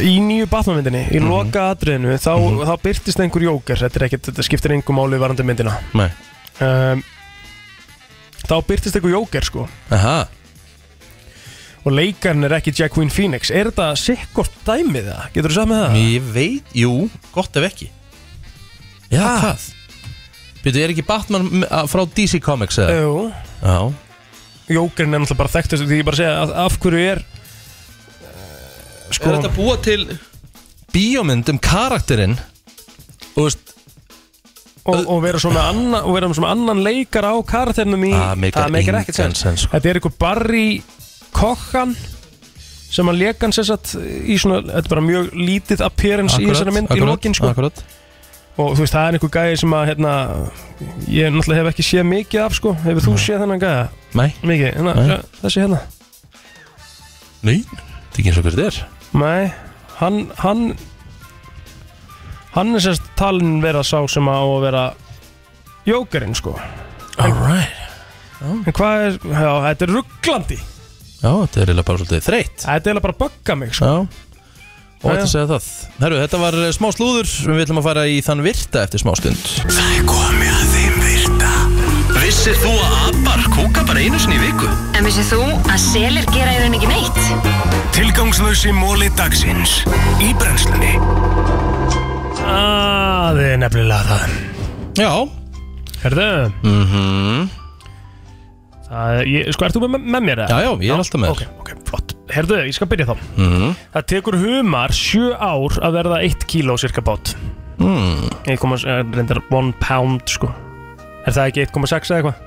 Í nýju Batman myndinni, í loka atriðinu þá, þá byrtist einhver jóker Þetta ekkert, þetta skiptir einhver máli varandi myndina. Um, Þá byrtist einhver jóker sko. Aha. Og leikarinn er ekki Jack Queen Phoenix. Er þetta sikkort dæmið það? Getur þú sagt með það? Ég veit, jú, gott ef ekki. Já, Ha? hvað? Byrju, er ekki Batman frá DC Comics eða? Jú. Jókerinn er náttúrulega bara þekktast Því ég bara segja að af hverju er Sko Er þetta búa til bíómynd um karakterinn? Og veist og, og vera svona annan, og vera svona annan leikar á karakternum í Það meikar það meikar engan ekkert sens. sens, sko. Þetta er einhver Barry Cohan sem að leka hann sérstætt í svona, þetta er bara mjög lítið appearance í þessari mynd í lokin sko. Akkurat. Og þú veist, það er einhver gæði sem að hérna, ég náttúrulega hef ekki séð mikið af sko, hefur þú séð þennan gæða? Nei. Mikið, hérna, Nei. þessi hérna. Nei, þetta er ekki eins og hver þetta er Nei, hann hann hann er sérst talin vera sá sem á að vera jókerinn sko. Alright En hvað er, já, þetta er rugglandi. Já, þetta er eiginlega bara svolítið þreytt. Þetta er eiginlega bara að bugga mig sko. Já. Og þetta segja það. Herru, þetta var eh, smá slúður. Við ætlum að fara í þann virta eftir smá stund. Það er komið að virta Vissir þú að abar kúka bara einu sinni í viku? En vissið þú að selir gera í raun ekki neitt? Tilgangslösi móli dagsins Í brennslunni Það er nefnilega það Já Herðu Mhm Það er, ég, sko, ert þú með, með mér? eða? Já, já, ég er alltaf með Ok, ok, flott Herðu, ég skal byrja þá Mhm Það tekur humar sjö ár að verða 1 kíló cirka bát mm. 1, reyndar 1 pound sko Er það ekki 1,6 eða eitthvað?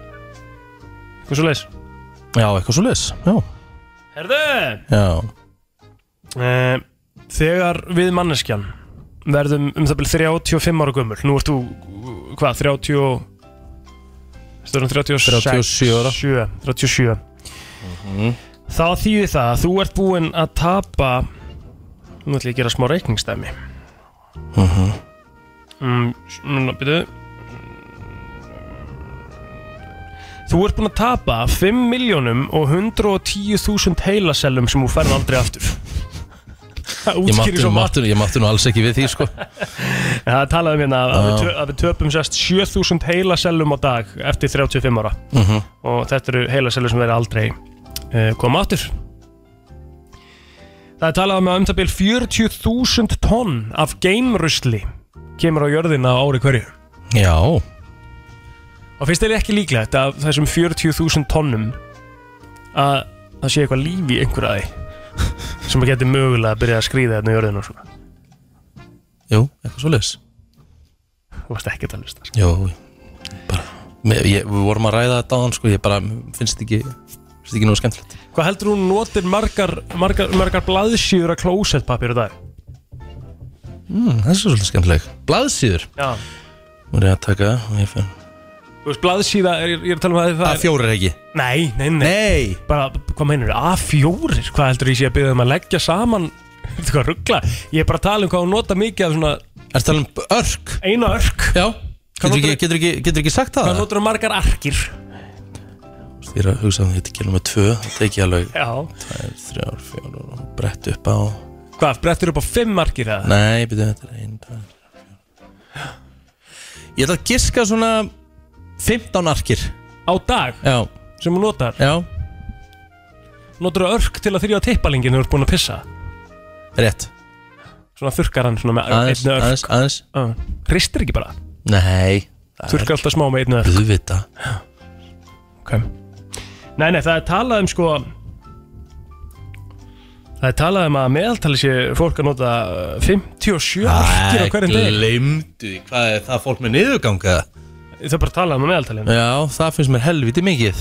Eitthvað svo leis Já, eitthvað svo leis Já. Herðu! Já. Eh, Þegar við manneskjan verðum um það byrja 35 ára gömul Nú ert þú, hvað, 30 og- Þú erum 36 37 ára. 7, 37 Þá þýðir það að þú ert búinn að tapa Nú ætlum ég að gera smá reikningsdæmi. Mhm. Mm, Núna, byrju Þú ert búinn að tapa 5 miljónum og 110.000 heilasellum sem þú færð aldrei aftur. Það Ég útskýrir svo margt. ég mátti nú alls ekki við því sko. En [laughs] Það talaði um hérna að, að, við, töpum sérst 7000 heilasellum á dag eftir 35 ára. Mhm. og þetta eru heilasellur sem verið aldrei uh, koma áttur Það er talað um að um það byrj 40.000 tonn af geimrusli kemur á jörðina á ári hverju. Já og finnst þér ekki líklegt að þessum 40.000 tonnum að það sé eitthvað líf í einhverja því sem að geti mögulega að byrja að skrýða hérna á jörðina og svona? Jú, eitthvað svo leis Þú varst ekki að hlusta sko. Jú, bara ég, Við vorum að ræða þetta á hann sko Ég bara finnst ekki Þetta ekki nú skemmtilegt. Hvað heldur hún notir margar, margar, margar blaðsýður að klósettpapir í dag? mm, Það er svolítið skemmtileg. Blaðsíður? Já. Nú er ég að taka og ég finn Þú veist, blaðsýða, er, ég er að tala um að það er A4 er ekki. Nei, nei, nei. Nei. Bara, hvað meinur, A4? Hvað heldur ég sé að byggja um að leggja saman? [laughs] Þetta hvað ruggla Ég er bara að tala um hvað hún nota mikið af svona Er það um örk? Eina örk. Já. Getur ekki, getur, ekki, getur ekki sagt það? Hvað notur um margar arkir? Ég er að hugsa að þetta gilum með tvö. Það teki alveg Já. Tvær, þrjár, fjórar og brett upp á. Hvað, brettur upp á fimm arkir eða? Nei, byrju, þetta er ein, tvær, þrjár Ég ætla að giska svona 15 arkir. Á dag? Já. Sem hún notar? Já. Notur þú örk til að þrjá tippalingin þegar þú ert búin að pissa? Rétt. Svona þurrkar hann svona með Aðeins, einni örk. aðeins, aðeins. Hristir ekki bara? Nei. Þurrkar alltaf smá með einni örk. Þú vita Ok. Nei, nei, það er talað um sko Það er talað um að meðaltali sé fólk að nota uh, 57 arkir á hverjum deg Glemdu því, hvað er það fólk með niðurganga? Er bara að tala um að meðaltali Já, það finnst mér helviti mikið.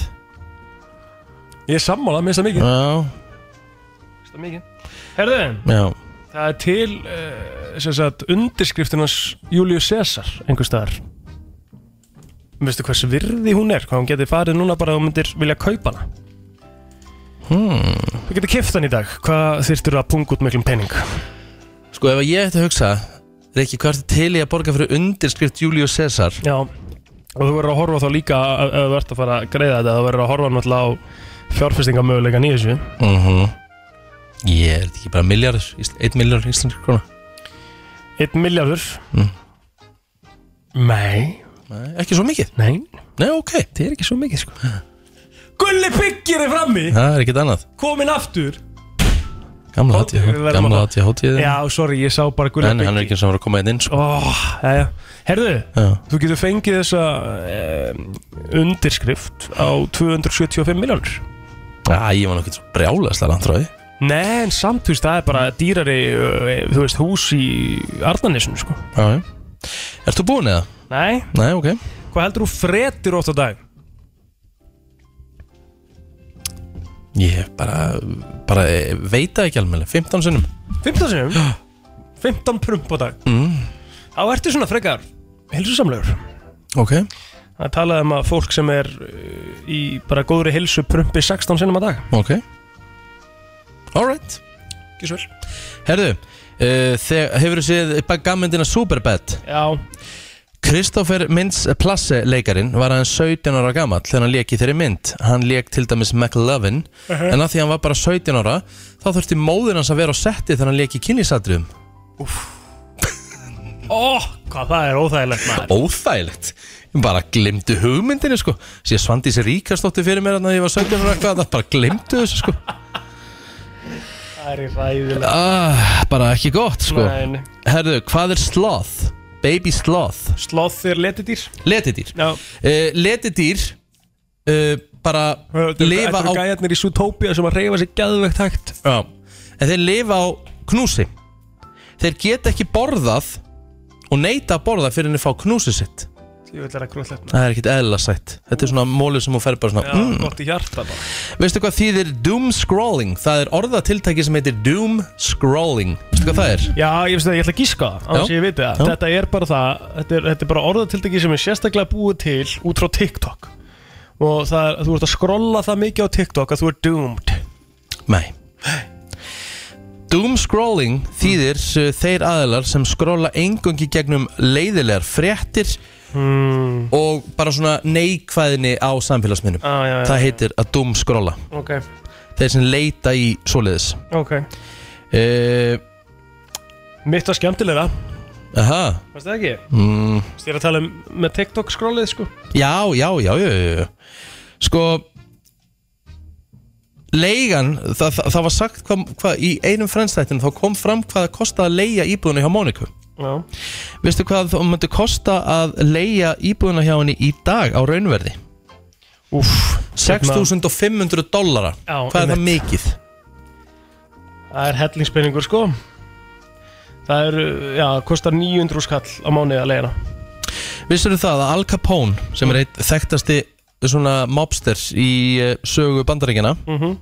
Ég er sammálað, minnst það mikið. Já, Minnst það mikið. Herðu, já. það er til uh, sem sagt undirskriftinans Július Cæsar einhver staðar. Veistu hvers virði hún er? Hvað hún getur farið núna bara og myndir vilja kaupa hana? Hmm. Þú getur kift hann í dag. Hvað þyrftur að punga út miklum pening? Sko ef ég ætti að hugsa Rikki, hvað ertu til í að borga fyrir undirskrift Július Cæsar? Já Og þú verður að horfa þá líka ef ef þú ert að fara að greiða þetta þú verður að horfa náttúrulega á fjárfestingamöguleikan í þessu. Mhm. Ég er þetta ekki bara miljardur, 1 miljardur íslenskir krona 1 miljardur Mm. Nei. Nei, ekki svo mikið? Nei. Nei, ok. Það er ekki svo mikið sko. Gulli byggir er frammi. Það er ekkert annað. Komin aftur Gamla Ó, hátíð Já, sorry, ég sá bara Gulli En hann er ekki eins og hann var að koma inn inn sko. oh, Jæja, herðu Já. Þú getur fengið þessa um, undirskrift á 275 miljónur Já, ég var svo brjálæslega langt frá því Nei, en samt, þú veist, það er bara dýrari, uh, þú veist, hús í Arnarnesinu, sko. Já, já. Þú búin eða? Nei. Nei, ok. Hvað heldur þú frettir oft á dag? Ég bara, bara eh, veit það ekki alveg 15 sinnum? 15 sinum? 15 prump á dag? Mm. Þá ertu svona frekar hilsusamlegur Ok. Það er talað um að fólk sem er uh, í bara góðri hilsu prumpi 16 sinum á dag. Ok. Alright Ekki svo vel Herðu, uh, þegar hefur þú séð gammyndina Superbad? Já Kristoffer Mintz Plasse leikarin var aðeins 17 ára gamall þegar hann lék í þeirri mynd. Hann lék til dæmis McLovin Mhm. en að því hann var bara 17 ára þá þurfti móður hans að vera á setti þegar hann lék í kynlísadriðum [laughs] Ó, hvað það er óþægilegt maður. Óþægilegt? Ég bara glimtu hugmyndinni sko. Sér svandi sér ríkastótti fyrir mér að ég var 17 ára eitthvað það bara glimtu þessu sko. Það er ræðilegt ah, Bara ekki gott sko. Herðu, hvað er sloth? Baby sloth. Sloth er letidýr. Letidýr. Já. Uh, Letidýr uh, bara lifa Þetta á eru gæjarnir í Zootopia sem að reyfa sig gæðvegt hægt. Já. En þeir lifa á knúsi. Þeir geta ekki borðað og neita að borða fyrir en þeir fá knúsi sitt Það er ekkit eðla sætt. Þetta er svona mólu sem hún fer bara svona Já, mm. gott í hjarta bara. Veistu hvað þýðir doom scrolling? Það er orðatiltæki sem heitir doom scrolling. Veistu hvað það er? Já, ég veist það, ég ætla að gíska það ég það. Þetta er bara það Þetta er, þetta er bara orðatildegi sem er sérstaklega búið til út frá TikTok. Og það er, þú ert að skrolla það mikið á TikTok að þú er doomed. Nei. Doom scrolling þýðir uh, þeir aðilar sem skrolla engungi gegnum leiðilegar fréttir hmm. og bara svona neikvæðinni á samfélagsminnum ah, já, já, Það heitir að doom scrolla Ok, Þeir sem leita í svoleiðis. Ok. Uh, Mitt var skemmtilega Aha. Varst það ekki? mm, Ég er að tala um með TikTok skrollið sko? Já, já, já, já, já, já. Sko Leigan, það, það, það var sagt hvað, hvað í einum frendstættinu þá kom fram hvað það kostaði að leia íbúðuna hjá Móniku Já Veistu hvað það myndi kosta að leia íbúðuna hjá henni í dag á raunverði? Úff 6.500 dollara Já, Hvað er það mikið? Það er hellingspenningur sko Það er, já, kostar 900 skall á mánuði að leiðina Vissur það að Al Capone sem er eitt þekktasti svona mobster í uh, sögu bandaríkjana Mhm.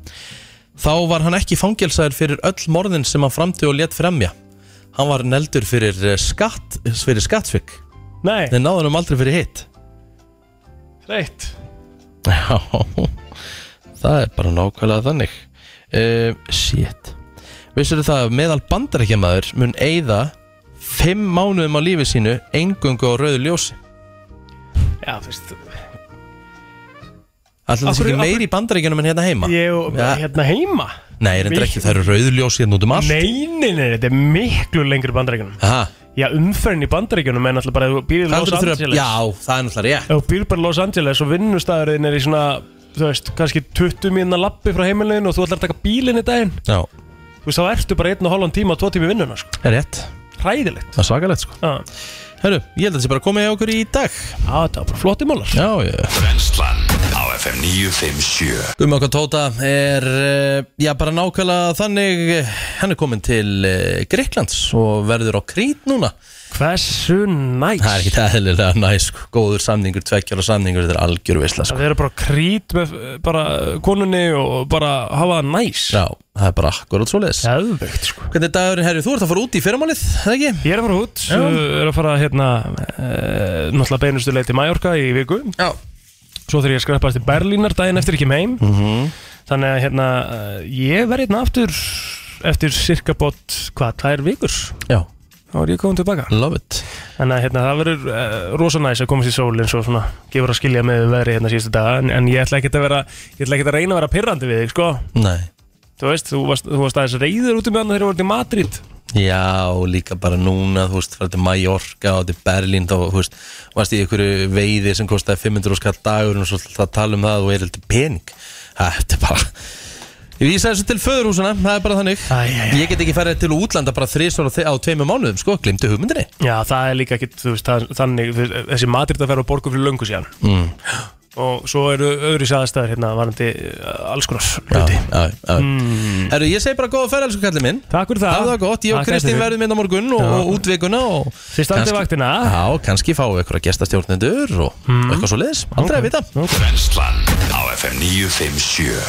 þá var hann ekki fangelsaður fyrir öll morðin sem hann framti og létt fremja hann var neldur fyrir eh, skatt fyrir skattsvik. Nei, þeir náðu hann aldrei fyrir hitt. Reitt Já, það er bara nákvæmlega þannig. Uh, Shit. Vissur það að meðal bandarækjamaður mun eyða fimm mánuðum á lífi sínu engungu á rauðu ljósi? Já, þú veist Alltaf Af þessi ekki meiri í bandarækjunum en hérna heima? Ég Ja. hérna heima? Nei, reyndar ekki, það eru rauðu ljósi hérna út um allt. Nei, nei, nei, þetta er miklu lengri í bandaríkjunum. Aha, Já, umferðin í bandaríkjunum er náttúrulega bara ef þú býr í það Los Angeles. Já, það er náttúrulega rétt. Þú býr bara í Los Angeles og vinnustæðurinn er í svona Þú veist, kannski 20 mínuna lappi frá heimilinu og þú ætlar að taka bílinn í daginn. Já, Þú veist, þá ertu bara einn og hálfan tíma og tvo tíma í vinnuna, sko. Er rétt. Hræðilegt. Það er svakalegt sko. Já, Herru, ég held að þessi bara komið í okkur í dag. Já, þetta var bara flotti mólar Já, já Brennslan á FM 957 Gummi okkar Tóta er, eh, já bara nákvæmlega þannig, eh, hann er komin til uh, Greiklands og verður á Krít núna. Hversu næs Það er ekki eðlilega næs, sko. góður samningur, tveggjara samningur, þetta er algjör veisla, sko. Það er bara krít með eh, bara konunni og bara hafa það næs Já, það er bara akkurat svo leiðis. Geðveikt, sko Hvernig er dagurinn, herri, þú ert að fara út í fyrramálið, það ekki? Ég er að fara út, uh, er að fara hérna uh, náttúrulega beinustu leið til Mallorca í viku Já. Svo þegar ég skreppast til Berlínar daginn eftir ekki meim Mm -hmm. Þannig að hérna, uh, ég verð hérna aftur eftir cirka bótt, hvað, tvær vikur Já. Þá er ég komin tilbaka Love it. Þannig að hérna, það verður uh, rosa næs að komast í sól eins og svona gefur að skilja með veðri hérna síðustu daga en, en ég ætla ekki að vera, ég ætla ekki að reyna að vera pirrandi við þig, sko Nei. Þú veist, þú varst, þú varst aðeins reyður út um hann þegar þú varst í Madrid Já, og líka bara núna, þú veist, farið til Mallorca og til Berlín, þá, þú veist, varst í einhverju veiði sem kostaði 500 skall dagur og svo alltaf að tala um það og er eitthvað pening. Þetta er bara, ég vísa þessu til föðurhúsuna, það er bara þannig. Æ, æ, æ. Ég get ekki farið til útlanda bara þrísvar á, tveimur mánuðum, sko, glimtu hugmyndinni. Já, það er líka ekki, þú veist, það, þannig þessi Madrid að vera á borgu fyrir löngu síðan Mm. Og svo eru öðru sæðastæður hérna varandi uh, alls konar Já, hluti. Mm. Herru, ég segi bara góða ferð, elsku kallið minn. Takk fyrir það Það var gott, ég og Kristín verðum inn á morgun og, og útvikuna og... Standið kannski- vaktina Já, kannski fáum við eitthvað gestastjórnendur og Mm. eitthvað svo leiðis, aldrei að vita. 957